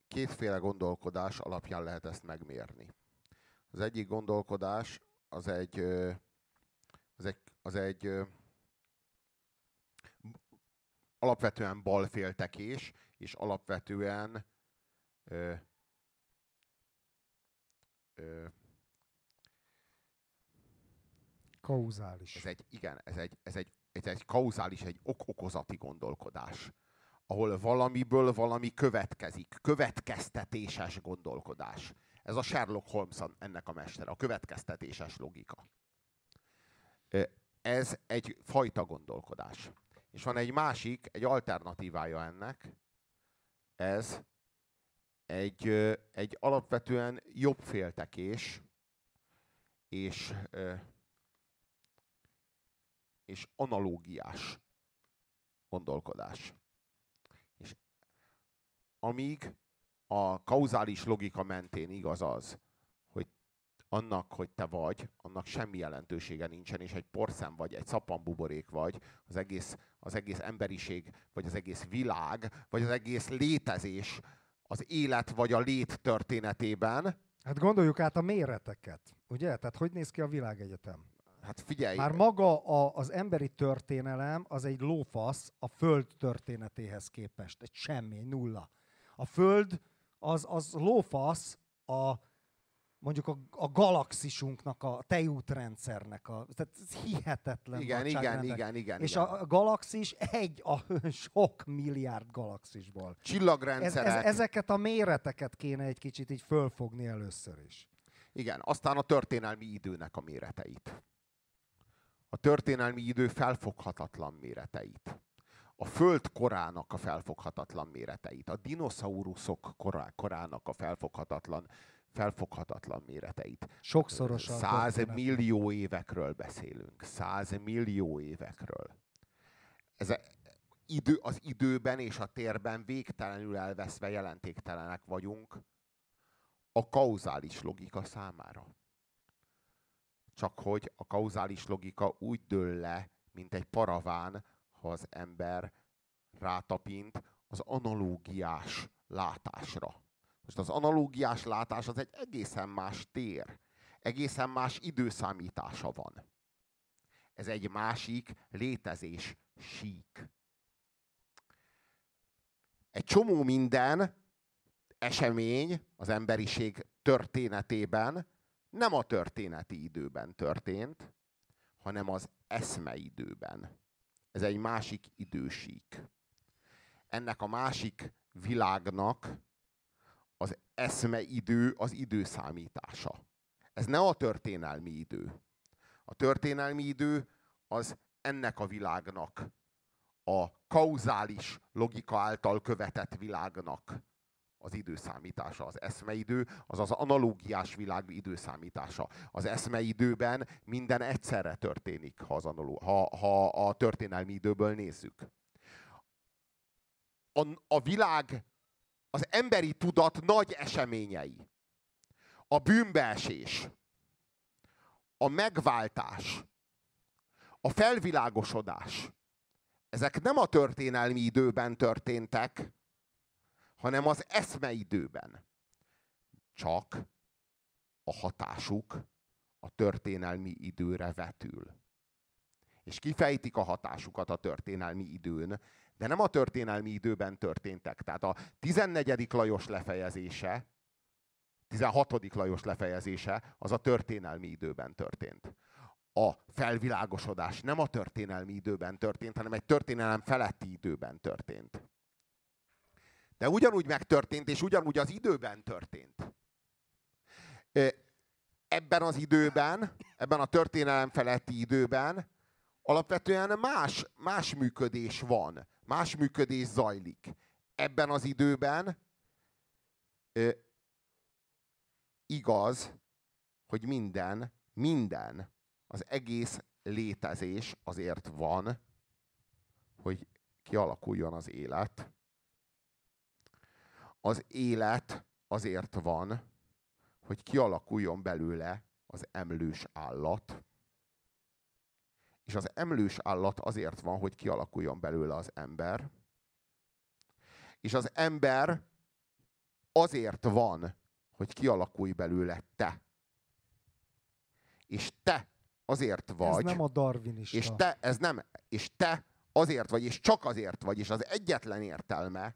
Kétféle gondolkodás alapján lehet ezt megmérni. Az egyik gondolkodás az egy, az egy, az egy alapvetően balféltekés, és alapvetően kauzális. Ez egy, igen, ez egy, ez egy, ez egy kauzális, egy ok-okozati gondolkodás, ahol valamiből valami következik, következtetéses gondolkodás. Ez a Sherlock Holmes ennek a mestere, a következtetéses logika. Ez egy fajta gondolkodás. És van egy másik, egy alternatívája ennek, ez egy, egy alapvetően jobb féltekés és, és analógiás gondolkodás. És amíg a kauzális logika mentén igaz az, annak, hogy te vagy, annak semmi jelentősége nincsen, és egy porszem vagy, egy szappanbuborék vagy, az egész, az egész emberiség, vagy az egész világ, vagy az egész létezés az élet vagy a lét történetében. Hát gondoljuk át a méreteket, ugye? Tehát hogy néz ki a világegyetem? Hát figyelj! Már maga a, az emberi történelem az egy lófasz a Föld történetéhez képest. Egy semmi, nulla. A Föld az, az lófasz a mondjuk a, a galaxisunknak, a tejútrendszernek, a, tehát ez hihetetlen Igen, igen, igen, igen. És igen. a galaxis egy a sok milliárd galaxisból. Csillagrendszerek. Ez, ez, ezeket a méreteket kéne egy kicsit így fölfogni először is. Igen, aztán a történelmi időnek a méreteit. A történelmi idő felfoghatatlan méreteit. A föld korának a felfoghatatlan méreteit. A dinoszauruszok korá, korának a felfoghatatlan felfoghatatlan méreteit. Sokszorosan. Száz millió évekről beszélünk. Száz millió évekről. Ez idő, az időben és a térben végtelenül elveszve jelentéktelenek vagyunk a kauzális logika számára. Csak hogy a kauzális logika úgy dől le, mint egy paraván, ha az ember rátapint az analógiás látásra. Most az analógiás látás az egy egészen más tér. Egészen más időszámítása van. Ez egy másik létezés sík. Egy csomó minden esemény az emberiség történetében nem a történeti időben történt, hanem az eszmeidőben. Ez egy másik idősík. Ennek a másik világnak eszmeidő az időszámítása. Ez ne a történelmi idő. A történelmi idő az ennek a világnak, a kauzális logika által követett világnak az időszámítása. Az eszmeidő az az analógiás világ időszámítása. Az eszmeidőben minden egyszerre történik, ha, az analó, ha, ha a történelmi időből nézzük. a, a világ, az emberi tudat nagy eseményei. A bűnbeesés, a megváltás, a felvilágosodás, ezek nem a történelmi időben történtek, hanem az eszmeidőben. Csak a hatásuk a történelmi időre vetül. És kifejtik a hatásukat a történelmi időn, de nem a történelmi időben történtek. Tehát a 14. Lajos lefejezése, 16. Lajos lefejezése, az a történelmi időben történt. A felvilágosodás nem a történelmi időben történt, hanem egy történelem feletti időben történt. De ugyanúgy megtörtént, és ugyanúgy az időben történt. Ebben az időben, ebben a történelem feletti időben alapvetően más, más működés van, más működés zajlik. Ebben az időben ö, igaz, hogy minden, minden, az egész létezés azért van, hogy kialakuljon az élet. Az élet azért van, hogy kialakuljon belőle az emlős állat. És az emlős állat azért van, hogy kialakuljon belőle az ember. És az ember azért van, hogy kialakulj belőle te. És te azért vagy. Ez nem a darwinista. És te, ez nem, és te azért vagy, és csak azért vagy, és az egyetlen értelme,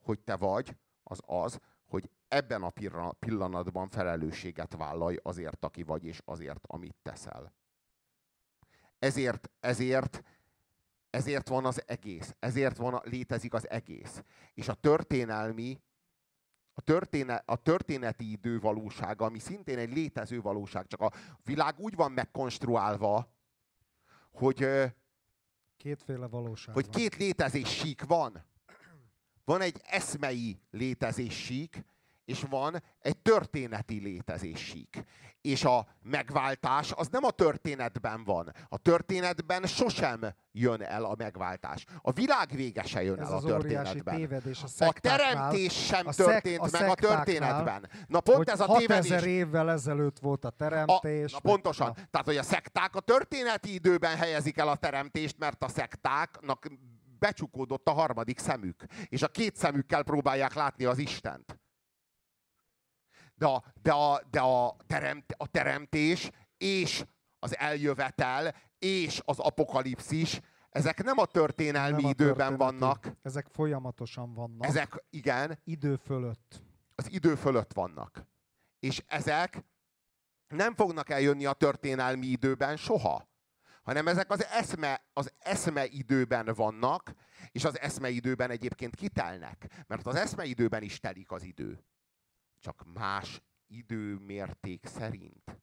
hogy te vagy, az az, hogy ebben a pillanatban felelősséget vállalj azért, aki vagy, és azért, amit teszel. Ezért, ezért, ezért van az egész. Ezért van, létezik az egész. És a történelmi, a, történe, a történeti idő valósága, ami szintén egy létező valóság, csak a világ úgy van megkonstruálva, hogy kétféle valóság hogy két létezés sík van. Van egy eszmei létezés sík, és van egy történeti létezésig. És a megváltás az nem a történetben van. A történetben sosem jön el a megváltás. A világ vége se jön Ez el a történetben. Tévedés a, a teremtés sem a szek, történt a meg a történetben. Na pont ez a tévedés. 6000 évvel ezelőtt volt a teremtés. A, na pontosan. A... Tehát, hogy a szekták a történeti időben helyezik el a teremtést, mert a szektáknak becsukódott a harmadik szemük. És a két szemükkel próbálják látni az Istent. De a, de a, de a, teremt, a teremtés és az eljövetel és az apokalipszis, ezek nem a történelmi nem a időben történeti. vannak. Ezek folyamatosan vannak. Ezek, igen. Idő fölött. Az idő fölött vannak. És ezek nem fognak eljönni a történelmi időben soha hanem ezek az eszme, az eszme időben vannak, és az eszme időben egyébként kitelnek, mert az eszme időben is telik az idő csak más időmérték szerint.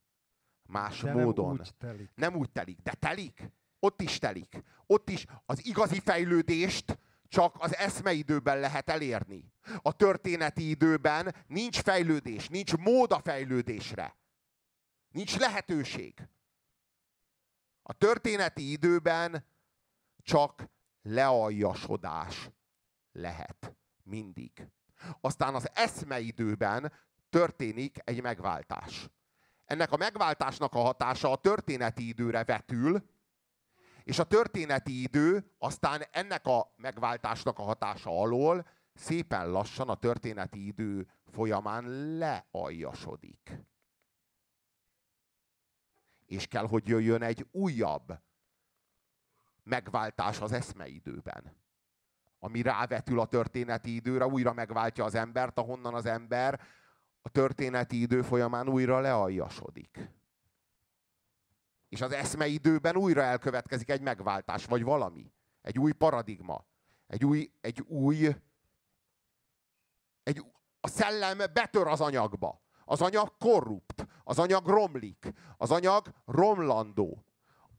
Más de módon. Nem úgy, telik. nem úgy telik, de telik. Ott is telik. Ott is az igazi fejlődést csak az eszmeidőben lehet elérni. A történeti időben nincs fejlődés, nincs mód a fejlődésre. Nincs lehetőség. A történeti időben csak lealjasodás lehet. Mindig. Aztán az eszmeidőben történik egy megváltás. Ennek a megváltásnak a hatása a történeti időre vetül, és a történeti idő aztán ennek a megváltásnak a hatása alól szépen lassan a történeti idő folyamán lealjasodik. És kell, hogy jöjjön egy újabb megváltás az eszmeidőben ami rávetül a történeti időre, újra megváltja az embert, ahonnan az ember a történeti idő folyamán újra lealjasodik. És az eszmeidőben újra elkövetkezik egy megváltás, vagy valami. Egy új paradigma. Egy új, egy új, egy, a szellem betör az anyagba. Az anyag korrupt, az anyag romlik, az anyag romlandó.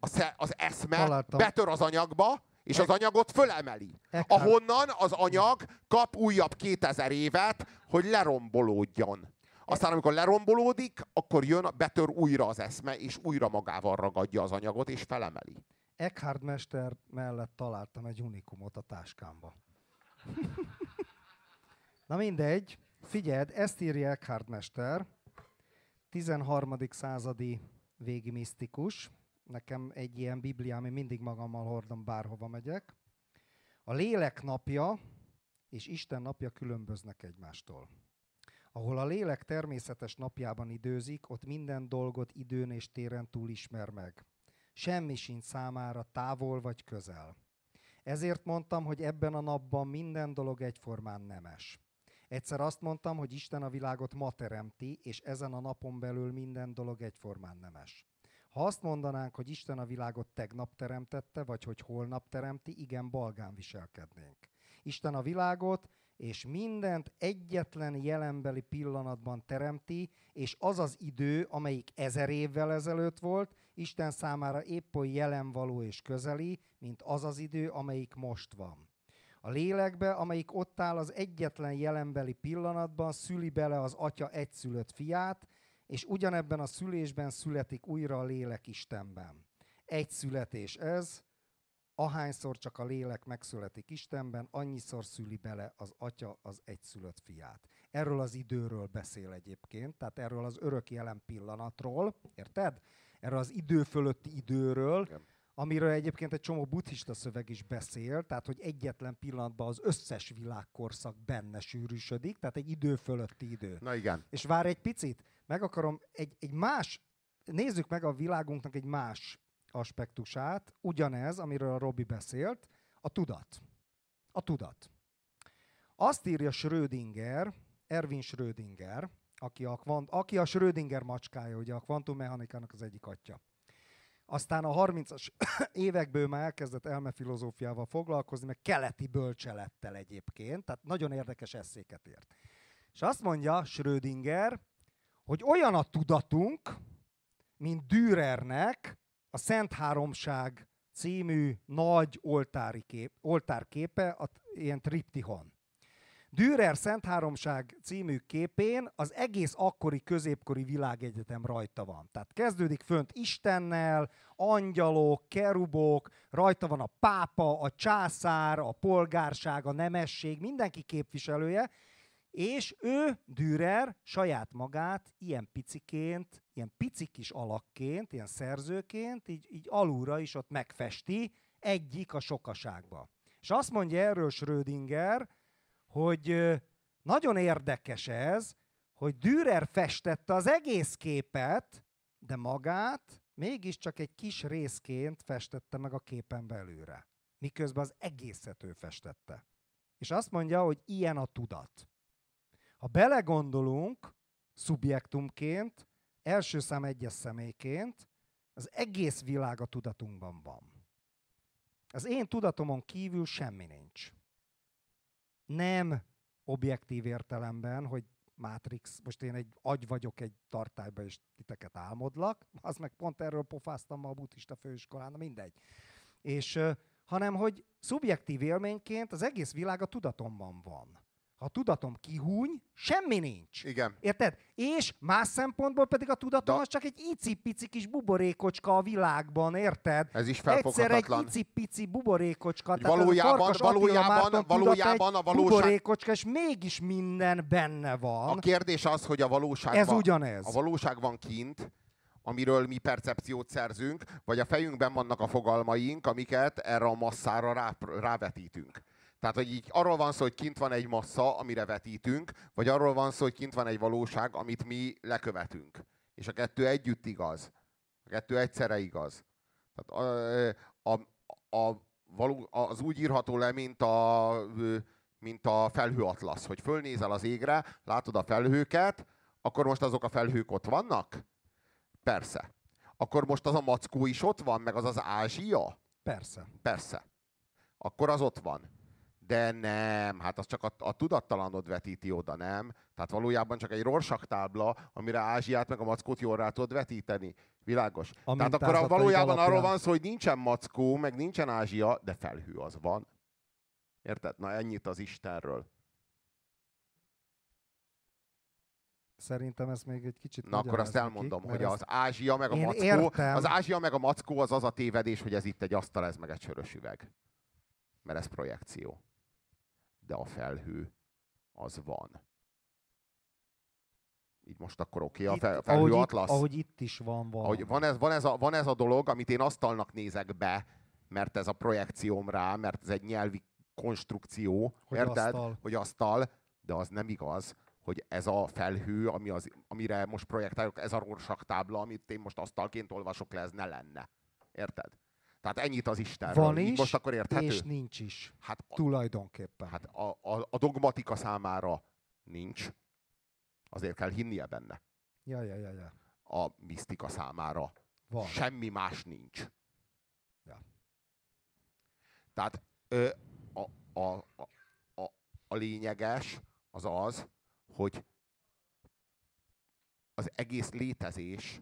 A sze, az eszme Találtam. betör az anyagba, és az anyagot fölemeli. Eckhart. Ahonnan az anyag kap újabb 2000 évet, hogy lerombolódjon. Aztán, amikor lerombolódik, akkor jön, betör újra az eszme, és újra magával ragadja az anyagot, és felemeli. Eckhart mester mellett találtam egy unikumot a táskámba. Na mindegy, figyeld, ezt írja Eckhart Mester, 13. századi végi misztikus. Nekem egy ilyen bibliám, én mindig magammal hordom, bárhova megyek. A lélek napja és Isten napja különböznek egymástól. Ahol a lélek természetes napjában időzik, ott minden dolgot időn és téren túl ismer meg. Semmi sincs számára távol vagy közel. Ezért mondtam, hogy ebben a napban minden dolog egyformán nemes. Egyszer azt mondtam, hogy Isten a világot ma teremti, és ezen a napon belül minden dolog egyformán nemes. Ha azt mondanánk, hogy Isten a világot tegnap teremtette, vagy hogy holnap teremti, igen, balgán viselkednénk. Isten a világot és mindent egyetlen jelenbeli pillanatban teremti, és az az idő, amelyik ezer évvel ezelőtt volt, Isten számára épp oly jelen való és közeli, mint az az idő, amelyik most van. A lélekbe, amelyik ott áll az egyetlen jelenbeli pillanatban, szüli bele az atya egyszülött fiát, és ugyanebben a szülésben születik újra a lélek Istenben. Egy születés ez, ahányszor csak a lélek megszületik Istenben, annyiszor szüli bele az atya az egyszülött fiát. Erről az időről beszél egyébként, tehát erről az örök jelen pillanatról, érted? Erről az idő fölötti időről, Igen. Amiről egyébként egy csomó buddhista szöveg is beszél, tehát hogy egyetlen pillanatban az összes világkorszak benne sűrűsödik, tehát egy idő fölötti idő. Na igen. És vár egy picit, meg akarom egy, egy más, nézzük meg a világunknak egy más aspektusát, ugyanez, amiről a Robi beszélt, a tudat. A tudat. Azt írja Schrödinger, Erwin Schrödinger, aki a, kvant, aki a Schrödinger macskája, ugye a kvantummechanikának az egyik atya. Aztán a 30-as évekből már elkezdett elmefilozófiával foglalkozni, meg keleti bölcselettel egyébként, tehát nagyon érdekes eszéket ért. És azt mondja Schrödinger, hogy olyan a tudatunk, mint Dürernek, a Szent Háromság című nagy oltári kép, oltárképe, a, ilyen triptihon. Dürer Szent Háromság című képén az egész akkori középkori világegyetem rajta van. Tehát kezdődik fönt Istennel, angyalok, kerubok, rajta van a pápa, a császár, a polgárság, a nemesség, mindenki képviselője, és ő, Dürer, saját magát ilyen piciként, ilyen pici kis alakként, ilyen szerzőként, így, így alulra is ott megfesti, egyik a sokaságba. És azt mondja erről Schrödinger, hogy nagyon érdekes ez, hogy Dürer festette az egész képet, de magát mégiscsak egy kis részként festette meg a képen belőle. Miközben az egészet ő festette. És azt mondja, hogy ilyen a tudat. Ha belegondolunk szubjektumként, első szám egyes személyként, az egész világ a tudatunkban van. Az én tudatomon kívül semmi nincs. Nem objektív értelemben, hogy Matrix, most én egy agy vagyok egy tartályba, és titeket álmodlak, az meg pont erről pofáztam ma a buddhista főiskolán, mindegy. És, hanem, hogy szubjektív élményként az egész világ a tudatomban van. Ha a tudatom kihúny, semmi nincs. Igen. Érted? És más szempontból pedig a tudatom da. az csak egy icipici kis buborékocska a világban, érted? Ez is. Egyszer egy icipici buborékocska. Valójában, valójában, valójában a valóság... Buborékocska, és mégis minden benne van. A kérdés az, hogy a valóság Ez van, ugyanez. A valóság van kint, amiről mi percepciót szerzünk, vagy a fejünkben vannak a fogalmaink, amiket erre a masszára rá, rávetítünk. Tehát, hogy így arról van szó, hogy kint van egy massza, amire vetítünk, vagy arról van szó, hogy kint van egy valóság, amit mi lekövetünk. És a kettő együtt igaz. A kettő egyszerre igaz. Tehát a, a, a, való, az úgy írható le, mint a, mint a felhőatlasz, hogy fölnézel az égre, látod a felhőket, akkor most azok a felhők ott vannak? Persze. Akkor most az a mackó is ott van, meg az az Ázsia? Persze. Persze. Akkor az ott van. De nem, hát az csak a, a tudattalanod vetíti oda, nem? Tehát valójában csak egy Rorschach tábla, amire Ázsiát meg a mackót jól rá tudod vetíteni. Világos. A Tehát akkor a, valójában alapján... arról van szó, hogy nincsen mackó, meg nincsen Ázsia, de felhő az van. Érted? Na ennyit az Istenről. Szerintem ez még egy kicsit Na akkor azt elmondom, ki, hogy az Ázsia meg a mackó, értem. az Ázsia meg a mackó az az a tévedés, hogy ez itt egy asztal, ez meg egy sörös üveg. Mert ez projekció de a felhő az van. Így most akkor oké, okay, a fel, felhő ahogy atlasz. Itt, ahogy itt is van van. Ahogy van, ez, van, ez a, van ez a dolog, amit én asztalnak nézek be, mert ez a projekcióm rá, mert ez egy nyelvi konstrukció, hogy érted? Asztal. Hogy asztal, de az nem igaz, hogy ez a felhő, ami az, amire most projektálok, ez a Rorschach tábla, amit én most asztalként olvasok le, ez ne lenne. Érted? Tehát ennyit az Istenről. Van is, most akkor érthető? és nincs is. Hát a, tulajdonképpen. Hát a, a, a dogmatika számára nincs, azért kell hinnie benne. Ja, ja, ja, ja. A misztika számára Van. semmi más nincs. Ja. Tehát ö, a, a, a, a, a lényeges az az, hogy az egész létezés,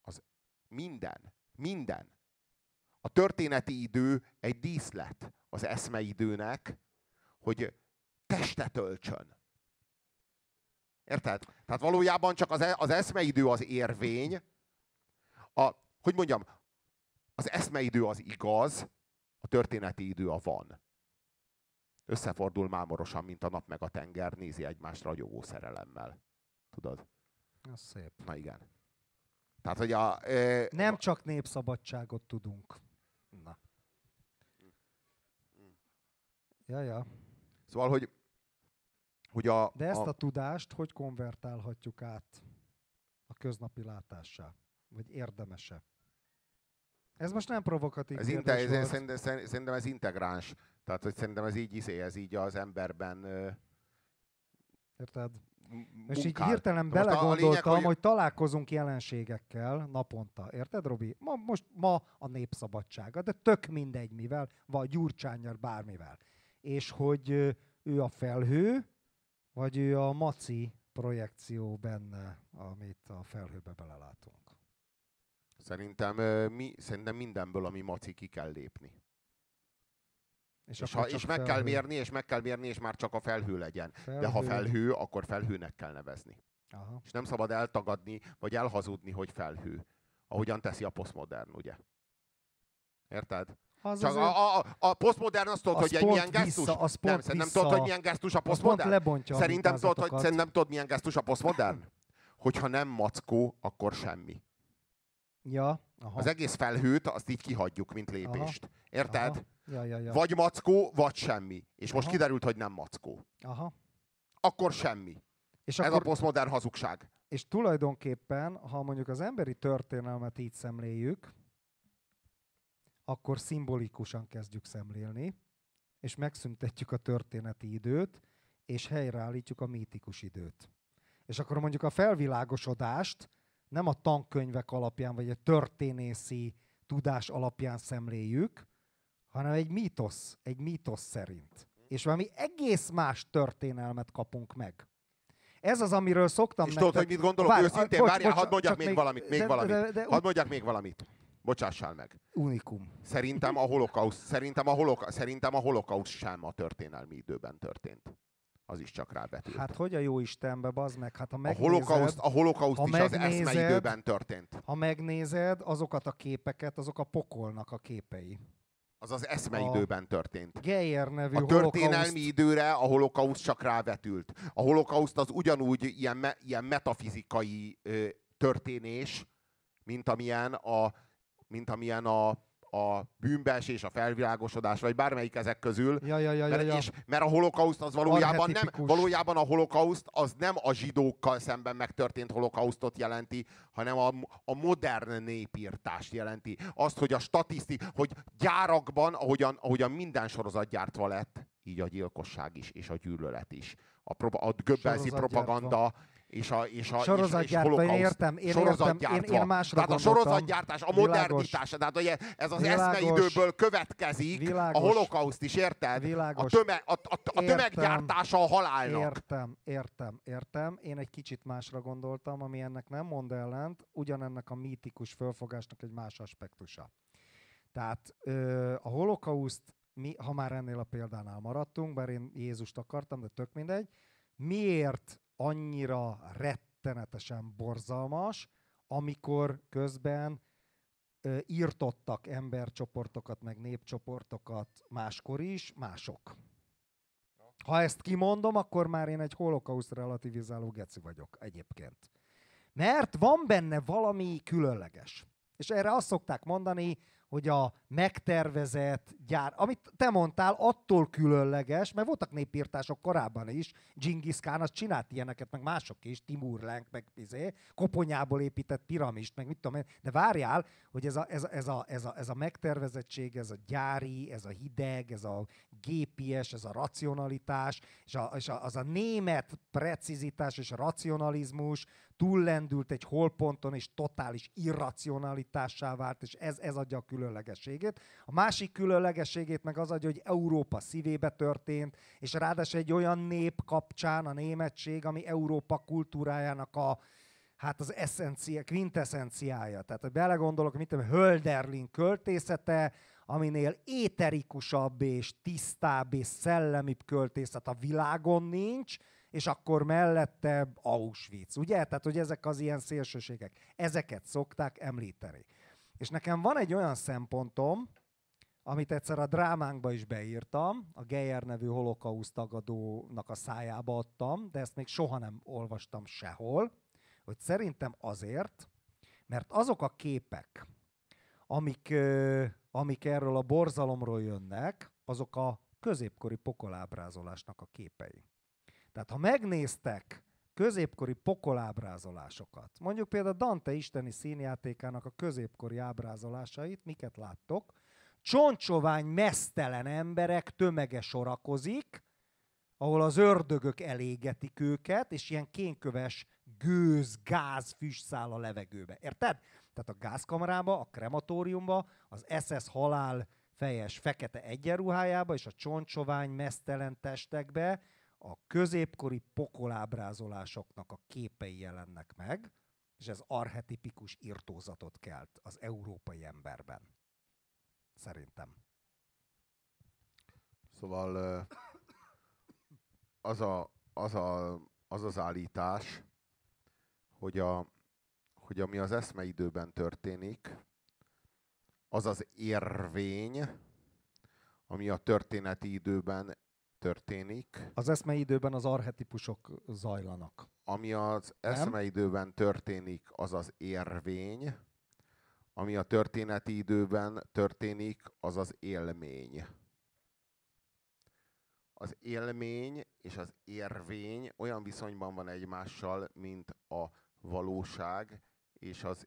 az minden, minden. A történeti idő egy díszlet az eszmeidőnek, hogy testet öltsön. Érted? Tehát valójában csak az, e, az eszmeidő az érvény, a, hogy mondjam, az eszmeidő az igaz, a történeti idő a van. Összefordul mámorosan, mint a nap meg a tenger, nézi egymást ragyogó szerelemmel. Tudod? Az szép. Na igen. Tehát, hogy a... E, Nem csak népszabadságot tudunk. Na. Ja, ja. Szóval, hogy, hogy a... De ezt a, a tudást hogy konvertálhatjuk át a köznapi látássá? Vagy érdemese? Ez most nem provokatív ez inte, ez, szerintem, szerintem ez integráns. Tehát, hogy szerintem ez így izé, ez így az emberben... Érted? Munkál. És így hirtelen belegondoltam, a lényeg, hogy... hogy találkozunk jelenségekkel naponta. Érted, Robi? Ma, most ma a népszabadsága, de tök mindegy mivel, vagy gyurcsányjal, bármivel. És hogy ő a felhő, vagy ő a maci projekció benne, amit a felhőbe belelátunk. Szerintem, mi, szerintem mindenből, ami maci, ki kell lépni. És, és, ha, és meg felhő. kell mérni, és meg kell mérni, és már csak a felhő legyen. Felhő. De ha felhő, akkor felhőnek kell nevezni. Aha. És nem szabad eltagadni, vagy elhazudni, hogy felhő. Ahogyan teszi a posztmodern, ugye? Érted? Az Csak a, a, a posztmodern azt tudod, hogy egy milyen gesztus. Vissza, az nem, nem tudod, hogy milyen gesztus a posztmodern? Szerintem tudod, hogy, szerintem tudod, milyen gesztus a posztmodern? Hogyha nem mackó, akkor semmi. Ja, aha. Az egész felhőt, azt így kihagyjuk, mint lépést. Aha. Érted? Aha. Ja, ja, ja. Vagy mackó, vagy semmi. És most Aha. kiderült, hogy nem mackó. Aha. Akkor semmi. És Ez akkor, a posztmodern hazugság. És tulajdonképpen, ha mondjuk az emberi történelmet így szemléljük, akkor szimbolikusan kezdjük szemlélni, és megszüntetjük a történeti időt, és helyreállítjuk a mítikus időt. És akkor mondjuk a felvilágosodást nem a tankönyvek alapján, vagy a történészi tudás alapján szemléljük, hanem egy mítosz, egy mítosz szerint. És valami egész más történelmet kapunk meg. Ez az, amiről szoktam És tudod, hogy mit gondolok Vár, őszintén? Bocs, Várjál, hadd mondjak még, még valamit. Még de, valamit. De, hadd mondjak még valamit. Bocsássál meg. Unikum. Szerintem a holokauszt, szerintem a, holoka, szerintem a holokauszt sem a történelmi időben történt az is csak rábetült. Hát hogy a jó Istenbe, bazd meg? Hát ha megnézed, a holokauszt, a holokauszt is megnézed, az eszmeidőben történt. Ha megnézed azokat a képeket, azok a pokolnak a képei. Az az eszmeidőben történt. Geyer nevű A történelmi holokauszt... időre a holokauszt csak rávetült. A holokauszt az ugyanúgy ilyen, me, ilyen metafizikai ö, történés, mint amilyen a, mint amilyen a a bűnbeesés, a felvilágosodás, vagy bármelyik ezek közül. Ja, ja, ja, mert, ja, ja. És, mert a holokauszt az valójában nem, valójában a holokauszt az nem a zsidókkal szemben megtörtént holokausztot jelenti, hanem a, a modern népírtást jelenti. Azt, hogy a statiszti, hogy gyárakban, ahogyan, ahogyan minden sorozat gyártva lett, így a gyilkosság is, és a gyűlölet is. A, pro, a göbbelzi propaganda, és a, és a, sorozatgyártva, én értem, én értem, én, én másra Tehát a sorozatgyártás, a modernitás, tehát ugye ez az világos, eszmeidőből következik, világos, a holokauszt is, érted? Világos, a, töme, a, a, a tömeggyártása a halálnak. Értem, értem, értem. Én egy kicsit másra gondoltam, ami ennek nem mond ellent, ugyanennek a mítikus fölfogásnak egy más aspektusa. Tehát ö, a holokauszt, mi, ha már ennél a példánál maradtunk, bár én Jézust akartam, de tök mindegy, miért annyira rettenetesen borzalmas, amikor közben ö, írtottak embercsoportokat, meg népcsoportokat máskor is, mások. Ha ezt kimondom, akkor már én egy holokauszt relativizáló geci vagyok egyébként. Mert van benne valami különleges. És erre azt szokták mondani, hogy a megtervezett gyár, amit te mondtál, attól különleges, mert voltak népírtások korábban is, Genghis Khan az csinált ilyeneket, meg mások is, Timur Lenk, meg izé, koponyából épített piramist, meg mit tudom én, de várjál, hogy ez a, ez, a, ez, a, ez, a, ez a megtervezettség, ez a gyári, ez a hideg, ez a gépies, ez a racionalitás, és, a, és a, az a német precizitás és a racionalizmus, túllendült egy holponton, és totális irracionalitássá vált, és ez, ez adja a különlegességét. A másik különlegességét meg az adja, hogy Európa szívébe történt, és ráadásul egy olyan nép kapcsán a németség, ami Európa kultúrájának a, hát az eszencia, quintessenciája. Tehát, hogy belegondolok, mint a Hölderlin költészete, aminél éterikusabb és tisztább és szellemibb költészet a világon nincs, és akkor mellette Auschwitz, ugye? Tehát, hogy ezek az ilyen szélsőségek. Ezeket szokták említeni. És nekem van egy olyan szempontom, amit egyszer a drámánkba is beírtam, a Geyer nevű holokauszt tagadónak a szájába adtam, de ezt még soha nem olvastam sehol, hogy szerintem azért, mert azok a képek, amik, amik erről a borzalomról jönnek, azok a középkori pokolábrázolásnak a képei. Tehát ha megnéztek középkori pokolábrázolásokat, mondjuk például Dante isteni színjátékának a középkori ábrázolásait, miket láttok, csontsovány, mesztelen emberek tömege sorakozik, ahol az ördögök elégetik őket, és ilyen kénköves gőz, gáz, füst száll a levegőbe. Érted? Tehát a gázkamerába, a krematóriumba, az SS halál fejes fekete egyenruhájába és a csontsovány, mesztelen testekbe a középkori pokolábrázolásoknak a képei jelennek meg, és ez arhetipikus irtózatot kelt az európai emberben. Szerintem. Szóval az, a, az, a, az az állítás, hogy, a, hogy ami az eszmeidőben történik, az az érvény, ami a történeti időben történik. Az eszmeidőben az arhetipusok zajlanak. Ami az eszmeidőben történik, az az érvény. Ami a történeti időben történik, az az élmény. Az élmény és az érvény olyan viszonyban van egymással, mint a valóság és az,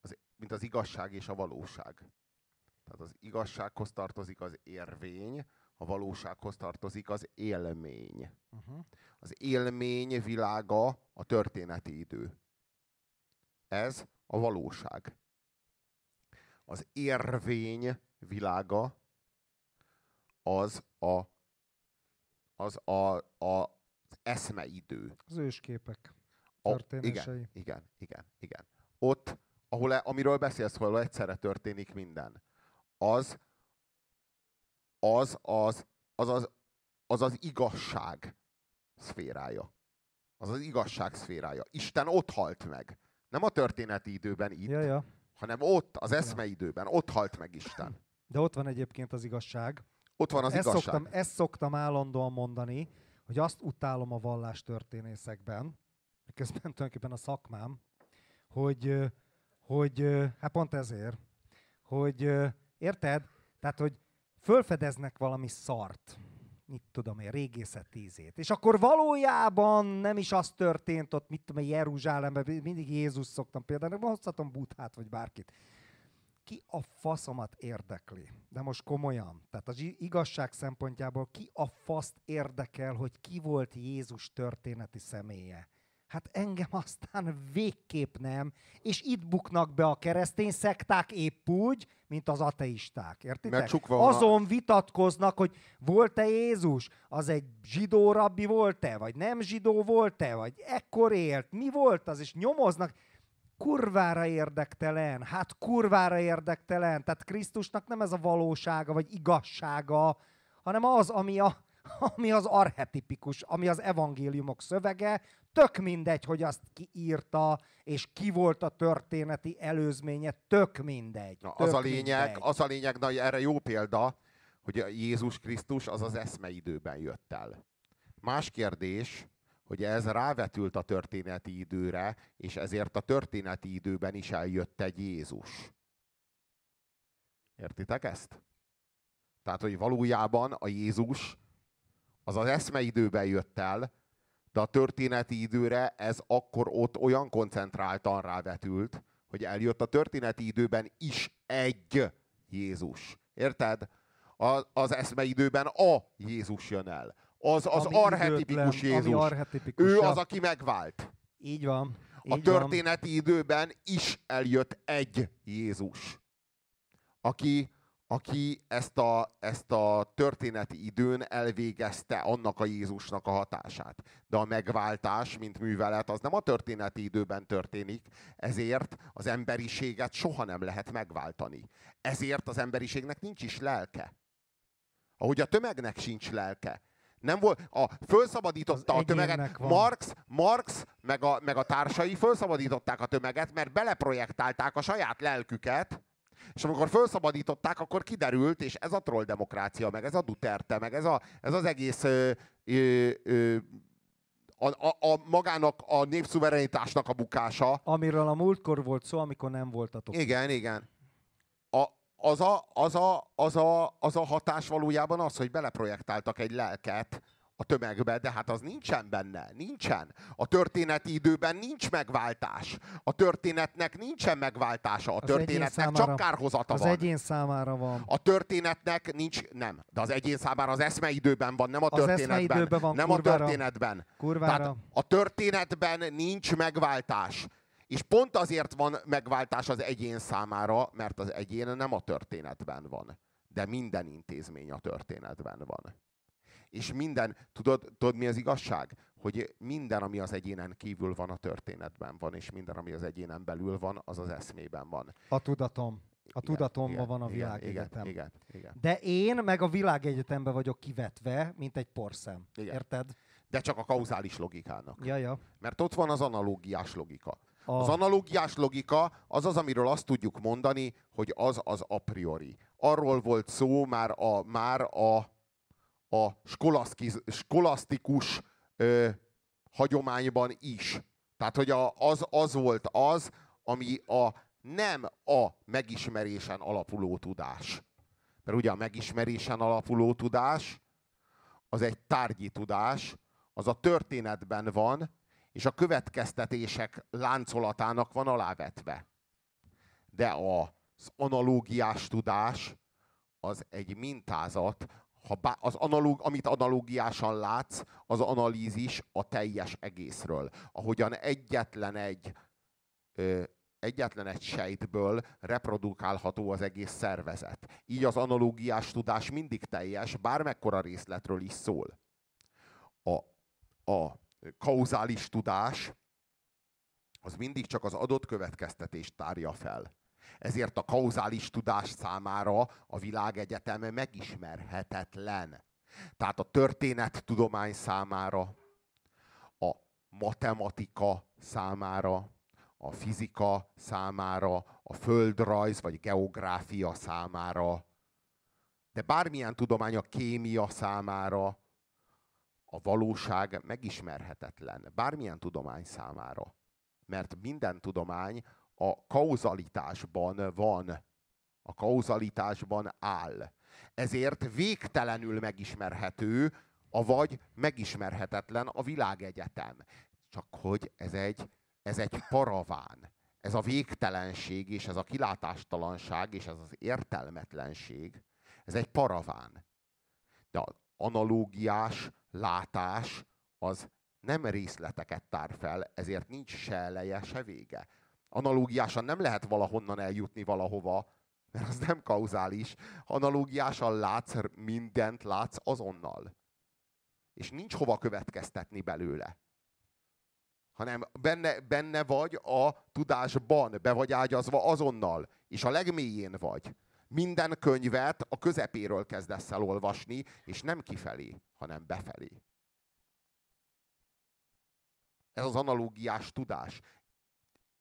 az mint az igazság és a valóság. Tehát az igazsághoz tartozik az érvény, a valósághoz tartozik az élmény. Uh-huh. Az élmény világa a történeti idő. Ez a valóság. Az érvény világa az a az a, a az eszmeidő. Az ősképek történései. A, igen, igen, igen, igen. Ott, ahol, e, amiről beszélsz, ahol egyszerre történik minden, az az az, az, az, az, az igazság szférája. Az az igazság szférája. Isten ott halt meg. Nem a történeti időben itt, ja, ja. hanem ott, az eszmeidőben. Ott halt meg Isten. De ott van egyébként az igazság. Ott van az ezt igazság. Szoktam, ezt szoktam állandóan mondani, hogy azt utálom a vallástörténészekben, közben tulajdonképpen a szakmám, hogy, hogy hát pont ezért, hogy érted? Tehát, hogy fölfedeznek valami szart, mit tudom én, régészet tízét. És akkor valójában nem is az történt ott, mit tudom én, Jeruzsálemben, mindig Jézus szoktam például, hozhatom Buthát vagy bárkit. Ki a faszomat érdekli? De most komolyan. Tehát az igazság szempontjából ki a faszt érdekel, hogy ki volt Jézus történeti személye? Hát engem aztán végképp nem. És itt buknak be a keresztény szekták épp úgy, mint az ateisták. Értitek? Azon vitatkoznak, hogy volt-e Jézus? Az egy zsidó rabbi volt-e? Vagy nem zsidó volt-e? Vagy ekkor élt? Mi volt az? És nyomoznak. Kurvára érdektelen. Hát kurvára érdektelen. Tehát Krisztusnak nem ez a valósága, vagy igazsága, hanem az, ami a, ami az arhetipikus, ami az evangéliumok szövege, tök mindegy, hogy azt ki írta, és ki volt a történeti előzménye, tök mindegy. Na, tök az a lényeg, mindegy. az a lényeg, na, erre jó példa, hogy a Jézus Krisztus az az eszmeidőben jött el. Más kérdés, hogy ez rávetült a történeti időre, és ezért a történeti időben is eljött egy Jézus. Értitek ezt? Tehát, hogy valójában a Jézus az az eszmeidőben jött el, de a történeti időre ez akkor ott olyan koncentráltan rávetült, hogy eljött a történeti időben is egy Jézus. Érted? A, az eszmeidőben a Jézus jön el. Az az ami arhetipikus időtlen, Jézus. Arhetipikus, ő az, aki megvált. Így van. Így a történeti van. időben is eljött egy Jézus, aki aki ezt a, ezt a történeti időn elvégezte annak a Jézusnak a hatását. De a megváltás, mint művelet, az nem a történeti időben történik, ezért az emberiséget soha nem lehet megváltani. Ezért az emberiségnek nincs is lelke. Ahogy a tömegnek sincs lelke. Nem volt, a, fölszabadította az a tömeget. Marx, Marx meg, a, meg a társai fölszabadították a tömeget, mert beleprojektálták a saját lelküket, és amikor felszabadították, akkor kiderült, és ez a troll demokrácia, meg ez a Duterte, meg ez, a, ez az egész ö, ö, ö, a, a, a magának a népszuverenitásnak a bukása. Amiről a múltkor volt szó, amikor nem voltatok. Igen, igen. A, az, a, az, a, az, a, az a hatás valójában az, hogy beleprojektáltak egy lelket a tömegbe, de hát az nincsen benne, nincsen. A történeti időben nincs megváltás. A történetnek nincsen megváltása. A az történetnek számára, csak kárhozata az van. Az egyén számára van. A történetnek nincs, nem, de az egyén számára az eszmeidőben van, nem a az történetben. Van, nem kurvára, a történetben. Kurvára. Tehát a történetben nincs megváltás. És pont azért van megváltás az egyén számára, mert az egyén nem a történetben van. De minden intézmény a történetben van. És minden, tudod, tudod mi az igazság? Hogy minden, ami az egyénen kívül van, a történetben van, és minden, ami az egyénen belül van, az az eszmében van. A tudatom. A tudatomban van a világegyetem. Igen, igen, igen. De én meg a világegyetembe vagyok kivetve, mint egy porszem. Igen. Érted? De csak a kauzális logikának. Ja, ja. Mert ott van az analógiás logika. A... Az analógiás logika az az, amiről azt tudjuk mondani, hogy az az a priori. Arról volt szó már a, már a a skolasztikus ö, hagyományban is. Tehát, hogy a, az, az volt az, ami a nem a megismerésen alapuló tudás. Mert ugye a megismerésen alapuló tudás az egy tárgyi tudás, az a történetben van, és a következtetések láncolatának van alávetve. De az analógiás tudás az egy mintázat, ha bá, az analóg, amit analógiásan látsz, az analízis a teljes egészről. Ahogyan egyetlen egy, ö, egyetlen egy sejtből reprodukálható az egész szervezet. Így az analógiás tudás mindig teljes, bármekkora részletről is szól. A, a kauzális tudás az mindig csak az adott következtetést tárja fel. Ezért a kauzális tudás számára a világegyetem megismerhetetlen. Tehát a történet tudomány számára, a matematika számára, a fizika számára, a földrajz vagy geográfia számára, de bármilyen tudomány a kémia számára, a valóság megismerhetetlen. Bármilyen tudomány számára. Mert minden tudomány a kauzalitásban van. A kauzalitásban áll. Ezért végtelenül megismerhető, avagy megismerhetetlen a világegyetem. Csak hogy ez egy, ez egy paraván. Ez a végtelenség, és ez a kilátástalanság, és ez az értelmetlenség, ez egy paraván. De az analógiás látás az nem részleteket tár fel, ezért nincs se eleje, se vége analógiásan nem lehet valahonnan eljutni valahova, mert az nem kauzális. Analógiásan látsz mindent, látsz azonnal. És nincs hova következtetni belőle. Hanem benne, benne vagy a tudásban, be vagy ágyazva azonnal, és a legmélyén vagy. Minden könyvet a közepéről kezdesz el olvasni, és nem kifelé, hanem befelé. Ez az analógiás tudás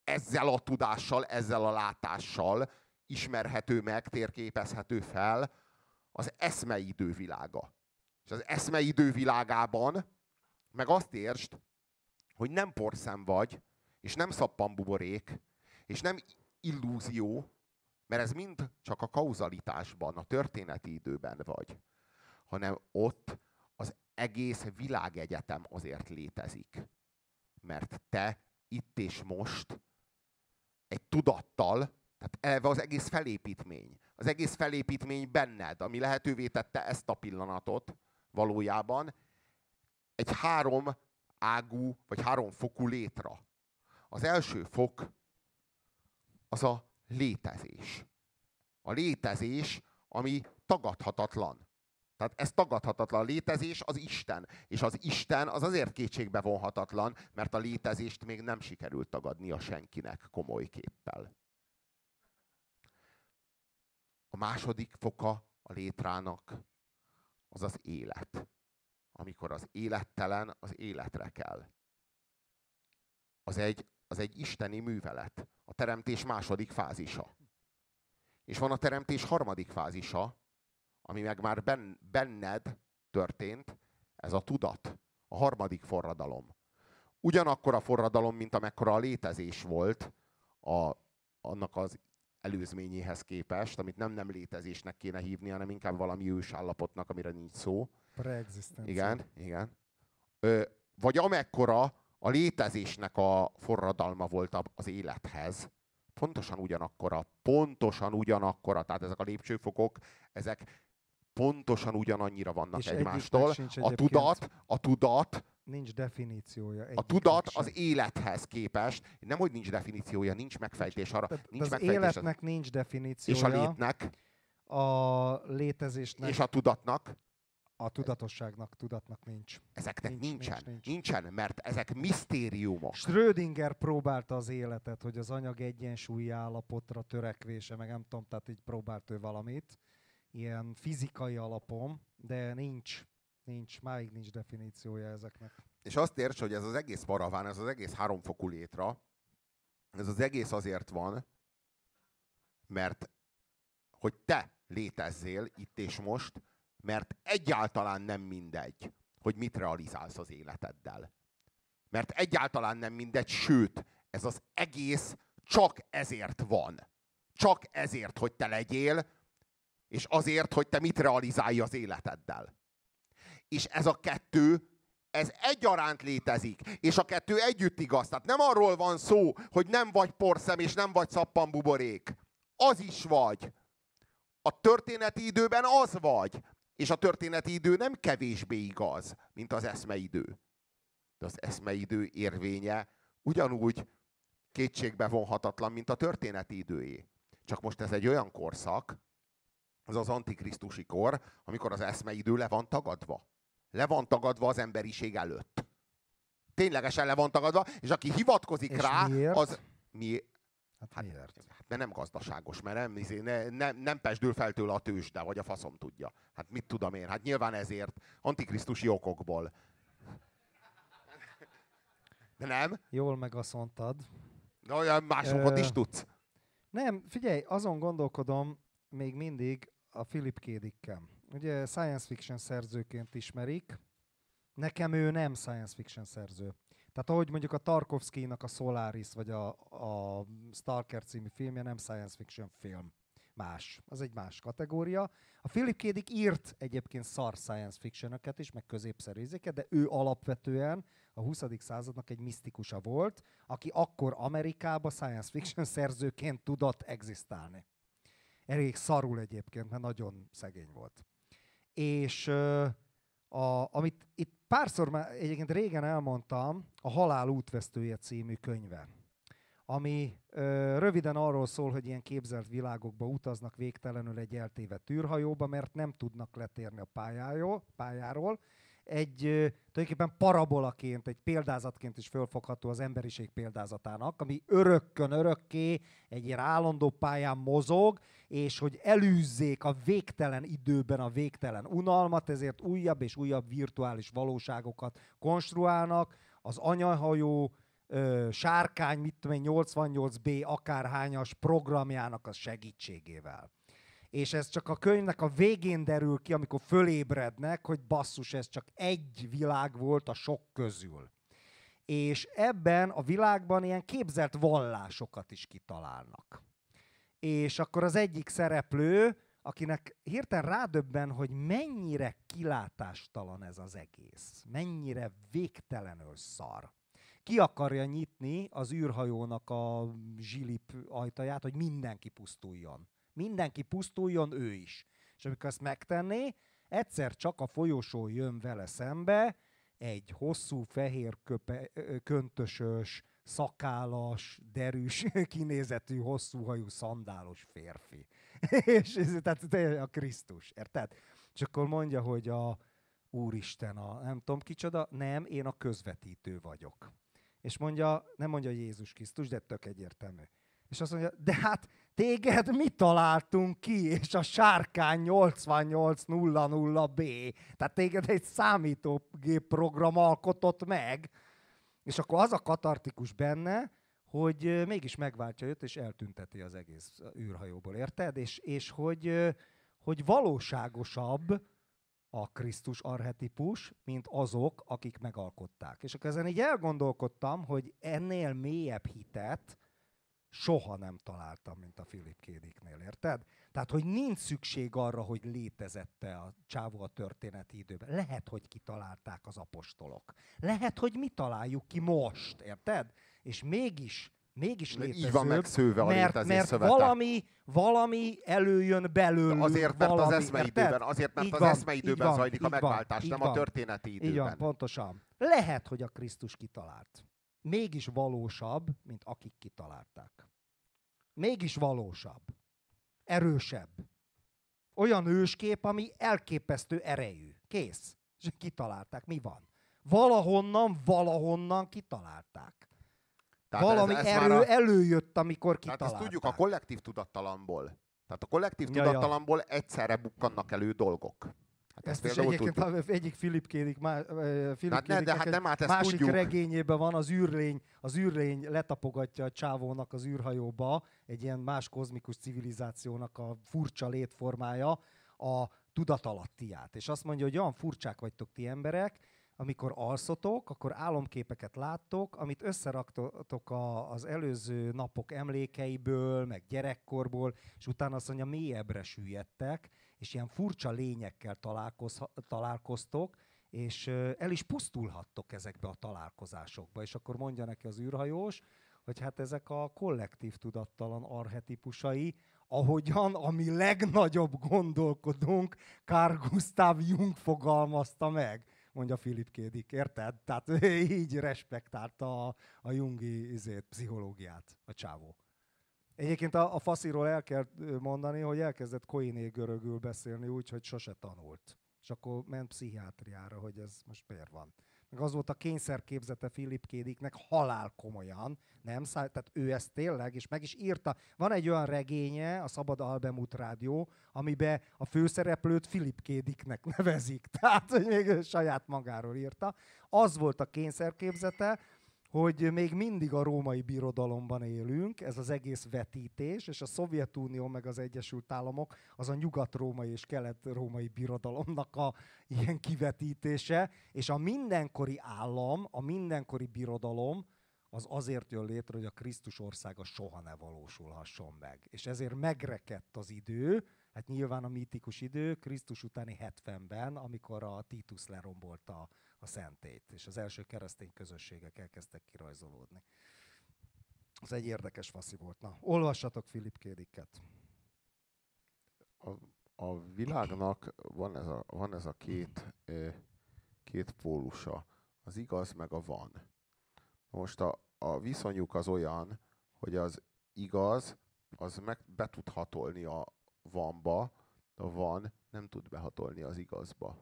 ezzel a tudással, ezzel a látással ismerhető meg, térképezhető fel az eszmeidő világa. És az eszmeidő világában meg azt értsd, hogy nem porszem vagy, és nem szappanbuborék, és nem illúzió, mert ez mind csak a kauzalitásban, a történeti időben vagy, hanem ott az egész világegyetem azért létezik. Mert te itt és most egy tudattal, tehát elve az egész felépítmény, az egész felépítmény benned, ami lehetővé tette ezt a pillanatot valójában, egy három ágú, vagy három fokú létra. Az első fok az a létezés. A létezés, ami tagadhatatlan. Tehát ez tagadhatatlan. A létezés az Isten. És az Isten az azért kétségbe vonhatatlan, mert a létezést még nem sikerült tagadnia senkinek komoly képpel. A második foka a létrának az az élet. Amikor az élettelen az életre kell. Az egy, az egy isteni művelet. A teremtés második fázisa. És van a teremtés harmadik fázisa, ami meg már ben, benned történt, ez a tudat, a harmadik forradalom. Ugyanakkor a forradalom, mint amekkora a létezés volt a, annak az előzményéhez képest, amit nem nem létezésnek kéne hívni, hanem inkább valami ősállapotnak, amire nincs szó. Igen, igen. Ö, vagy amekkora a létezésnek a forradalma volt az élethez, pontosan ugyanakkora, pontosan ugyanakkora, tehát ezek a lépcsőfokok, ezek pontosan ugyanannyira vannak És egymástól. A tudat, a tudat, nincs definíciója. A tudat sem. az élethez képest, nem hogy nincs definíciója, nincs megfejtés arra. Tehát nincs az megfejtés életnek az... nincs definíciója. És a létnek. A létezésnek. És a tudatnak. A tudatosságnak, tudatnak nincs. Ezeknek nincs, nincsen. Nincs, nincs. Nincsen, mert ezek misztériumok. Schrödinger próbálta az életet, hogy az anyag egyensúlyi állapotra törekvése, meg nem tudom, tehát így próbált ő valamit, ilyen fizikai alapon, de nincs, nincs, máig nincs definíciója ezeknek. És azt érts, hogy ez az egész paraván, ez az egész háromfokú létra, ez az egész azért van, mert hogy te létezzél itt és most, mert egyáltalán nem mindegy, hogy mit realizálsz az életeddel. Mert egyáltalán nem mindegy, sőt, ez az egész csak ezért van. Csak ezért, hogy te legyél, és azért, hogy te mit realizálj az életeddel. És ez a kettő, ez egyaránt létezik, és a kettő együtt igaz. Tehát nem arról van szó, hogy nem vagy porszem, és nem vagy szappanbuborék. Az is vagy. A történeti időben az vagy. És a történeti idő nem kevésbé igaz, mint az eszmeidő. De az eszmeidő érvénye ugyanúgy kétségbe vonhatatlan, mint a történeti időé. Csak most ez egy olyan korszak, az az antikrisztusi kor, amikor az eszmeidő le van tagadva. Le van tagadva az emberiség előtt. Ténylegesen le van tagadva, és aki hivatkozik és rá, miért? az... Mi, Hát, hát miért? Hát, mert nem gazdaságos, mert nem, izé, ne, nem, nem pesdül fel tőle a tőzsde, vagy a faszom tudja. Hát mit tudom én? Hát nyilván ezért, antikrisztusi okokból. De nem? Jól megasszontad. De olyan másokat is tudsz. Nem, figyelj, azon gondolkodom még mindig a Philip K. Dickkel. Ugye science fiction szerzőként ismerik. Nekem ő nem science fiction szerző. Tehát ahogy mondjuk a Tarkovsky-nak a Solaris, vagy a, a Stalker című filmje nem science fiction film. Más. Az egy más kategória. A Philip K. Dick írt egyébként szar science fiction is, meg középszerű de ő alapvetően a 20. századnak egy misztikusa volt, aki akkor Amerikába science fiction szerzőként tudott egzisztálni. Elég szarul egyébként, mert nagyon szegény volt. És a, amit itt párszor már egyébként régen elmondtam, a Halál útvesztője című könyve, ami ö, röviden arról szól, hogy ilyen képzelt világokba utaznak végtelenül egy eltévedt űrhajóba, mert nem tudnak letérni a pályáról, pályáról egy tulajdonképpen parabolaként, egy példázatként is fölfogható az emberiség példázatának, ami örökkön örökké egy ilyen állandó pályán mozog, és hogy elűzzék a végtelen időben a végtelen unalmat, ezért újabb és újabb virtuális valóságokat konstruálnak. Az anyahajó, ö, sárkány, mit tudom én, 88B akárhányas programjának a segítségével. És ez csak a könyvnek a végén derül ki, amikor fölébrednek, hogy basszus, ez csak egy világ volt a sok közül. És ebben a világban ilyen képzelt vallásokat is kitalálnak. És akkor az egyik szereplő, akinek hirtelen rádöbben, hogy mennyire kilátástalan ez az egész, mennyire végtelenül szar. Ki akarja nyitni az űrhajónak a zsilip ajtaját, hogy mindenki pusztuljon. Mindenki pusztuljon, ő is. És amikor ezt megtenné, egyszer csak a folyosó jön vele szembe, egy hosszú, fehér köpe, köntösös, szakállas, derűs, kinézetű, hosszúhajú, szandálos férfi. és ez, tehát a Krisztus, érted? És akkor mondja, hogy a Úristen, a nem tudom kicsoda, nem, én a közvetítő vagyok. És mondja, nem mondja Jézus Krisztus, de tök egyértelmű. És azt mondja, de hát téged mi találtunk ki, és a sárkány 8800B. Tehát téged egy számítógép program alkotott meg. És akkor az a katartikus benne, hogy mégis megváltja őt, és eltünteti az egész űrhajóból, érted? És, és hogy, hogy valóságosabb a Krisztus arhetipus, mint azok, akik megalkották. És akkor ezen így elgondolkodtam, hogy ennél mélyebb hitet soha nem találtam, mint a Philip Kédiknél, érted? Tehát, hogy nincs szükség arra, hogy létezette a csávó a történeti időben. Lehet, hogy kitalálták az apostolok. Lehet, hogy mi találjuk ki most, érted? És mégis mégis létező. Így van megszőve a mert, mert szövete. valami, valami előjön belőle. De azért, mert valami, az eszmeidőben, azért, mert az eszmeidőben van, zajlik a megváltás, nem van, a történeti időben. Így van, pontosan. Lehet, hogy a Krisztus kitalált. Mégis valósabb, mint akik kitalálták. Mégis valósabb. Erősebb. Olyan őskép, ami elképesztő erejű. Kész. És kitalálták. Mi van? Valahonnan, valahonnan kitalálták. Tehát Valami ez, ez erő a... előjött, amikor kitalálták. Tehát ezt tudjuk a kollektív tudattalamból. Tehát a kollektív ja, tudattalamból ja. egyszerre bukkannak elő dolgok. Hát ezt, ezt is egyébként tudjuk. egyik Philip Kédik, má, Philip hát ne, de hát nem, hát ezt másik tudjuk. regényében van, az űrlény, az űrlény letapogatja a csávónak az űrhajóba, egy ilyen más kozmikus civilizációnak a furcsa létformája, a tudatalattiát. És azt mondja, hogy olyan furcsák vagytok ti emberek, amikor alszotok, akkor álomképeket láttok, amit összeraktok a, az előző napok emlékeiből, meg gyerekkorból, és utána azt mondja, mélyebbre süllyedtek, és ilyen furcsa lényekkel találkoz, találkoztok, és el is pusztulhattok ezekbe a találkozásokba. És akkor mondja neki az űrhajós, hogy hát ezek a kollektív tudattalan arhetipusai, ahogyan a mi legnagyobb gondolkodónk Carl Gustav Jung fogalmazta meg mondja Philip Kédik, érted? Tehát így respektálta a, a Jungi izét, pszichológiát, a csávó. Egyébként a, a fasziról el kell mondani, hogy elkezdett koiné görögül beszélni úgy, hogy sose tanult. És akkor ment pszichiátriára, hogy ez most miért van meg az volt a kényszerképzete Philip Kédiknek halál komolyan, nem tehát ő ezt tényleg, és meg is írta. Van egy olyan regénye, a Szabad Albemut Rádió, amiben a főszereplőt Philip Kédiknek nevezik, tehát hogy még saját magáról írta. Az volt a kényszerképzete, hogy még mindig a római birodalomban élünk, ez az egész vetítés, és a Szovjetunió meg az Egyesült Államok az a nyugat-római és kelet-római birodalomnak a ilyen kivetítése, és a mindenkori állam, a mindenkori birodalom az azért jön létre, hogy a Krisztus országa soha ne valósulhasson meg. És ezért megrekedt az idő, hát nyilván a mítikus idő, Krisztus utáni 70-ben, amikor a Titus lerombolta a szentét, és az első keresztény közösségek elkezdtek kirajzolódni. Ez egy érdekes faszi volt. Na, olvassatok Philip Kédiket. A, a világnak van ez a, van ez a két, két pólusa, az igaz meg a van. Most a, a viszonyuk az olyan, hogy az igaz, az meg be tud hatolni a vanba, a van nem tud behatolni az igazba.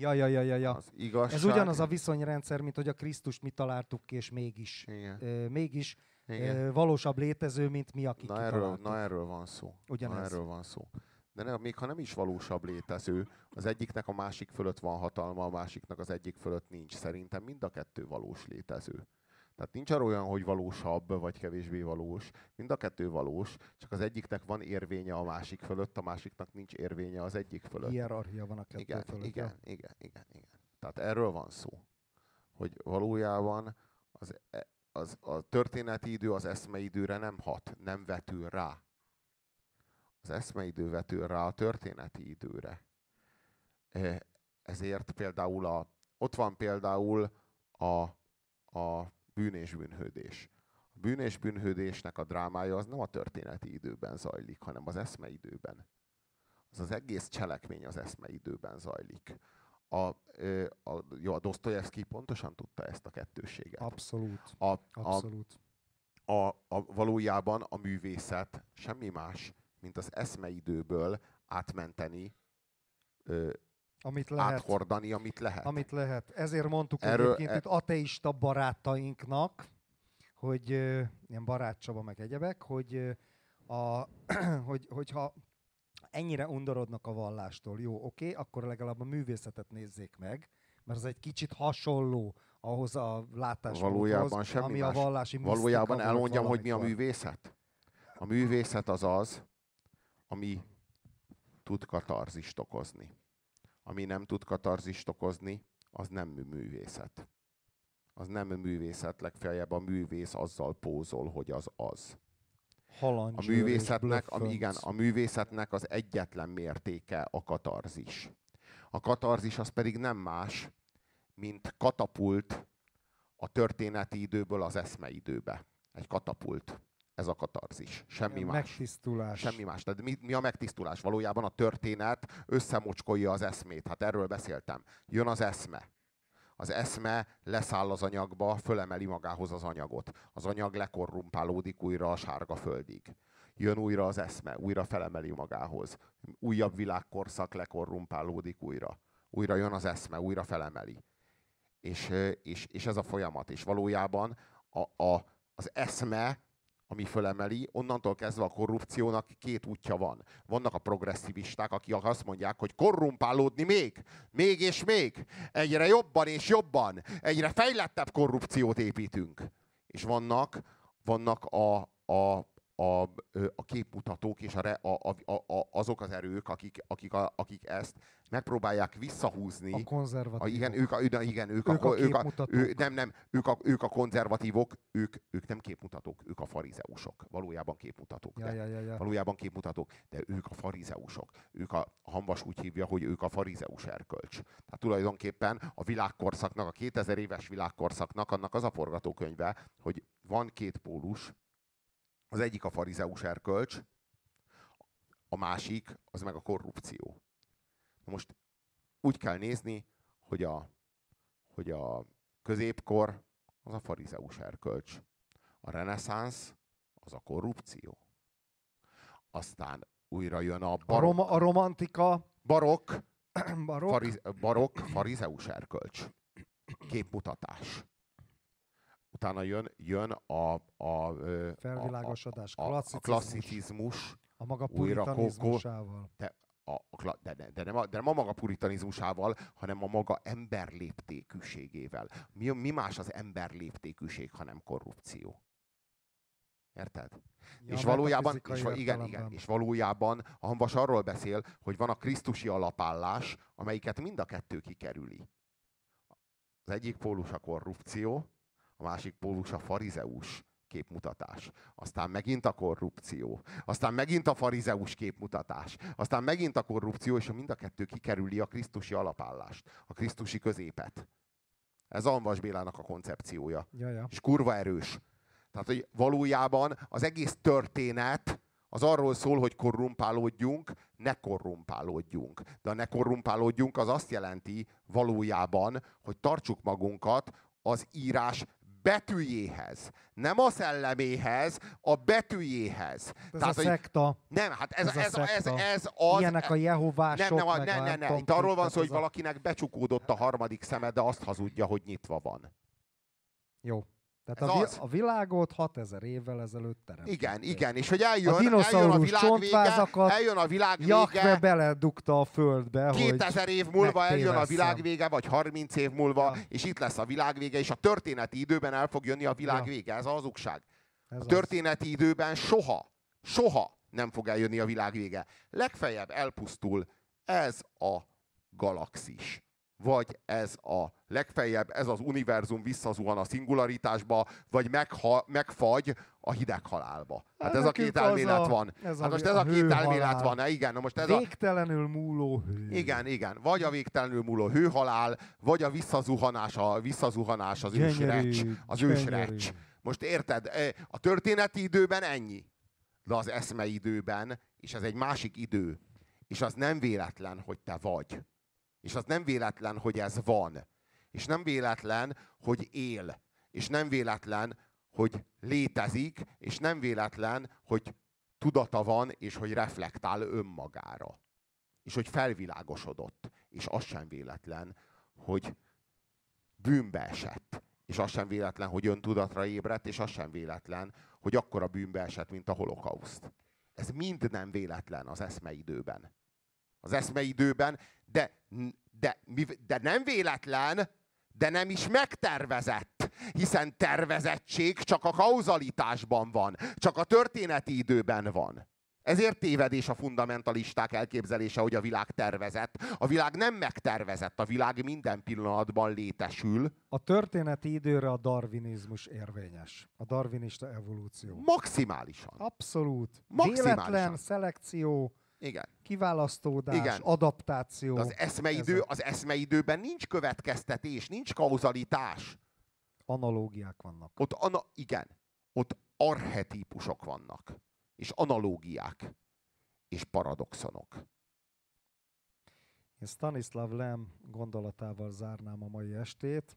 Ja, ja, ja, ja, ja. Az igazság... Ez ugyanaz a viszonyrendszer, mint hogy a Krisztus mi találtuk ki, és mégis, Igen. Euh, mégis Igen. valósabb létező, mint mi, akik na erről, na erről van szó. Ugyanez. Na erről van szó. De ne, még ha nem is valósabb létező, az egyiknek a másik fölött van hatalma, a másiknak az egyik fölött nincs. Szerintem mind a kettő valós létező. Tehát nincs arra olyan, hogy valósabb, vagy kevésbé valós. Mind a kettő valós, csak az egyiknek van érvénye a másik fölött, a másiknak nincs érvénye az egyik fölött. Hierarchia van a kettő igen, fölött. Igen, igen, igen, igen. Tehát erről van szó. Hogy valójában az, e, az, a történeti idő az eszmeidőre nem hat, nem vetül rá. Az eszmeidő vetül rá a történeti időre. E, ezért például a, ott van például a, a bűn és bűnhődés. A bűn és bűnhődésnek a drámája az nem a történeti időben zajlik, hanem az eszmeidőben. Az az egész cselekmény az eszmeidőben zajlik. A, a, jó, a Dostoyevsky pontosan tudta ezt a kettőséget. Abszolút. A, Abszolút. A, a, a, valójában a művészet semmi más, mint az eszmeidőből átmenteni ö, amit lehet. áthordani, amit lehet. Amit lehet. Ezért mondtuk Erről, egyébként e... itt ateista barátainknak, hogy ilyen barátcsaba meg egyebek, hogy, a, hogy, hogyha ennyire undorodnak a vallástól, jó, oké, akkor legalább a művészetet nézzék meg, mert az egy kicsit hasonló ahhoz a látásmódhoz, ami más. a vallási Valójában elmondjam, hogy mi a művészet? A művészet az az, ami tud katarzist okozni ami nem tud katarzist okozni, az nem művészet. Az nem művészet, legfeljebb a művész azzal pózol, hogy az az. a művészetnek, a, igen, a művészetnek az egyetlen mértéke a katarzis. A katarzis az pedig nem más, mint katapult a történeti időből az eszmeidőbe. Egy katapult ez a katarzis. Semmi más. Megtisztulás. Semmi más. Tehát mi, mi a megtisztulás? Valójában a történet összemocskolja az eszmét. Hát erről beszéltem. Jön az eszme. Az eszme leszáll az anyagba, fölemeli magához az anyagot. Az anyag lekorrumpálódik újra a sárga földig. Jön újra az eszme, újra felemeli magához. Újabb világkorszak lekorrumpálódik újra. Újra jön az eszme, újra felemeli. És, és, és ez a folyamat. És valójában a, a, az eszme ami fölemeli, onnantól kezdve a korrupciónak két útja van. Vannak a progresszivisták, akik azt mondják, hogy korrumpálódni még, még és még, egyre jobban és jobban, egyre fejlettebb korrupciót építünk. És vannak, vannak a, a, a, a képmutatók és a, a, a, a, azok az erők, akik, akik, a, akik ezt megpróbálják visszahúzni. A konzervatívok. A, igen, ők a, igen, ők, ők a, a, ők a, ő, nem, nem, ők a, ők a konzervatívok, ők, ők nem képmutatók, ők a farizeusok. Valójában képmutatók. Ja, ja, ja, ja. Valójában képmutatók, de ők a farizeusok. Ők a, a Hanvas úgy hívja, hogy ők a farizeus erkölcs. Tehát tulajdonképpen a világkorszaknak, a 2000 éves világkorszaknak annak az a forgatókönyve, hogy van két pólus, az egyik a farizeus erkölcs, a másik az meg a korrupció. Most úgy kell nézni, hogy a, hogy a középkor az a farizeus erkölcs. A reneszánsz az a korrupció. Aztán újra jön a barok. A, roma, a romantika. Barok. barok. Fariz, barok, farizeus erkölcs. Képmutatás. Utána jön, jön a, a, a, Felvilágosodás, a, a, a klasszicizmus. A maga puritanizmusával. De a, de, de, de, nem a, de nem a maga puritanizmusával, hanem a maga emberléptékűségével. Mi, mi más az emberléptékűség, hanem korrupció? Érted? Ja, és valójában, és, igen, igen, és valójában a Hanvas arról beszél, hogy van a krisztusi alapállás, amelyiket mind a kettő kikerüli. Az egyik pólus a korrupció, a másik pólus a farizeus képmutatás. Aztán megint a korrupció. Aztán megint a farizeus képmutatás. Aztán megint a korrupció, és a mind a kettő kikerüli a krisztusi alapállást, a krisztusi középet. Ez Anvas Bélának a koncepciója. Ja, ja. És kurva erős. Tehát, hogy valójában az egész történet az arról szól, hogy korrumpálódjunk, ne korrumpálódjunk. De a ne korrumpálódjunk az azt jelenti valójában, hogy tartsuk magunkat az írás betűjéhez. Nem a szelleméhez, a betűjéhez. Ez Tehát, a szekta. Nem, hát ez, ez, ez, ez, ez, ez az... Ilyenek a jehovások, nem, nem, nem, nem, nem. Itt arról van szó, hogy valakinek becsukódott a harmadik szeme, de azt hazudja, hogy nyitva van. Jó. Tehát a, vi- a világot 6000 évvel ezelőtt teremtették. Igen, igen, és hogy eljön, a eljön a világ vége, eljön a világ vége. Jakve beledugta a földbe, 2000 év múlva eljön a világ vége, vagy 30 év múlva, ja. és itt lesz a világ vége, és a történeti időben el fog jönni a világ ja. vége. Ez az hazugság. Ez a történeti az. időben soha, soha nem fog eljönni a világ vége. Legfeljebb elpusztul ez a galaxis vagy ez a legfeljebb, ez az univerzum visszazuhan a szingularitásba, vagy megha, megfagy a hideghalálba. Hát ez a két elmélet a, van. Ez hát most ez a, a két elmélet van, igen. Na most ez végtelenül múló hő. Igen, igen. Vagy a végtelenül múló hőhalál, vagy a visszazuhanás, a visszazuhanás az ősrecs. Az ősrecs. Most érted, e, a történeti időben ennyi. De az eszmeidőben, és ez egy másik idő, és az nem véletlen, hogy te vagy és az nem véletlen, hogy ez van. És nem véletlen, hogy él. És nem véletlen, hogy létezik, és nem véletlen, hogy tudata van, és hogy reflektál önmagára. És hogy felvilágosodott. És az sem véletlen, hogy bűnbe esett. És az sem véletlen, hogy öntudatra ébredt, és az sem véletlen, hogy akkora bűnbe esett, mint a holokauszt. Ez mind nem véletlen az eszmeidőben. Az eszmeidőben de, de, de nem véletlen, de nem is megtervezett, hiszen tervezettség csak a kauzalitásban van, csak a történeti időben van. Ezért tévedés a fundamentalisták elképzelése, hogy a világ tervezett. A világ nem megtervezett, a világ minden pillanatban létesül. A történeti időre a darwinizmus érvényes. A darwinista evolúció. Maximálisan. Abszolút. Maximálisan. Véletlen szelekció, igen. Kiválasztódás, Igen. adaptáció. De az eszmeidő, az eszmeidőben nincs következtetés, nincs kauzalitás. Analógiák vannak. Ott, ana, igen, ott arhetípusok vannak. És analógiák. És paradoxonok. Én Stanislav Lem gondolatával zárnám a mai estét.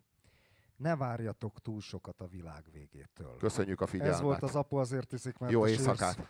Ne várjatok túl sokat a világ végétől. Köszönjük a figyelmet. Ez volt az Apu azért iszik, mert Jó éjszakát.